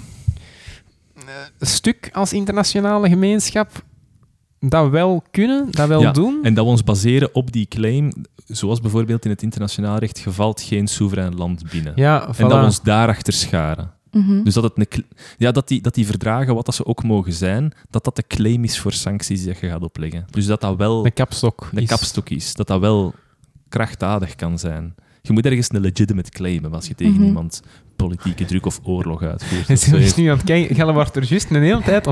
een stuk als internationale gemeenschap dat wel kunnen, dat wel Ja, doen. En dat we ons baseren op die claim, zoals bijvoorbeeld in het internationaal recht, gevalt geen soeverein land binnen. ja, voilà. En dat we ons daarachter scharen. Mhm. Dus dat, het een, ja, dat, die, dat die verdragen, wat dat ze ook mogen zijn, dat dat de claim is voor sancties die je gaat opleggen. Dus dat dat wel de kapstok. de is- kapstok is. Dat dat wel krachtdadig kan zijn. Je moet ergens een legitimate claim hebben als je tegen Mhm. iemand politieke druk of oorlog uitvoert. En ze zo is nu aan het kijken. Gelle wordt er juist een hele tijd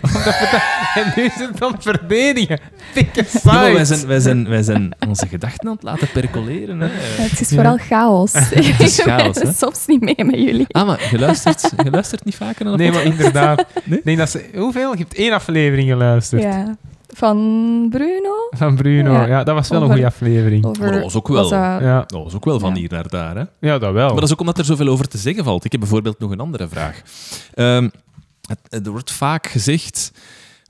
we dat- en nu is het aan het verdedigen. Dikke Ja, maar wij, zijn, wij, zijn, wij zijn onze gedachten aan het laten percoleren. Hè. Ja, het is Ja. vooral chaos. Het is chaos, hè? Soms niet mee met jullie. Ah, maar je luistert, je luistert niet vaker naar de Nee, maar inderdaad. Nee? Dat ze... Hoeveel? Je hebt één aflevering geluisterd. Ja. Van Bruno? Van Bruno. Ja. Ja. dat was wel een goede aflevering. Over, Maar dat was ook wel- was dat- Ja, Dat was ook wel van Ja. hier naar daar. Hè? ja dat wel. Maar dat is ook omdat er zoveel over te zeggen valt. Ik heb bijvoorbeeld nog een andere vraag. Ehm, het- er wordt vaak gezegd,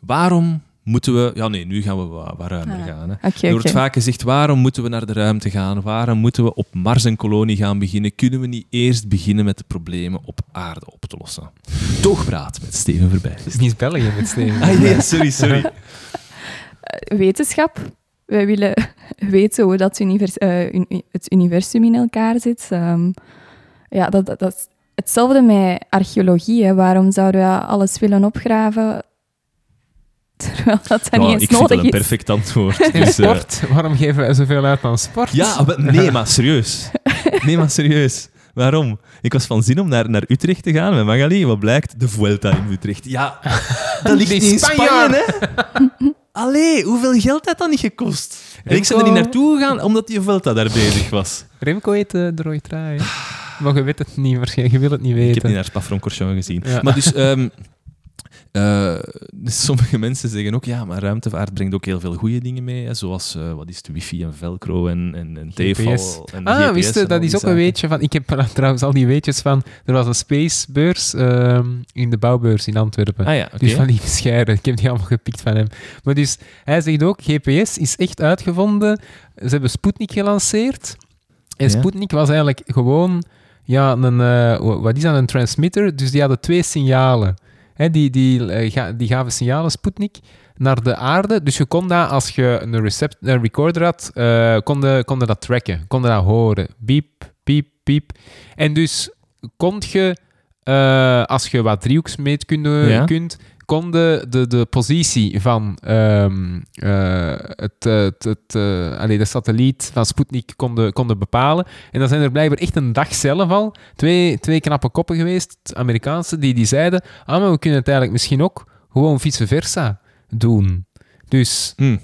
waarom moeten we... Ja, nee, nu gaan we wat, wat ruimer Ah, gaan. Hè. Er wordt vaak gezegd, waarom moeten we naar de ruimte gaan? Waarom moeten we op Mars een kolonie gaan beginnen? Kunnen we niet eerst beginnen met de problemen op aarde op te lossen? Toogpraat met Steven Verbij. Het is niet België met Steven. Ah, nee, sorry, sorry. Wetenschap. Wij willen weten hoe dat univers, eh, het universum in elkaar zit. Ehm, ja, dat, dat, dat is hetzelfde met archeologie. Hè. Waarom zouden we alles willen opgraven terwijl dat, Ja, niet ik eens vind dat nodig een is? perfect antwoord. Dus, eh, sport? Waarom geven wij zoveel uit aan sport? Ja, maar- nee, maar serieus. Nee, maar serieus. Waarom? Ik was van zin om naar, naar Utrecht te gaan met Magali. Wat blijkt? De Vuelta in Utrecht. Ja, dat ligt niet in Spanje, hè? Allee, hoeveel geld heeft dat niet gekost? En ik ben er niet naartoe gegaan omdat die Vuelta daar bezig was. Remco heet uh, de rode trui. hè. Maar je weet het niet, waarschijnlijk. Je wil het niet weten. Ik heb niet naar Spa-Francorchamps gezien. Ja. Maar dus, ehm, dus sommige mensen zeggen ook, ja, maar ruimtevaart brengt ook heel veel goede dingen mee. Hè, zoals, eh, wat is het, wifi en velcro en, en, en TFL. En Ah, GPS wist je, dat is ook een weetje van... Ik heb trouwens al die weetjes van... Er was een spacebeurs ehm, in de bouwbeurs in Antwerpen. Ah ja. Dus van die bescheiden. Ik heb die allemaal gepikt van hem. Maar dus, hij zegt ook, GPS is echt uitgevonden. Ze hebben Sputnik gelanceerd. En Ja. Sputnik was eigenlijk gewoon... Ja, een, eh, wa- wat is dat? Een transmitter. Dus die hadden twee signalen. Hè, die, die, eh, die gaven signalen, Sputnik, naar de aarde. Dus je kon dat, als je een, recept, een recorder had, eh kon, je, kon dat tracken. Kon je dat horen. Piep, piep, piep. En dus kon je, eh, als je wat driehoeksmeetkunde Ja. kunt, kon de, de, positie van ehm, eh, het, eh, het, het, eh, allee, de satelliet van Sputnik konden, konden bepalen. En dan zijn er blijkbaar echt een dag zelf al twee, twee knappe koppen geweest, Amerikaanse, die, die zeiden, ah, maar we kunnen het eigenlijk misschien ook gewoon vice versa doen. Dus Hm.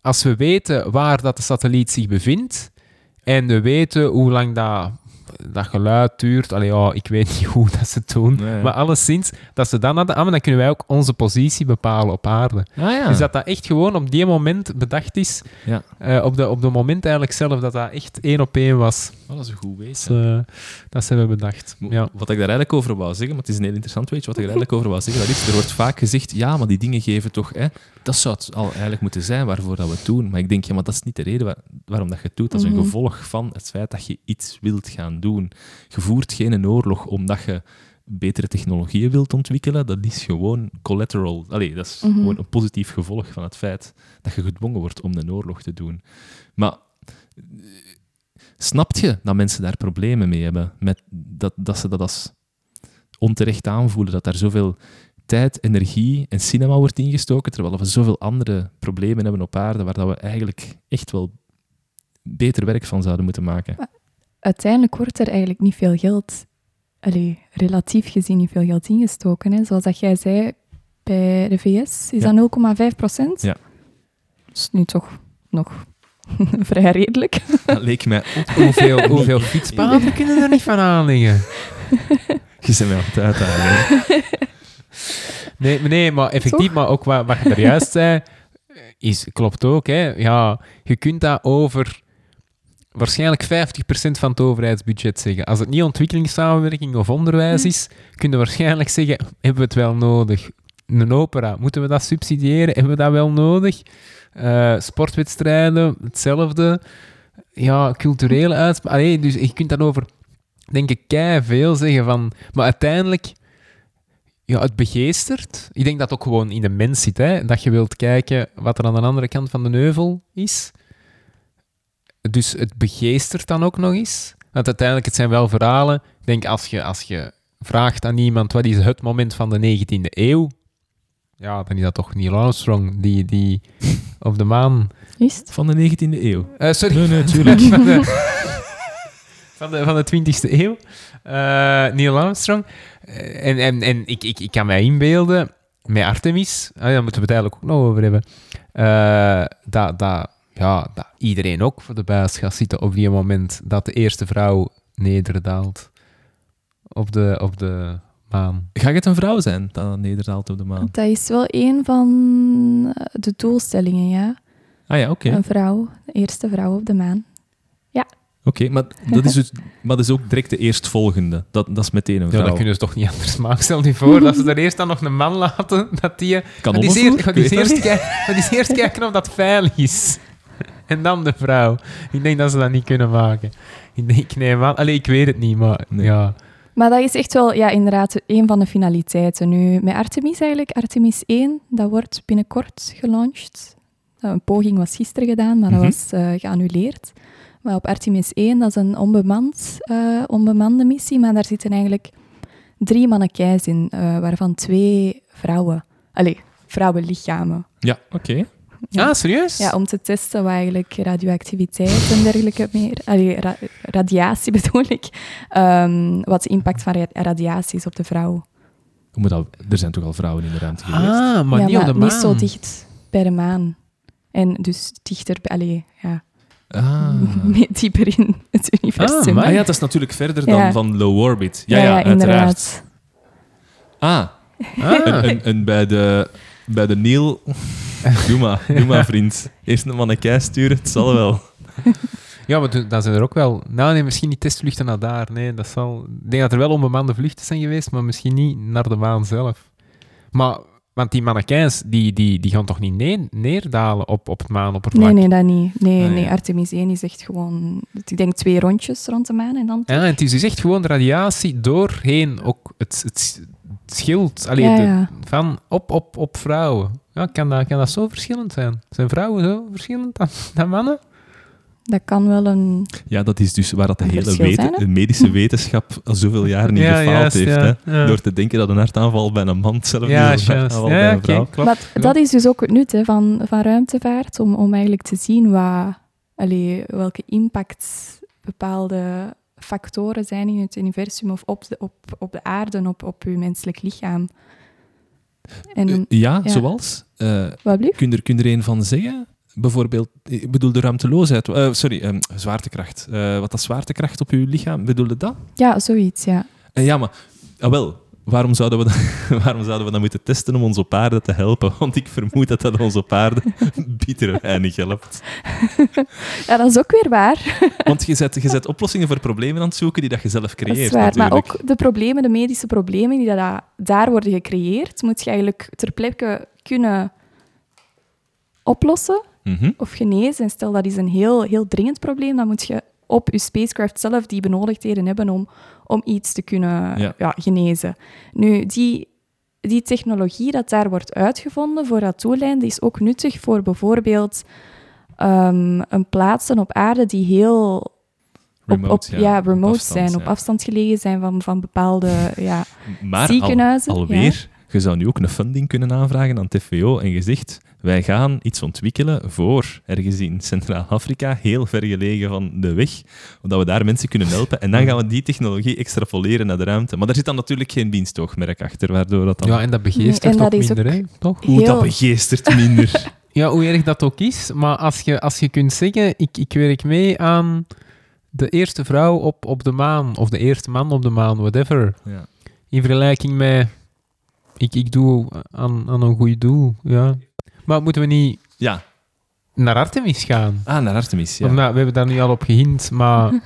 als we weten waar dat de satelliet zich bevindt en we weten hoe lang dat dat geluid duurt. Allee, ja, ik weet niet hoe dat ze het doen. Maar alleszins, dat ze dan hadden, ah, maar dan kunnen wij ook onze positie bepalen op aarde. Ah ja. Dus dat dat echt gewoon op die moment bedacht is. Ja. eh, op, de, op de moment eigenlijk zelf, dat dat echt één op één was. Oh, dat is een goed wezen. ze- dat ze hebben bedacht. Ja. Wat ik daar eigenlijk over wou zeggen, maar het is een heel interessant weetje, wat ik er eigenlijk over wou zeggen, dat is, er wordt vaak gezegd, ja, maar die dingen geven toch, hè, dat zou het al eigenlijk moeten zijn waarvoor dat we het doen. Maar ik denk, ja, maar dat is niet de reden waar- waarom dat je het doet. Dat is een Mhm. gevolg van het feit dat je iets wilt gaan doen. Je voert geen oorlog omdat je betere technologieën wilt ontwikkelen. Dat is gewoon collateral. Allee, dat is Mhm. gewoon een positief gevolg van het feit dat je gedwongen wordt om een oorlog te doen. Maar eh, snapt je dat mensen daar problemen mee hebben? Met dat, dat ze dat als onterecht aanvoelen, dat daar zoveel tijd, energie en cinema wordt ingestoken, terwijl we zoveel andere problemen hebben op aarde waar dat we eigenlijk echt wel beter werk van zouden moeten maken. Uiteindelijk wordt er eigenlijk niet veel geld, allee, relatief gezien niet veel geld ingestoken. Hè. Zoals dat jij zei, bij de VS is Ja. dat 0,5 procent. Ja. Dat is nu toch nog vrij redelijk. Dat leek mij... Hoeveel, hoeveel fietspaden kunnen er niet van aanleggen? Je bent mij aan het uitdagen. Nee, maar nee, maar effectief, Toch? maar ook wat, wat je er juist zei, is, klopt ook. Hè. Ja, je kunt dat over waarschijnlijk 50% van het overheidsbudget zeggen. Als het niet ontwikkelingssamenwerking of onderwijs Hm. is, kun je waarschijnlijk zeggen, hebben we het wel nodig? Een opera, moeten we dat subsidiëren? Hebben we dat wel nodig? Eh, sportwedstrijden, hetzelfde. Ja, culturele uitspraken. Dus je kunt dan over, denk ik, kei veel zeggen van... Maar uiteindelijk ja, het begeestert. Ik denk dat het ook gewoon in de mens zit, hè? dat je wilt kijken wat er aan de andere kant van de neuvel is. Dus het begeestert dan ook nog eens. Want uiteindelijk, het zijn wel verhalen. Ik denk, als je, als je vraagt aan iemand wat is het moment van de 19e eeuw, ja, dan is dat toch Neil Armstrong die, die op de maan... Is het? Van de 19e eeuw. Eh, sorry. Nee, nee, tuurlijk. van, de, van, de, van de 20e eeuw. Eh, Neil Armstrong. Eh, en en, en ik, ik, ik kan mij inbeelden, met Artemis, ah, daar moeten we het eigenlijk ook nog over hebben, eh, dat, dat, ja, dat iedereen ook voor de buis gaat zitten op die moment dat de eerste vrouw nederdaalt op de, op de maan. Ga het een vrouw zijn dat nederdaalt op de maan? Dat is wel een van eh, de doelstellingen, ja. Ah ja, oké. Een vrouw, de eerste vrouw op de maan. Oké, maar, dat is dus, maar dat is ook direct de eerstvolgende. Dat, dat is meteen een Ja, vrouw. dat kunnen ze toch niet anders maken. Stel je voor dat ze er eerst dan nog een man laten, dat die... kan Ga die ongevoer, eerst, ik dat eerst, niet. kijken, ga die eerst kijken of dat veilig is. En dan de vrouw. Ik denk dat ze dat niet kunnen maken. Ik denk, nee, man. Allee, ik weet het niet, maar Nee. ja. Maar dat is echt wel, ja, inderdaad, een van de finaliteiten. Nu, met Artemis eigenlijk, Artemis 1, dat wordt binnenkort gelaunched. Nou, Een poging was gisteren gedaan, maar dat Mhm. was eh, geannuleerd. Maar op Artemis 1, dat is een onbemand, eh, onbemande missie, maar daar zitten eigenlijk drie mannekijs in, eh, waarvan twee vrouwen. Allee, vrouwenlichamen. Ja, oké. Ja. Ah, serieus? Ja, om te testen wat eigenlijk radioactiviteit en dergelijke meer... Allee, ra- radiatie bedoel ik. Ehm, wat de impact van ra- radiatie is op de vrouw. Hoe moet dat, er zijn toch al vrouwen in de ruimte geweest? Ah, maar ja, niet op de maar maan. niet zo dicht bij de maan. En dus dichter bij... Allee, ja, Ah. dieper in het universum. maar- Ah ja, dat is natuurlijk verder dan Ja. van low orbit. Ja, ja, uiteraard. inderdaad. Ah, Ah. en, en, en bij de, bij de Neil... Doe maar, doe maar, vriend. Eerst een mannekij sturen, het zal wel. Ja, maar dan zijn er ook wel... Nou, nee, misschien niet testvluchten naar daar. Nee, dat zal... Ik denk dat er wel onbemande vluchten zijn geweest, maar misschien niet naar de maan zelf. Maar... Want die mannekijns, die, die, die gaan toch niet ne- neerdalen op, op het maanoppervlak? Nee, nee, dat niet. Nee, Ah, nee. Artemis 1 is echt gewoon... Ik denk twee rondjes rond de maan en dan... Ja, en het is dus echt gewoon de radiatie doorheen ook het, het schild allee, Ja, de- ja. van op, op, op vrouwen. Ja, kan, dat, kan dat zo verschillend zijn? Zijn vrouwen zo verschillend dan, dan mannen? Dat kan wel een... Ja, dat is dus waar dat de hele weten- de medische wetenschap al zoveel jaar niet Ja, gefaald juist, heeft. ja, Hè? ja. Door te denken dat een hartaanval bij een man hetzelfde Ja, is een hartaanval Ja, bij een oké, vrouw. klopt. Maar Ja. dat is dus ook het nut hè, van, van ruimtevaart, om, om eigenlijk te zien wat, allee, welke impact bepaalde factoren zijn in het universum of op de, op, op de aarde, op, op uw menselijk lichaam. En, Eh, ja, Ja. zoals? Eh wat kun, je er, kun er een van zeggen? bijvoorbeeld, ik bedoel de ruimteloosheid, eh, sorry, ehm, zwaartekracht. Wat dat zwaartekracht op uw lichaam, bedoelde dat? Ja, zoiets, ja. Ja, maar, ah, wel, waarom zouden, we dat, waarom zouden we dat moeten testen om ons op aarde te helpen? Want ik vermoed dat dat ons op aarde bitter weinig helpt. Ja, dat is ook weer waar. Want je zet, je zet oplossingen voor problemen aan het zoeken die dat je zelf Dat creëert, is waar. Maar natuurlijk. ook de problemen, de medische problemen die dat, daar worden gecreëerd, moet je eigenlijk ter plekke kunnen oplossen Mhm. of genezen. En stel dat is een heel, heel dringend probleem, dan moet je op je spacecraft zelf die benodigdheden hebben om, om iets te kunnen Ja. ja. genezen. Nu, die, die technologie dat daar wordt uitgevonden voor dat die is ook nuttig voor bijvoorbeeld ehm, een plaatsen op aarde die heel Remote, op, ja, remote afstand, zijn, op afstand gelegen zijn van, van bepaalde ja, Maar ziekenhuizen, Al, alweer, je zou nu ook een funding kunnen aanvragen aan TVO en je zegt, wij gaan iets ontwikkelen voor ergens in Centraal-Afrika, heel ver gelegen van de weg, zodat we daar mensen kunnen helpen. En dan gaan we die technologie extrapoleren naar de ruimte. Maar daar zit dan natuurlijk geen dienstoogmerk achter, waardoor dat dan... Ja, en dat Nee, begeestert en dat ook minder, ook hè? Toch? Hoe dat begeestert minder. Ja, hoe erg dat ook is. Maar als je, als je kunt zeggen, ik, ik werk mee aan de eerste vrouw op, op de maan, of de eerste man op de maan, whatever. ja. In vergelijking met, ik, ik doe aan, aan een goed doel, ja. Maar moeten we niet ja. naar Artemis gaan? Ah, naar Artemis, ja. Omdat, we hebben daar nu al op gehind, maar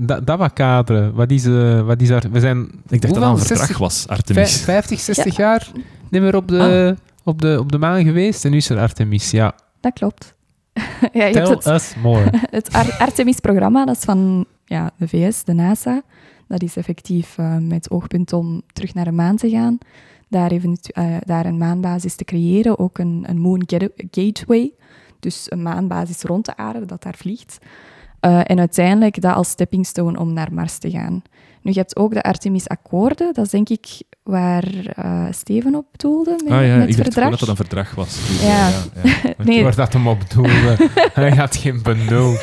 dat, dat wat kaderen, wat is, eh, wat is daar... We zijn Ik dacht dat dat hoeveel? een verdrag 60, was, Artemis. vij- 50, 60 jaar niet meer op de, op, de, op de maan geweest en nu is er Artemis, ja. Dat klopt. ja, je Tell hebt het, us more. het Ar- Artemis-programma, dat is van ja, de VS, de NASA. Dat is effectief eh, met oogpunt om terug naar de maan te gaan. Daar, eh, daar een maanbasis te creëren, ook een, een Moon Gateway. Dus een maanbasis rond de aarde dat daar vliegt. Eh, en uiteindelijk dat als stepping stone om naar Mars te gaan. Nu, je hebt ook de Artemis-akkoorden. Dat is denk ik waar eh, Steven op doelde met, ah ja, met ik verdrag. dat dat een verdrag was. Dus, Ja. ja, ja. Nee, Waar dat hem op doelde. Hij had geen benul.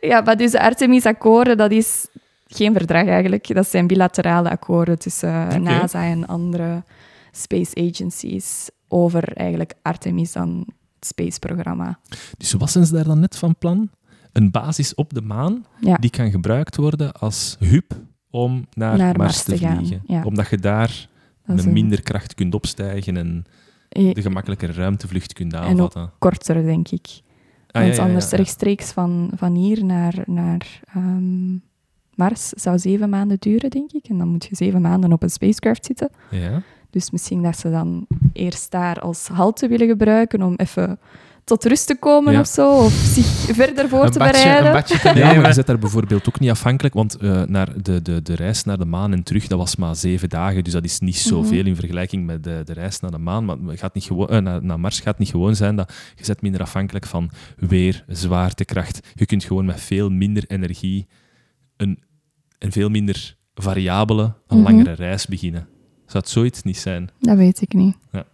Ja, maar dus de Artemis-akkoorden, dat is geen verdrag eigenlijk. Dat zijn bilaterale akkoorden tussen eh. NASA en andere space agencies over eigenlijk Artemis dan het space-programma. Dus wat zijn ze daar dan net van plan? Een basis op de maan Ja. die kan gebruikt worden als hub om naar, Naar Mars, Mars te te gaan, vliegen. ja. Omdat je daar met een- minder kracht kunt opstijgen en eh, de gemakkelijke ruimtevlucht kunt ook aanvatten. korter, denk ik. Ah, Want ja, anders rechtstreeks van, van hier naar, naar ehm, Mars zou zeven maanden duren, denk ik. En dan moet je zeven maanden op een spacecraft zitten. Ja. Dus misschien dat ze dan eerst daar als halte willen gebruiken om even tot rust te komen Ja. of zo. Of zich verder voor Een te badje, een bereiden. badje te Ja, maar je zit daar bijvoorbeeld ook niet afhankelijk, want eh, naar de, de, de reis naar de maan en terug, dat was maar zeven dagen, dus dat is niet zoveel in vergelijking met de, de reis naar de maan. Maar het gaat niet gewoon, eh, naar, naar Mars gaat niet gewoon zijn dat je bent minder afhankelijk van weer, zwaartekracht. Je kunt gewoon met veel minder energie een, een veel minder variabele, een Mhm. langere reis beginnen. Zou het zoiets niet zijn? Dat weet ik niet.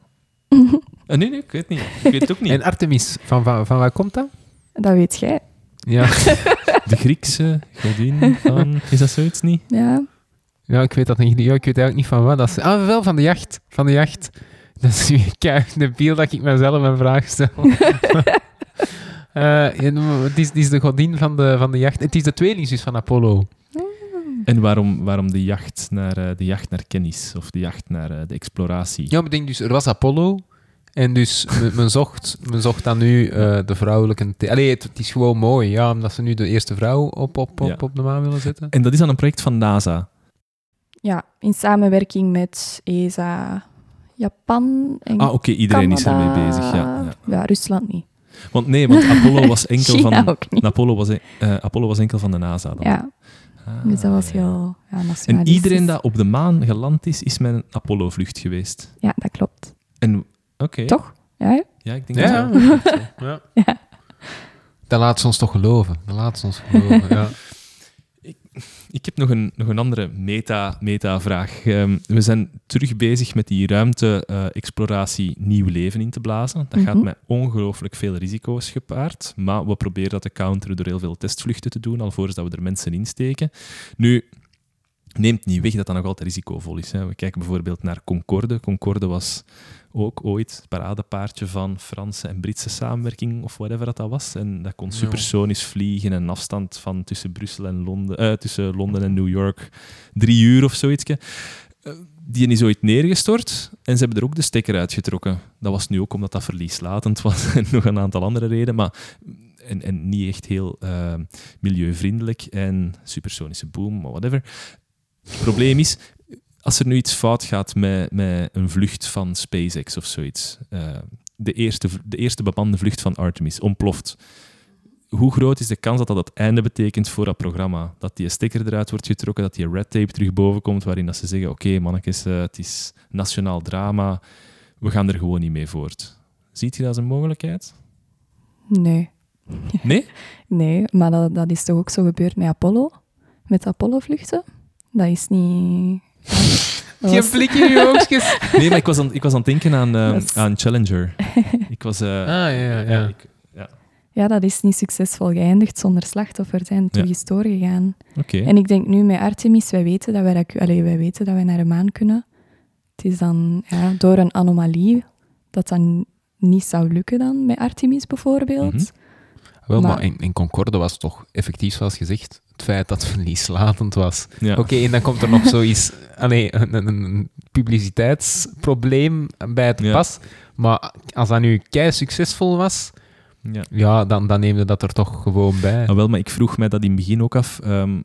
Eh, nee, nee, ik weet het niet. Ik weet het ook niet. En Artemis, van, van, van waar komt dat? Dat weet jij. Ja. De Griekse godin van... Is dat zoiets niet? Ja. ja, ik weet dat niet. Ja, ik weet eigenlijk niet van wat. Dat is, ah, wel van de jacht. Van de jacht. Dat is kijk, de beeld dat ik mezelf een vraag stel. Eh, en, het, is, het is de godin van de, van de jacht. Het is de tweelingzus van Apollo. En waarom, waarom de, jacht naar, eh, de jacht naar kennis of de jacht naar eh, de exploratie? Ja, maar ik denk dus, er was Apollo. En dus men, zocht, men zocht dan nu eh, de vrouwelijke... Allee, het, het is gewoon mooi, ja, omdat ze nu de eerste vrouw op, op, op, Ja. op de maan willen zetten. En dat is dan een project van NASA. ja, in samenwerking met ESA, Japan en Ah, oké, iedereen is Canada. ermee bezig. Ja, ja. ja, Rusland niet. Want nee, want Apollo was enkel China van... ook niet. Apollo was, eh, Apollo was enkel van de NASA dan. Ja, Ah, dus dat was heel ja, En iedereen dat op de maan geland is, is met een Apollo-vlucht geweest. Ja, dat klopt. En oké. Toch? Ja? Ja, ik denk Ja, dat wel. ja. Ja. Dat laat ze ons toch geloven. Dat laat ze ons geloven, ja. Ik heb nog een, nog een andere meta- meta-vraag. Ehm, we zijn terug bezig met die ruimte-exploratie nieuw leven in te blazen. Dat gaat Mhm. met ongelooflijk veel risico's gepaard. Maar we proberen dat te counteren door heel veel testvluchten te doen, alvorens dat we er mensen insteken. Nu, neemt niet weg dat dat nog altijd risicovol is. Hè. We kijken bijvoorbeeld naar Concorde. Concorde was ook ooit paradepaardje van Franse en Britse samenwerking of whatever dat, dat was. En dat kon supersonisch vliegen en afstand van tussen Brussel en Londen, eh, tussen Londen en New York drie uur of zoiets. Eh, Die is ooit neergestort en ze hebben er ook de stekker uitgetrokken. Dat was nu ook omdat dat verlieslatend was en nog een aantal andere redenen. Maar en, en niet echt heel eh, milieuvriendelijk en supersonische boom, maar whatever. Het probleem is, als er nu iets fout gaat met, met een vlucht van SpaceX of zoiets, eh, de, eerste, de eerste bemande vlucht van Artemis ontploft, hoe groot is de kans dat dat het einde betekent voor dat programma? Dat die stekker eruit wordt getrokken, dat die red tape terug boven komt, waarin dat ze zeggen, oké mannetjes, eh, het is nationaal drama, we gaan er gewoon niet mee voort. Ziet je dat als een mogelijkheid? Nee. Nee? Nee, maar dat, dat is toch ook zo gebeurd met Apollo? Met de Apollo-vluchten? Dat is niet... Geen was- blik in je oogjes. Nee, maar ik was aan, ik was aan het denken aan, eh, is- aan Challenger. Ik was... eh, Ah, ja, ja. ik- ja. Ja, dat is niet succesvol geëindigd zonder slachtoffer. zijn terug Ja. is doorgegaan. Oké. En ik denk nu met Artemis, wij weten dat wij, dat, wij weten dat wij naar de maan kunnen. Het is dan ja, door een anomalie dat dan niet zou lukken dan met Artemis bijvoorbeeld. Mhm. Wel, maar, Maar- in, in Concorde was toch effectief, zoals gezegd, het feit dat het verlieslatend was. Ja. Oké, en dan komt er nog zoiets, allee, een, een, een publiciteitsprobleem bij het Ja. pas. Maar als dat nu kei succesvol was, Ja. ja, dan, dan neem je dat er toch gewoon bij. Ah, wel, maar ik vroeg mij dat in het begin ook af. ehm,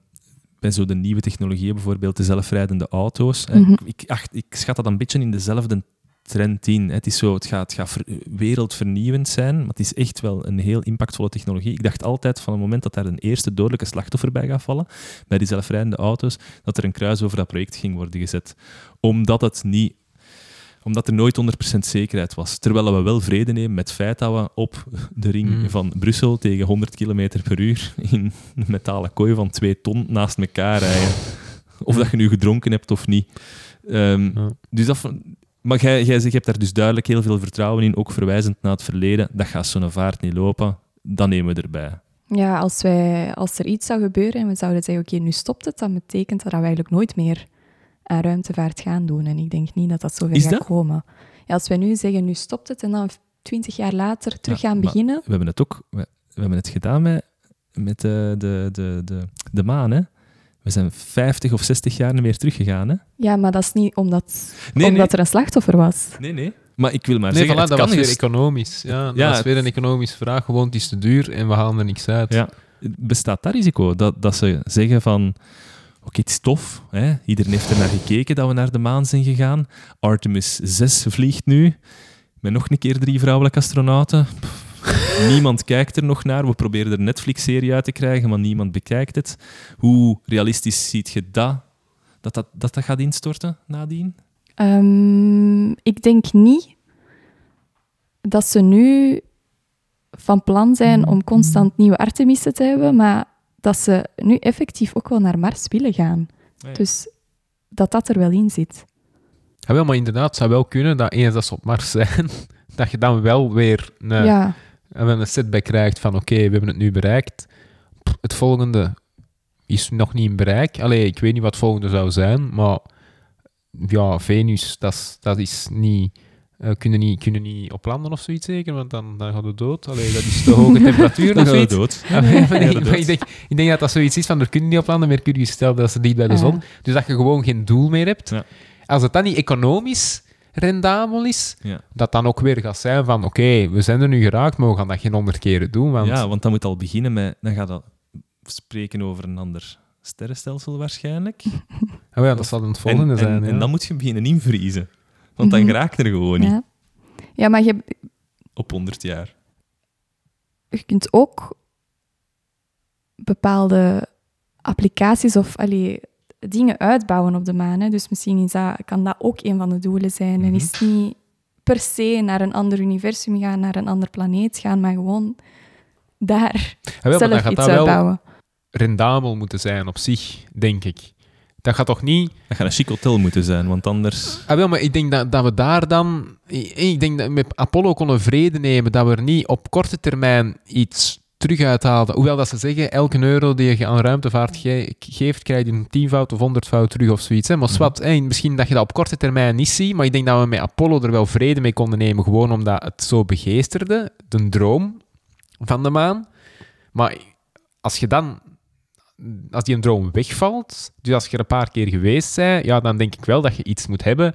bij zo de nieuwe technologieën, bijvoorbeeld de zelfrijdende auto's. hè. Mhm. ik, acht, ik schat dat een beetje in dezelfde trend in. hè. Het, is zo, het gaat, het gaat ver- wereldvernieuwend zijn, maar het is echt wel een heel impactvolle technologie. Ik dacht altijd van het moment dat daar een eerste dodelijke slachtoffer bij gaat vallen, bij die zelfrijdende auto's, dat er een kruis over dat project ging worden gezet. Omdat het niet omdat er nooit 100% zekerheid was. Terwijl we wel vrede nemen met het feit dat we op de ring Mm. van Brussel tegen 100 km per uur in een metalen kooi van 2 ton naast elkaar rijden. Of dat je nu gedronken hebt of niet. Ehm, Ja. dus dat, maar jij, jij zegt, je hebt daar dus duidelijk heel veel vertrouwen in, ook verwijzend naar het verleden. Dat gaat zo'n vaart niet lopen. Dan nemen we erbij. Ja, als, wij, als er iets zou gebeuren en we zouden zeggen, oké, nu stopt het, dan betekent dat dat we eigenlijk nooit meer aan ruimtevaart gaan doen. En ik denk niet dat dat zover gaat dat? komen. Ja, als wij nu zeggen, nu stopt het, en dan twintig jaar later terug Ja, gaan beginnen. We hebben het ook we, we hebben het gedaan met, met de, de, de, de, de maan. Hè? We zijn 50 of 60 jaar niet meer teruggegaan. Hè? Ja, maar dat is niet omdat, Nee, omdat er een slachtoffer was. nee, nee. Maar ik wil maar Nee, zeggen, voilà, het dat kan was weer gest- economisch. Ja, dat was weer een economische vraag. Gewoon, het is te duur en we halen er niks uit. Ja. Bestaat dat risico? Dat, dat ze zeggen van... Oké, het is tof. Hè? Iedereen heeft er naar gekeken dat we naar de maan zijn gegaan. Artemis 6 vliegt nu. Met nog een keer drie vrouwelijke astronauten. Pff, niemand kijkt er nog naar. We proberen er een Netflix-serie uit te krijgen, maar niemand bekijkt het. Hoe realistisch ziet je dat? Dat dat, dat, dat gaat instorten nadien? Ehm, ik denk niet dat ze nu van plan zijn om constant nieuwe Artemissen te hebben, maar dat ze nu effectief ook wel naar Mars willen gaan. ja. Dus dat dat er wel in zit. Ja, wel, maar inderdaad, het zou wel kunnen dat eens dat ze op Mars zijn, dat je dan wel weer een, Ja, een setback krijgt van oké, we hebben het nu bereikt. Pff, Het volgende is nog niet in bereik. Allee, ik weet niet wat het volgende zou zijn, maar ja, Venus, dat is, dat is niet... eh, kunnen, niet, kunnen niet op landen of zoiets zeker, want dan, dan gaat het dood. Allee, dat is te hoge temperatuur Dan of we zoiets. dood. Ja, maar- maar nee, Ja, dat maar ik, denk, ik denk dat dat zoiets is van er kunnen niet op landen, Mercurius stelt dat ze dicht bij de Ja. zon. Dus dat je gewoon geen doel meer hebt. Als het dan niet economisch rendabel is, Ja. dat dan ook weer gaat zijn van oké, we zijn er nu geraakt, maar we gaan dat geen honderd keren doen. Want Ja, want dan moet al beginnen met... Dan gaat dat spreken over een ander sterrenstelsel waarschijnlijk. Oh ja, dat zal dan het volgende en, zijn. En, ja. en dan moet je beginnen invriezen. Want dan Mhm. raakt er gewoon niet ja. ja maar je, op 100 jaar. je kunt ook bepaalde applicaties of allee, dingen uitbouwen op de maan. Hè. Dus misschien is dat, kan dat ook een van de doelen zijn. En Mhm. is het niet per se naar een ander universum gaan, naar een ander planeet gaan, maar gewoon daar Ja, wel, zelf gaat iets dat wel uitbouwen. rendabel moeten zijn op zich, denk ik. Dat gaat toch niet... Dat gaat een chic hotel moeten zijn, want anders... Ah, wel, maar ik denk dat, dat we daar dan... Ik ik denk dat we met Apollo konden vrede nemen dat we er niet op korte termijn iets terug uithaalde. Hoewel dat ze zeggen, elke euro die je aan ruimtevaart ge- geeft, krijg je een tienvoud of honderdvoud terug of zoiets. Hè. Maar Mhm. zwart, misschien dat je dat op korte termijn niet ziet, maar ik denk dat we met Apollo er wel vrede mee konden nemen, gewoon omdat het zo begeesterde, de droom van de maan. Maar als je dan, als die een droom wegvalt, dus als je er een paar keer geweest bent, ja, dan denk ik wel dat je iets moet hebben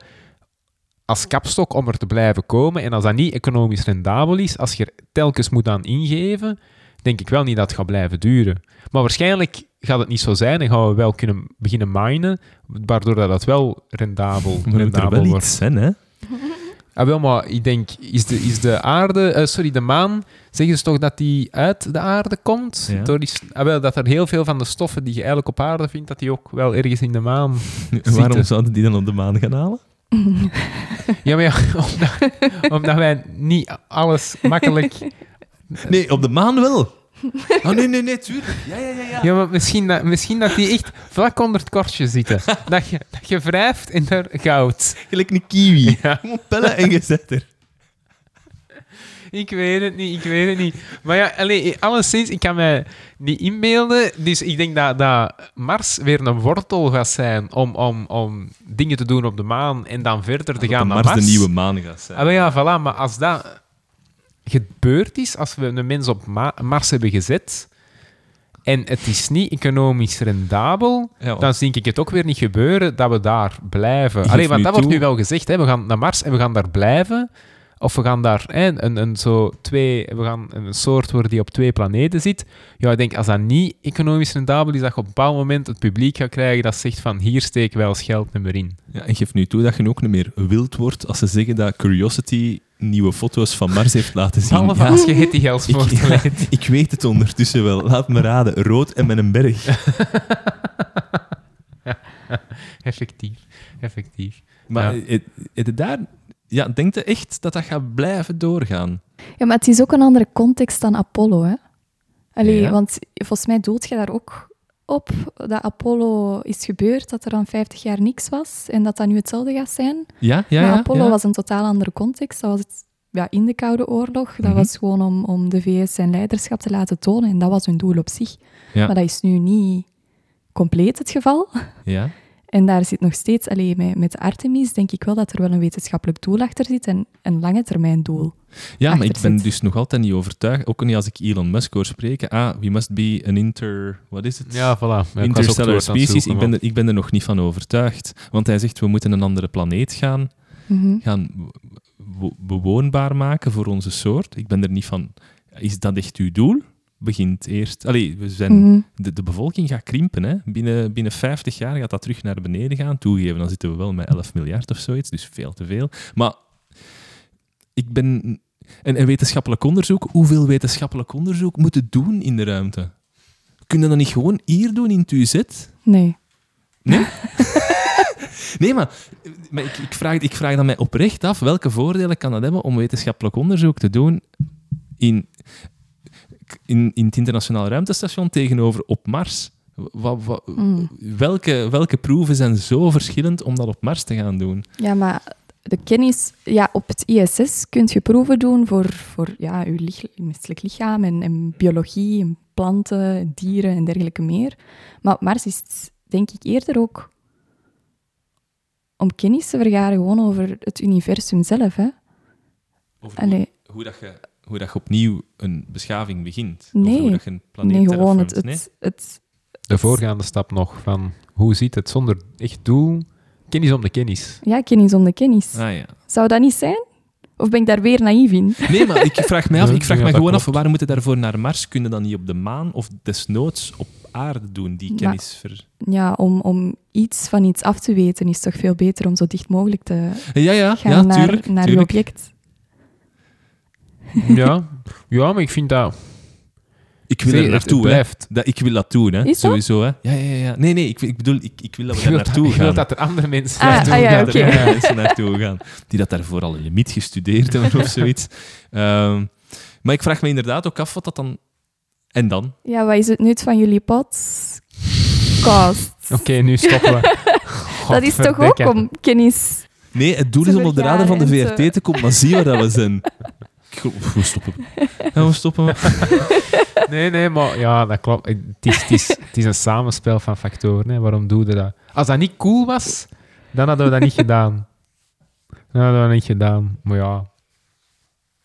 als kapstok om er te blijven komen. En als dat niet economisch rendabel is, als je er telkens moet aan ingeven, denk ik wel niet dat het gaat blijven duren. Maar waarschijnlijk gaat het niet zo zijn en gaan we wel kunnen beginnen minen, waardoor dat het wel rendabel, Maar er rendabel wel wordt. iets zijn, hè? Ah, wel, maar ik denk, is de, is de aarde, eh, sorry, de maan, zeggen ze toch dat die uit de aarde komt? Ja. Door die, s- ah, wel, dat er heel veel van de stoffen die je eigenlijk op aarde vindt, dat die ook wel ergens in de maan... Waarom zouden die dan op de maan gaan halen? Ja, maar ja, omdat, omdat wij niet alles makkelijk... Nee, op de maan wel. Oh, nee, nee, nee, tuurlijk. Ja, ja, ja. ja. Ja, maar misschien dat, misschien dat die echt vlak onder het kortje zitten. Dat je, dat je wrijft en er goud. Gelijk een kiwi. Ja. Gewoon pellen en gezet er. Ik weet het niet, ik weet het niet. Maar ja, alleszins, ik kan mij niet inbeelden. Dus ik denk dat, dat Mars weer een wortel gaat zijn om, om, om dingen te doen op de maan en dan verder te gaan naar Mars Mars. de nieuwe maan gaat zijn. Ah, maar ja, voilà. Maar als dat gebeurd is, als we een mens op Ma- Mars hebben gezet en het is niet economisch rendabel, Ja, dan zie ik het ook weer niet gebeuren dat we daar blijven. Alleen, want dat wordt nu wel gezegd, hè, we gaan naar Mars en we gaan daar blijven. Of we gaan daar hè, een, een, zo twee, we gaan een soort worden die op twee planeten zit. Ja, ik denk als dat niet economisch rendabel is, dat je op een bepaald moment het publiek gaat krijgen dat zegt van hier steken wij ons geld meer in. Ja, en geef nu toe dat je ook niet meer wild wordt als ze zeggen dat Curiosity nieuwe foto's van Mars heeft laten zien. Behalve Ja, als je het die geld ik, weet het ondertussen wel. Laat me raden. Rood en met een berg. Effectief, effectief. Maar Ja. het, daar... Ja, denkt je echt dat dat gaat blijven doorgaan? Ja, maar het is ook een andere context dan Apollo, hè? Allee, Ja. want volgens mij doelt je daar ook op dat Apollo is gebeurd, dat er dan 50 jaar niks was en dat dat nu hetzelfde gaat zijn. Ja, ja, maar ja. Apollo ja. was een totaal andere context. Dat was het, ja, in de Koude Oorlog. Dat Mhm. was gewoon om, om de VS zijn leiderschap te laten tonen en dat was hun doel op zich. Ja. Maar dat is nu niet compleet het geval. Ja. En daar zit nog steeds, alleen met, met Artemis, denk ik wel dat er wel een wetenschappelijk doel achter zit en een lange termijn doel. Ja, maar ik ben zit. dus nog altijd niet overtuigd. Ook niet als ik Elon Musk hoor spreken. Ah, we must be an inter... Wat is het? Ja, voilà. Ja, Interstellar species. Ik ben, er, ik ben er nog niet van overtuigd. Want hij zegt, we moeten een andere planeet gaan, Mhm. gaan be- bewoonbaar maken voor onze soort. Ik ben er niet van... Is dat echt uw doel? Begint eerst... Allee, we zijn... Mhm. De, de bevolking gaat krimpen. Hè. Binnen, binnen 50 jaar gaat dat terug naar beneden gaan. Toegeven, dan zitten we wel met 11 miljard of zoiets, dus veel te veel. Maar ik ben... En, en wetenschappelijk onderzoek, hoeveel wetenschappelijk onderzoek moet het doen in de ruimte? Kun je dat niet gewoon hier doen in het UZ? Nee. Nee? nee, maar, maar ik, ik, vraag, ik vraag dan mij oprecht af, welke voordelen kan dat hebben om wetenschappelijk onderzoek te doen in, in, in het internationaal ruimtestation tegenover op Mars? Wa- wa- Mm. welke, welke proeven zijn zo verschillend om dat op Mars te gaan doen? Ja, maar de kennis... Ja, op het ISS kun je proeven doen voor, voor ja, je, menselijk lichaam en, en biologie, en planten, dieren en dergelijke meer. Maar op Mars is het, denk ik, eerder ook om kennis te vergaren gewoon over het universum zelf. Hè? Over Allee, hoe, dat je, hoe dat je opnieuw een beschaving begint? Nee. Of hoe dat je een planeet nee, gewoon het, terraformt, het, het, De voorgaande stap nog van hoe ziet het zonder echt doel? Kennis om de kennis. ja, kennis om de kennis. Ah ja. Zou dat niet zijn? Of ben ik daar weer naïef in? Nee, maar ik vraag mij af, ik vraag ja, dat gewoon af, waarom moeten daarvoor naar Mars? Kunnen dan niet op de maan of desnoods op aarde doen, die Maar- kennis? Ver... Ja, om, om iets van iets af te weten is toch veel beter om zo dicht mogelijk te Ja, ja, gaan ja, naar, tuurlijk. naar je tuurlijk. object. Ja, ja maar ik vind dat... Ik wil er naartoe, hè. Dat, ik wil dat doen, hè. Is? Sowieso, hè. Ja, ja, ja. Nee, nee, ik, ik bedoel, ik, ik wil dat we daar naartoe ik wil gaan. dat er andere mensen Ah, naartoe ah, ja, gaan. dat er oké. andere mensen naartoe gaan. Die dat daarvoor al een limiet gestudeerd hebben of zoiets. Ehm, maar ik vraag me inderdaad ook af wat dat dan... En dan? Ja, wat is het nut van jullie podcast? Oké, nu stoppen we. dat is toch ook om kennis... Nee, het doel is om op de radar van de VRT te komen, maar zie waar dat we zijn. We stoppen. Gaan we stoppen? Nee, nee, maar ja, dat klopt. Het is, het is, het is een samenspel van factoren. Hè. Waarom doe je dat? Als dat niet cool was, dan hadden we dat niet gedaan. Dan hadden we dat niet gedaan. Maar ja,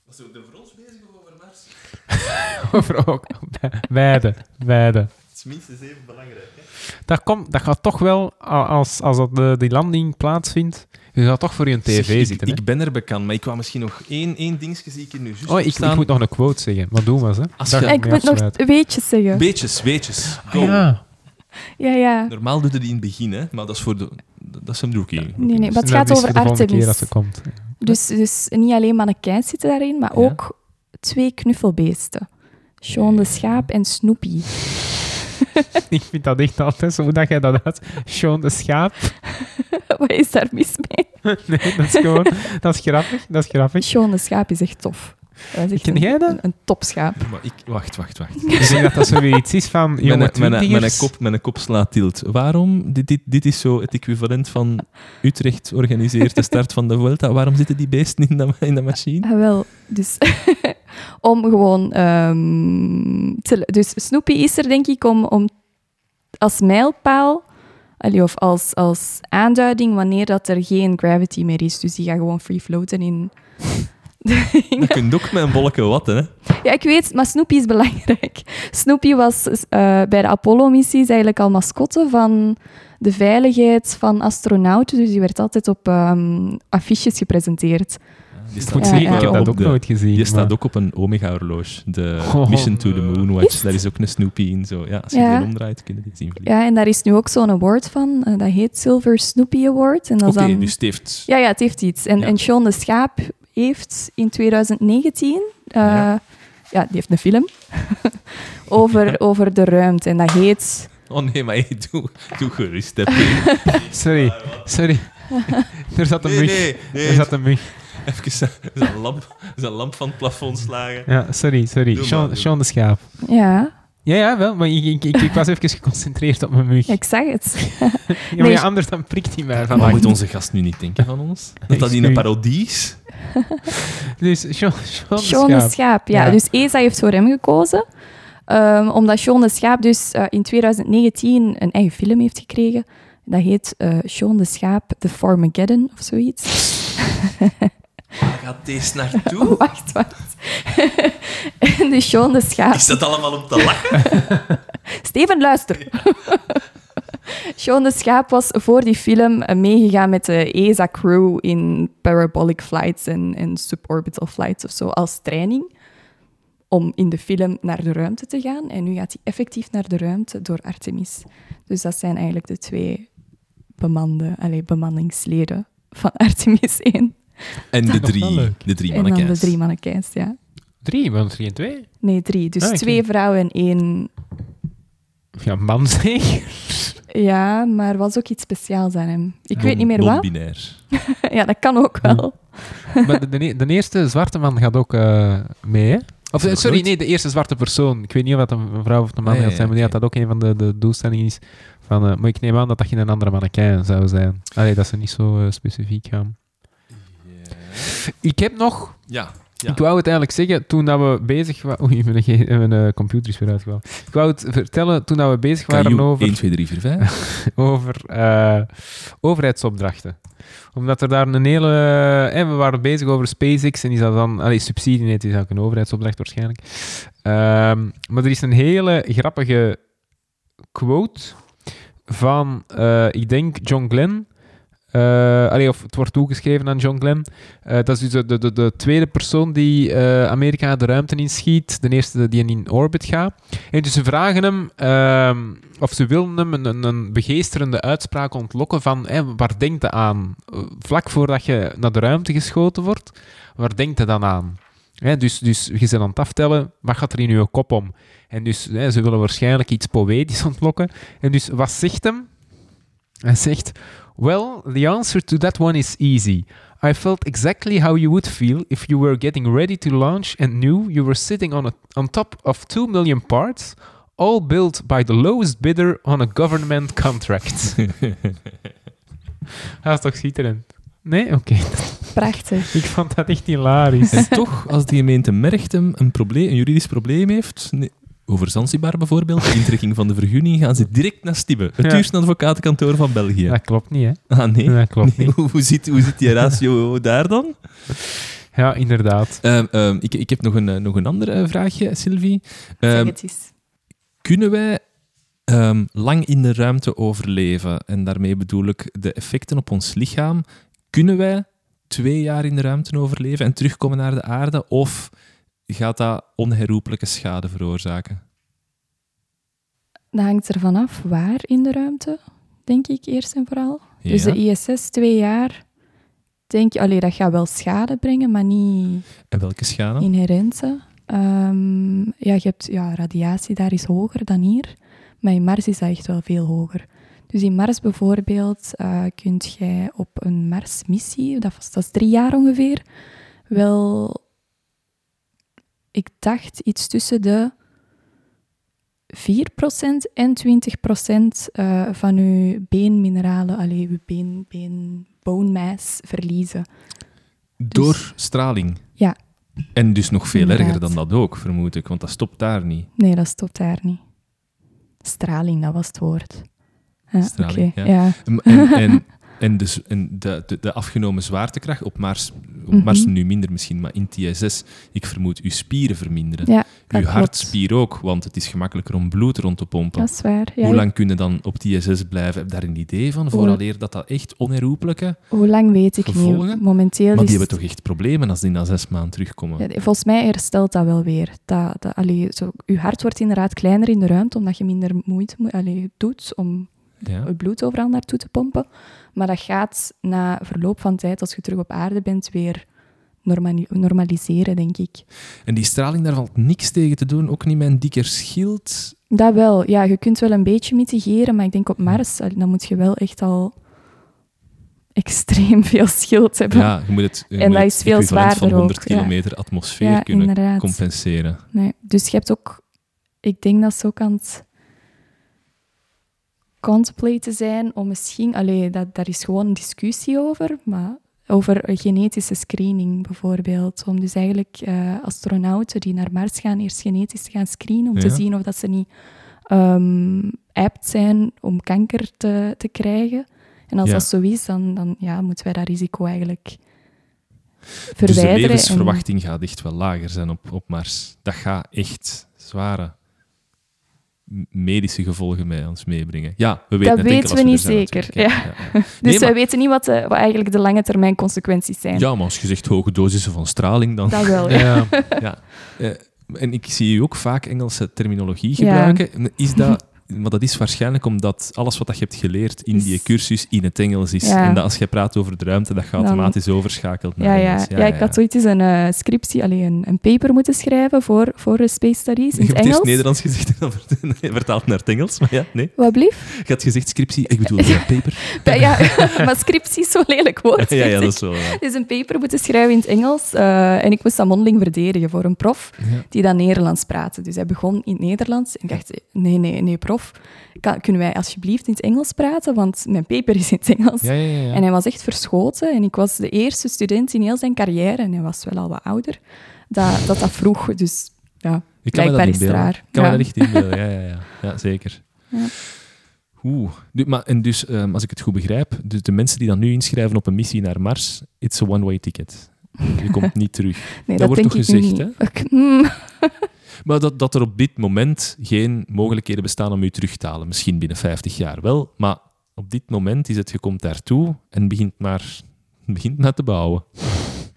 Was je voor ons bezig of over Mars? over ook. Beide, beide. Het is minstens even belangrijk. Hè? Dat, komt, dat gaat toch wel, als, als dat de, die landing plaatsvindt, je gaat toch voor je tv Zeg, ik, zitten. hè? ik ben er bekend, maar ik wou misschien nog één, één dingetje zie ik hier nu juist oh, ik, ik moet nog een quote zeggen. Maar doe maar, hè. Als Daar je- ga Ik moet nog weetjes zeggen. Beetjes, weetjes. Go. Ah, ja. Ja, ja. Normaal doe je die in het begin, hè? maar dat is voor de... Dat is een rookie. Nee, nee, maar het gaat over Artemis. als ze komt. Dus, dus niet alleen mannequins zitten daarin, maar Ja. ook twee knuffelbeesten. Sean de Schaap en Snoopy. ik vind dat echt altijd zo, hoe dat jij dat uit. Sean de schaap. Wat is daar mis mee? Nee, dat is gewoon... Dat is grappig, dat is grappig. Sean de Schaap is echt tof. Dat echt Ken een, jij dat? Een, een topschaap. Maar ik... Wacht, wacht, wacht. Ik denk dat dat zoiets is van jonge Mijn, mijn, twintigers. mijn, kop, mijn kop slaat tilt. Waarom? Dit, dit, dit is zo het equivalent van Utrecht organiseert de start van de Vuelta. Waarom zitten die beesten in de, in de machine? Ah, wel, dus om gewoon... ehm, te- dus Snoopy is er, denk ik, om, om als mijlpaal... allee, Of als, als aanduiding wanneer dat er geen gravity meer is. Dus die gaat gewoon free floaten in... Dat kun je ook met een bolletje watten, hè? Ja, ik weet, maar Snoopy is belangrijk. Snoopy was eh, bij de Apollo-missies eigenlijk al mascotte van de veiligheid van astronauten. Dus die werd altijd op ehm, affiches gepresenteerd. Die Ik staat, Ja, ja. ik heb dat ook de- nooit gezien. Die staat maar- ook op een Omega-horloge. De Oh, Mission to the nee. Moonwatch. Is Daar is ook een Snoopy in. Zo. Ja, als je Ja. die omdraait, kun je die zien vliegen. Ja, en daar is nu ook zo'n award van. eh, dat heet Silver Snoopy Award. Oké, dan... dus het heeft... Ja, ja, het heeft iets. En, Ja. en Sean de Schaap heeft in 2019... eh, Ja. ja. die heeft een film over, over de ruimte. En dat heet... Oh nee, maar hey, doe, doe gerust, hè. Sorry, sorry. er zat een Nee, mug. nee, nee. Er zat een mug. Even zijn lamp, zijn lamp van het plafond slagen. Ja, sorry, sorry. Doe Sean, maar, de Schaap. Ja, Ja, ja, wel. Maar ik, ik, ik, ik was even geconcentreerd op mijn mug. Ik zag het. maar nee. ja, anders dan prikt hij mij Maar vandaag. moet onze gast nu niet denken van ons? Dat dat in een parodie is? Dus Sean, Sean de Sean de Schaap. Schaap, ja. Ja. Dus ESA heeft voor hem gekozen. ehm, omdat Sean de Schaap dus eh, in 2019 een eigen film heeft gekregen. Dat heet eh Sean de Schaap, The Farmageddon of zoiets. Waar gaat deze Oh, naartoe? wacht, wacht. en dus Sean de Schaap... Is dat allemaal om te lachen? Steven, luister. Sean de Schaap was voor die film eh, meegegaan met de ESA-crew in parabolic flights en, en suborbital flights of zo als training. Om in de film naar de ruimte te gaan. En nu gaat hij effectief naar de ruimte door Artemis. Dus dat zijn eigenlijk de twee bemande, allee, bemanningsleden van Artemis 1. En de drie, de drie En dan de drie ja. Drie, want drie en twee. Nee, drie. Dus Ah, twee vrouwen en één... Ja, man zeker. Ja, maar er was ook iets speciaals aan hem. Ik weet niet meer wat. Non-binair. Ja, dat kan ook wel. maar de, de, de eerste zwarte man gaat ook eh, mee, hè? Of, sorry, nee, de eerste zwarte persoon. Ik weet niet of dat een vrouw of een man ja, gaat zijn, maar die ja, had dat ook een van de, de doelstellingen is. Van, eh, maar ik neem aan dat dat geen andere mannequin zou zijn. Allee, dat ze niet zo eh, specifiek gaan. Ik heb nog... Ja. Ja. Ik wou het eigenlijk zeggen, toen dat we bezig waren... Oei, mijn, mijn eh, computer is weer uitgevallen. Ik wou het vertellen, toen dat we bezig waren over... 1, 2, 3, 4, 5. over eh, overheidsopdrachten. Omdat er daar een hele... eh, we waren bezig over SpaceX en is dat dan... Allee, subsidie, nee, het is ook een overheidsopdracht waarschijnlijk. Ehm, maar er is een hele grappige quote van, eh, ik denk, John Glenn. Allee, of het wordt toegeschreven aan John Glenn. Eh, dat is dus de, de, de, de tweede persoon die eh, Amerika de ruimte inschiet. De eerste die in orbit gaat. En dus ze vragen hem, ehm, of ze willen hem een, een, begeesterende uitspraak ontlokken van, hè, waar denkt je aan? Vlak voordat je naar de ruimte geschoten wordt, waar denkt je dan aan? Dus, dus je bent aan het aftellen, wat gaat er in je kop om? En dus ze willen waarschijnlijk iets poëtisch ontlokken. En dus wat zegt hem? Hij zegt, well, the answer to that one is easy. I felt exactly how you would feel if you were getting ready to launch and knew you were sitting on, a, on top of two million parts, all built by the lowest bidder on a government contract. Dat is toch schitterend? Nee? Oké. Prachtig. Ik vond dat echt hilarisch. En toch, als die gemeente Merchtem een, probleem, een juridisch probleem heeft, over Zanzibar bijvoorbeeld, de intrekking van de vergunning, gaan ze direct naar Stibbe, het Ja. duurste advocatenkantoor van België. Dat klopt niet, hè? Ah, nee? Dat klopt Nee, niet. hoe, zit, hoe zit die ratio daar dan? Ja, inderdaad. Ehm, ehm, ik, ik heb nog een, eh, nog een ander eh, vraagje, Sylvie. Zeg Ehm, het eens. kunnen wij ehm, lang in de ruimte overleven? En daarmee bedoel ik de effecten op ons lichaam. Kunnen wij twee jaar in de ruimte overleven en terugkomen naar de aarde? Of gaat dat onherroepelijke schade veroorzaken? Dat hangt ervan af waar in de ruimte, denk ik eerst en vooral. Dus de ISS twee jaar, denk je, allee, dat gaat wel schade brengen, maar niet En welke schade? inherente. Ehm, ja, je hebt ja, radiatie daar is hoger dan hier, maar in Mars is dat echt wel veel hoger. Dus in Mars bijvoorbeeld eh kunt jij op een Marsmissie, dat, was- dat is drie jaar ongeveer, wel, ik dacht iets tussen de 4% en 20% eh, van je beenmineralen, allee, je been, been, bone mass verliezen. Door straling. Ja. En dus nog veel erger dan dat ook, vermoed ik, want dat stopt daar niet. Nee, dat stopt daar niet. Straling, dat was het woord. Ja, Straling, ja. ja. En, en, en, dus, en de, de, de afgenomen zwaartekracht op Mars, op Mhm. Mars nu minder misschien, maar in TSS, ik vermoed, uw spieren verminderen. Ja, uw klopt. hartspier ook, want het is gemakkelijker om bloed rond te pompen. Dat is waar. Ja, Hoe lang kunnen dan op TSS blijven? Heb je daar een idee van? Vooraleer dat dat echt onherroepelijke... Hoe lang weet ik Gevolgen? niet. Momenteel Maar die hebben toch echt problemen als die na zes maanden terugkomen? Ja, volgens mij herstelt dat wel weer. Dat, dat, allee, zo, je hart wordt inderdaad kleiner in de ruimte, omdat je minder moeite allee, doet om het bloed overal naartoe te pompen. Maar dat gaat na verloop van tijd, als je terug op aarde bent, weer normali- normaliseren, denk ik. En die straling, daar valt niks tegen te doen. Ook niet met een dikker schild. Dat wel. Ja, je kunt wel een beetje mitigeren, maar ik denk op Mars, dan moet je wel echt al extreem veel schild hebben. Ja, je moet het, je En moet dat is veel equivalent van zwaarder 100 ook, ja. kilometer atmosfeer Ja, kunnen inderdaad. compenseren. Nee. Dus je hebt ook, ik denk dat ze ook aan het contemplaten zijn om misschien, allee, dat, daar is gewoon een discussie over, maar over een genetische screening bijvoorbeeld. Om dus eigenlijk eh, astronauten die naar Mars gaan, eerst genetisch te gaan screenen, om te zien of dat ze niet ehm apt zijn om kanker te, te krijgen. En als Ja. dat zo is, dan, dan ja, moeten wij dat risico eigenlijk Dus de verwijderen. en- levensverwachting gaat echt wel lager zijn op, op Mars. Dat gaat echt zware medische gevolgen mee ons meebrengen. Ja, we weten Dat weten we niet er zeker. Ja, ja. Dus Nee, maar- weten niet wat, de, wat eigenlijk de lange termijn consequenties zijn. Ja, maar als je zegt hoge dosissen van straling, dan... Dat wel, ja. Ja. Eh, en ik zie u ook vaak Engelse terminologie gebruiken. Is dat... Maar dat is waarschijnlijk omdat alles wat dat je hebt geleerd in die cursus in het Engels is. Ja. En dat als je praat over de ruimte, dat je Dan- automatisch overschakelt naar Ja, ja. Engels. Ja, ik had zoiets eens een eh, scriptie, alleen een, een paper moeten schrijven voor, voor Space Studies in Je het Engels. Nederlands gezegd en dan vert- vertaald naar het Engels. Maar ja, nee. Wat blief? Je had gezegd scriptie, ik bedoel een paper. Ja, ja, maar scriptie is zo'n lelijk woord. ja, ja, dat is wel. Dus een paper moeten schrijven in het Engels eh, en ik moest dat mondeling verdedigen voor een prof Ja. die dan Nederlands praatte. Dus hij begon in het Nederlands en ik dacht, nee, nee, nee, prof, kan, kunnen wij alsjeblieft in het Engels praten, want mijn paper is in het Engels. Ja, ja, ja. En hij was echt verschoten. En ik was de eerste student in heel zijn carrière, en hij was wel al wat ouder, dat dat, dat vroeg. Dus ja, Ik kan me dat is raar. Ik kan Ja. me dat echt inbeelden, ja, ja, ja. ja zeker. Ja. Oeh. Maar, en dus, ehm, als ik het goed begrijp, dus de mensen die dan nu inschrijven op een missie naar Mars, it's a one-way ticket. Je komt niet terug. nee, dat wordt toch gezegd, niet. Ik- hmm, Maar dat, dat er op dit moment geen mogelijkheden bestaan om u terug te halen. Misschien binnen 50 jaar wel, maar op dit moment is het, je komt daartoe en begint maar, begint maar te bouwen.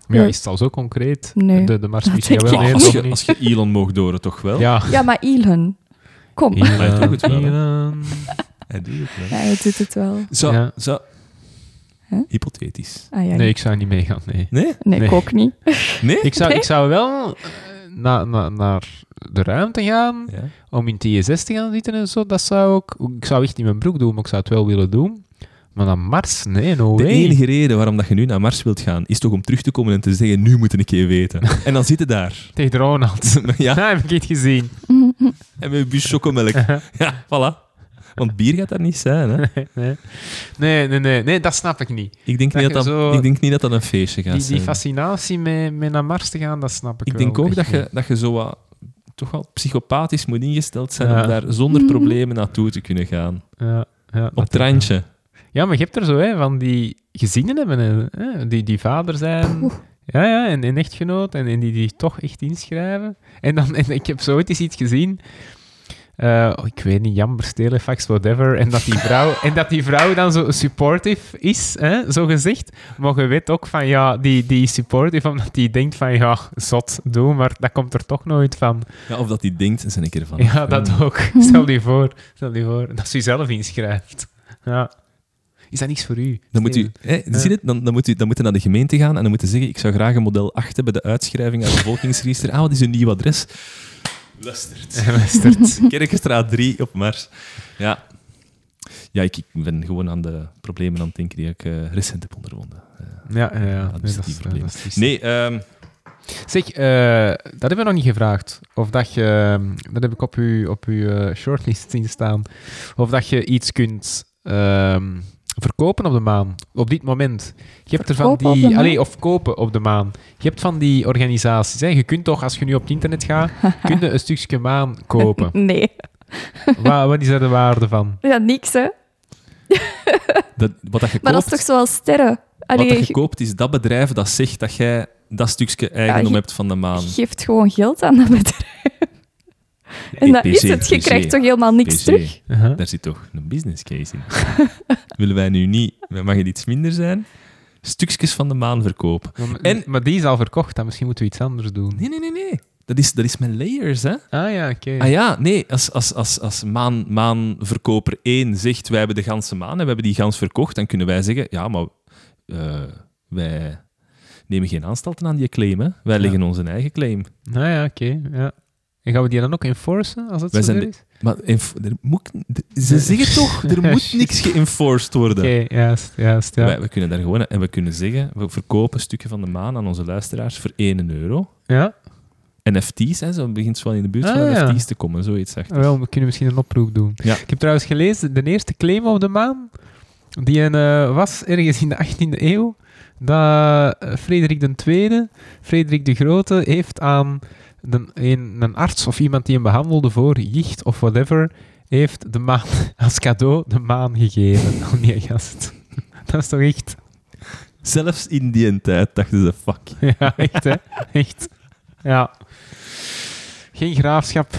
Maar ja, is het al zo concreet? Nee. De, de ja, wel, ik nee, als, je, als je Elon mocht door, toch wel? Ja. Ja, maar Elon, kom. Maar hij doet het wel. Elon. Hij doet het wel. Ja, hij doet het wel. Zo, Ja. zo. Huh? Hypothetisch. Ah, ja, Nee, ik zou niet meegaan, nee. Nee? nee, ik nee. ook niet. Nee? Ik zou, Nee? ik zou wel na, na, naar de ruimte gaan, Ja. om in TSS te gaan zitten en zo. Dat zou ik... Ik zou echt in mijn broek doen, maar ik zou het wel willen doen. Maar naar Mars? Nee, no De way. enige reden waarom dat je nu naar Mars wilt gaan, is toch om terug te komen en te zeggen, nu moet ik een keer weten. En dan zit je daar. Tegen Ronald. ja, Ja, heb ik niet gezien. en met je bus chocomelk. Ja, voilà. Want bier gaat daar niet zijn, hè. nee. Nee, nee, nee, nee, dat snap ik niet. Ik denk, Dat niet dat, dat, zo- ik denk niet dat dat een feestje gaat Die, die zijn. fascinatie met, met naar Mars te gaan, dat snap ik Ik wel. denk ook dat je, dat je zo wat toch wel psychopathisch moet ingesteld zijn Ja. om daar zonder problemen naartoe te kunnen gaan. Ja, ja, Op dat het randje. Ja, maar je hebt er zo hè, van die gezinnen hebben, hè, die, die vader zijn. Ja, ja, en een echtgenoot. En, en die die toch echt inschrijven. En, dan, en ik heb zo ooit eens iets gezien. Eh, oh, ik weet niet, Jammer, Stelefax, whatever. En dat die vrouw, en dat die vrouw dan zo supportive is, hè, zo gezegd. Maar je weet ook van, ja, die, die is supportive omdat die denkt van, ja, zot, doe, maar dat komt er toch nooit van. Ja, of dat hij denkt, zijn ik ervan. Ja, dat ook. Stel je voor, stel je voor. Dat ze jezelf inschrijft. Ja. Is dat niks voor u? Dan moet u, hè, Ja. zie je het? Dan, dan, moet u, dan moet u naar de gemeente gaan en dan moet u zeggen, ik zou graag een model 8 hebben bij de uitschrijving uit het bevolkingsregister. Ah, wat is uw nieuw adres? Luistert. Kerkenstraat 3 op Mars. Ja. Ja, ik, ik ben gewoon aan de problemen aan het denken die ik eh, recent heb ondervonden. Eh, Ja, ja, ja. Nee, dat die is- problemen. dat is triest. nee, ehm, Zeg, eh, dat hebben we nog niet gevraagd. Of dat je, dat heb ik op uw, op uw eh, shortlist zien staan, of dat je iets kunt ehm, verkopen op de maan, op dit moment. Je hebt er van die, allee, of kopen op de maan. Je hebt van die organisaties. Hè. Je kunt toch, als je nu op het internet gaat, kun je een stukje maan kopen. Nee. wat, wat is daar de waarde van? Ja, niks, hè. dat, wat dat je Maar dat koopt, is toch zoals sterren? wat dat je koopt is dat bedrijf dat zegt dat jij dat stukje eigendom je- hebt van de maan. geeft gewoon geld aan dat bedrijf. En dat is het. Je PC. krijgt toch helemaal niks PC. terug? Uh-huh. Daar zit toch een business case in. Willen wij nu niet, mag het iets minder zijn, stukjes van de maan verkopen? Maar, En- maar die is al verkocht, dan misschien moeten we iets anders doen. Nee, nee, nee, nee. Dat is, dat is met layers, hè? Ah ja, oké. Ah ja, nee, als, als, als, als maan, maanverkoper 1 zegt wij hebben de ganse maan en we hebben die gans verkocht, dan kunnen wij zeggen, ja, maar eh, wij nemen geen aanstalten aan die claim, hè? Wij leggen onze eigen claim. Nou ja, oké. ja. En gaan we die dan ook enforcen, als het Wij zo zijn is? Maar er moet, ze zeggen toch, er moet niks geënforced worden. Oké, juist, juist, ja. Wij, we kunnen daar gewoon, en we kunnen zeggen, we verkopen stukken van de maan aan onze luisteraars voor 1 euro. Ja? NFT's, hè, zo begint zo wel in de buurt Ah, van ja. NFT's te komen, zoiets zegt. Wel, we kunnen misschien een oproep doen. Ja. Ik heb trouwens gelezen, de eerste claim op de maan, die een, eh, was ergens in de 18e eeuw, dat eh, Frederik II, Frederik de Grote, heeft aan de, een, een arts of iemand die hem behandelde voor jicht of whatever, heeft de maan als cadeau de maan gegeven aan die gast. Dat is toch echt... Zelfs in die tijd dachten ze, fuck. Ja, echt hè. Echt. Ja. Geen graafschap,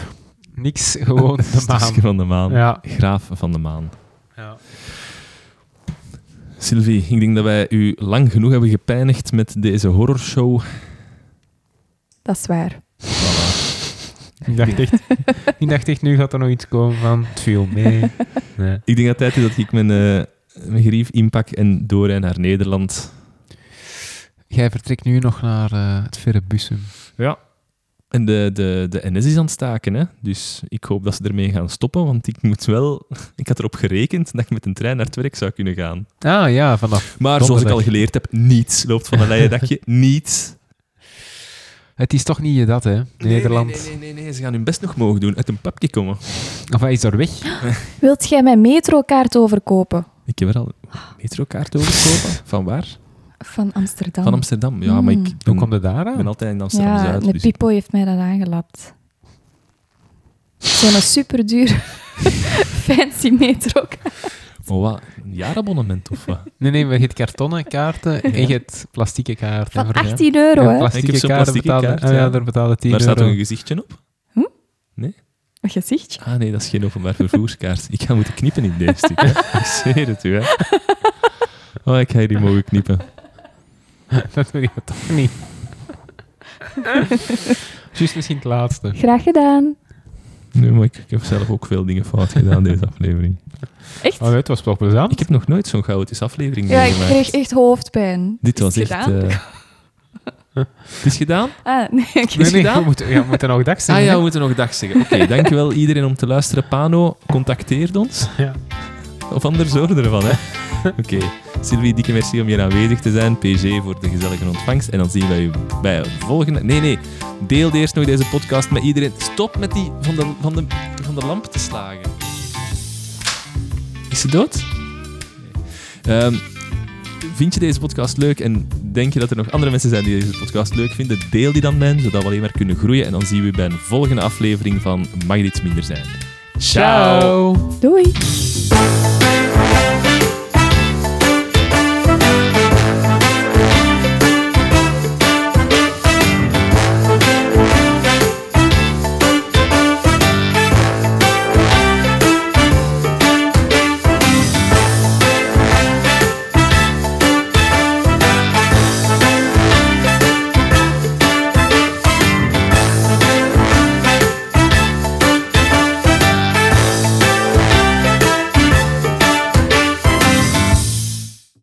niks, gewoon de maan. van de maan. Ja. Graaf van de maan. ja. Sylvie, ik denk dat wij u lang genoeg hebben gepijnigd met deze horrorshow. Dat is waar. Ik dacht echt, ik dacht echt, nu gaat er nog iets komen van, het viel mee. Nee. Ik denk dat het tijd is dat ik mijn, eh, mijn grief inpak en doorrij naar Nederland. Jij vertrekt nu nog naar eh, het verre Bussum. Ja. En de, de, de NS is aan het staken, hè? dus ik hoop dat ze ermee gaan stoppen, want ik moet wel... Ik had erop gerekend dat ik met een trein naar het werk zou kunnen gaan. Ah ja, vanaf. Maar zoals ik al geleerd heb, niets loopt van een leien dakje. Niets. Het is toch niet je dat, hè? Nederland. Nee, nee, nee, nee, nee, ze gaan hun best nog mogen doen. Uit een papje komen. Of hij is er weg. Wilt jij mijn metrokaart overkopen? Ik heb er al een metrokaart overkopen. Van waar? Van Amsterdam. Van Amsterdam. Ja, maar ik Hoe ben, komt het daar ben aan? altijd in Ja, Amsterdam-Zuid. de dus Pipo heeft mij dat aangelapt. Zo'n superduur fancy metrokaart. Maar wat? Een jaarabonnement of wat? Nee, nee, maar je hebt kartonnen kaarten en je hebt plastieke kaarten. Van Voor- 18 euro, hè? plastieke Ik heb zo'n kaarten plastieke betaalde, kaart, ah, ja, ja. daar betaalde 10 Daar staat toch euro. een gezichtje op? Een gezichtje. Ah nee, dat is geen openbaar vervoerskaart. Ik ga moeten knippen in deze stuk. Hè. Ik zweer het u, hè. Oh, ik ga hier mogen knippen. dat doe je toch niet. Juist misschien het laatste. Graag gedaan. Nee, maar ik, ik heb zelf ook veel dingen fout gedaan deze aflevering. Echt? Oh, het was toch plezant. Ik heb nog nooit zo'n chaotische aflevering Ja, ik meegemaakt. kreeg echt hoofdpijn. Dit was het echt... gedaan? eh, Het is gedaan? Ah, nee. Is Nee, nee, gedaan? we moeten, ja, we moeten nog dag zeggen. Ah ja, we moeten nog dag zeggen. Oké, dankjewel iedereen om te luisteren. Pano, contacteert ons. Ja. Of anders horen ervan, hè. Oké. Sylvie, dikke merci om hier aanwezig te zijn. PG voor de gezellige ontvangst. En dan zien wij u bij een volgende... Nee, nee. Deel eerst nog deze podcast met iedereen. Stop met die van de, van de, van de lamp te slagen. Is ze dood? Nee. Ehm, vind je deze podcast leuk en denk je dat er nog andere mensen zijn die deze podcast leuk vinden? Deel die dan zodat we alleen maar kunnen groeien. En dan zien we u bij een volgende aflevering van Mag dit minder zijn. Ciao. Doei!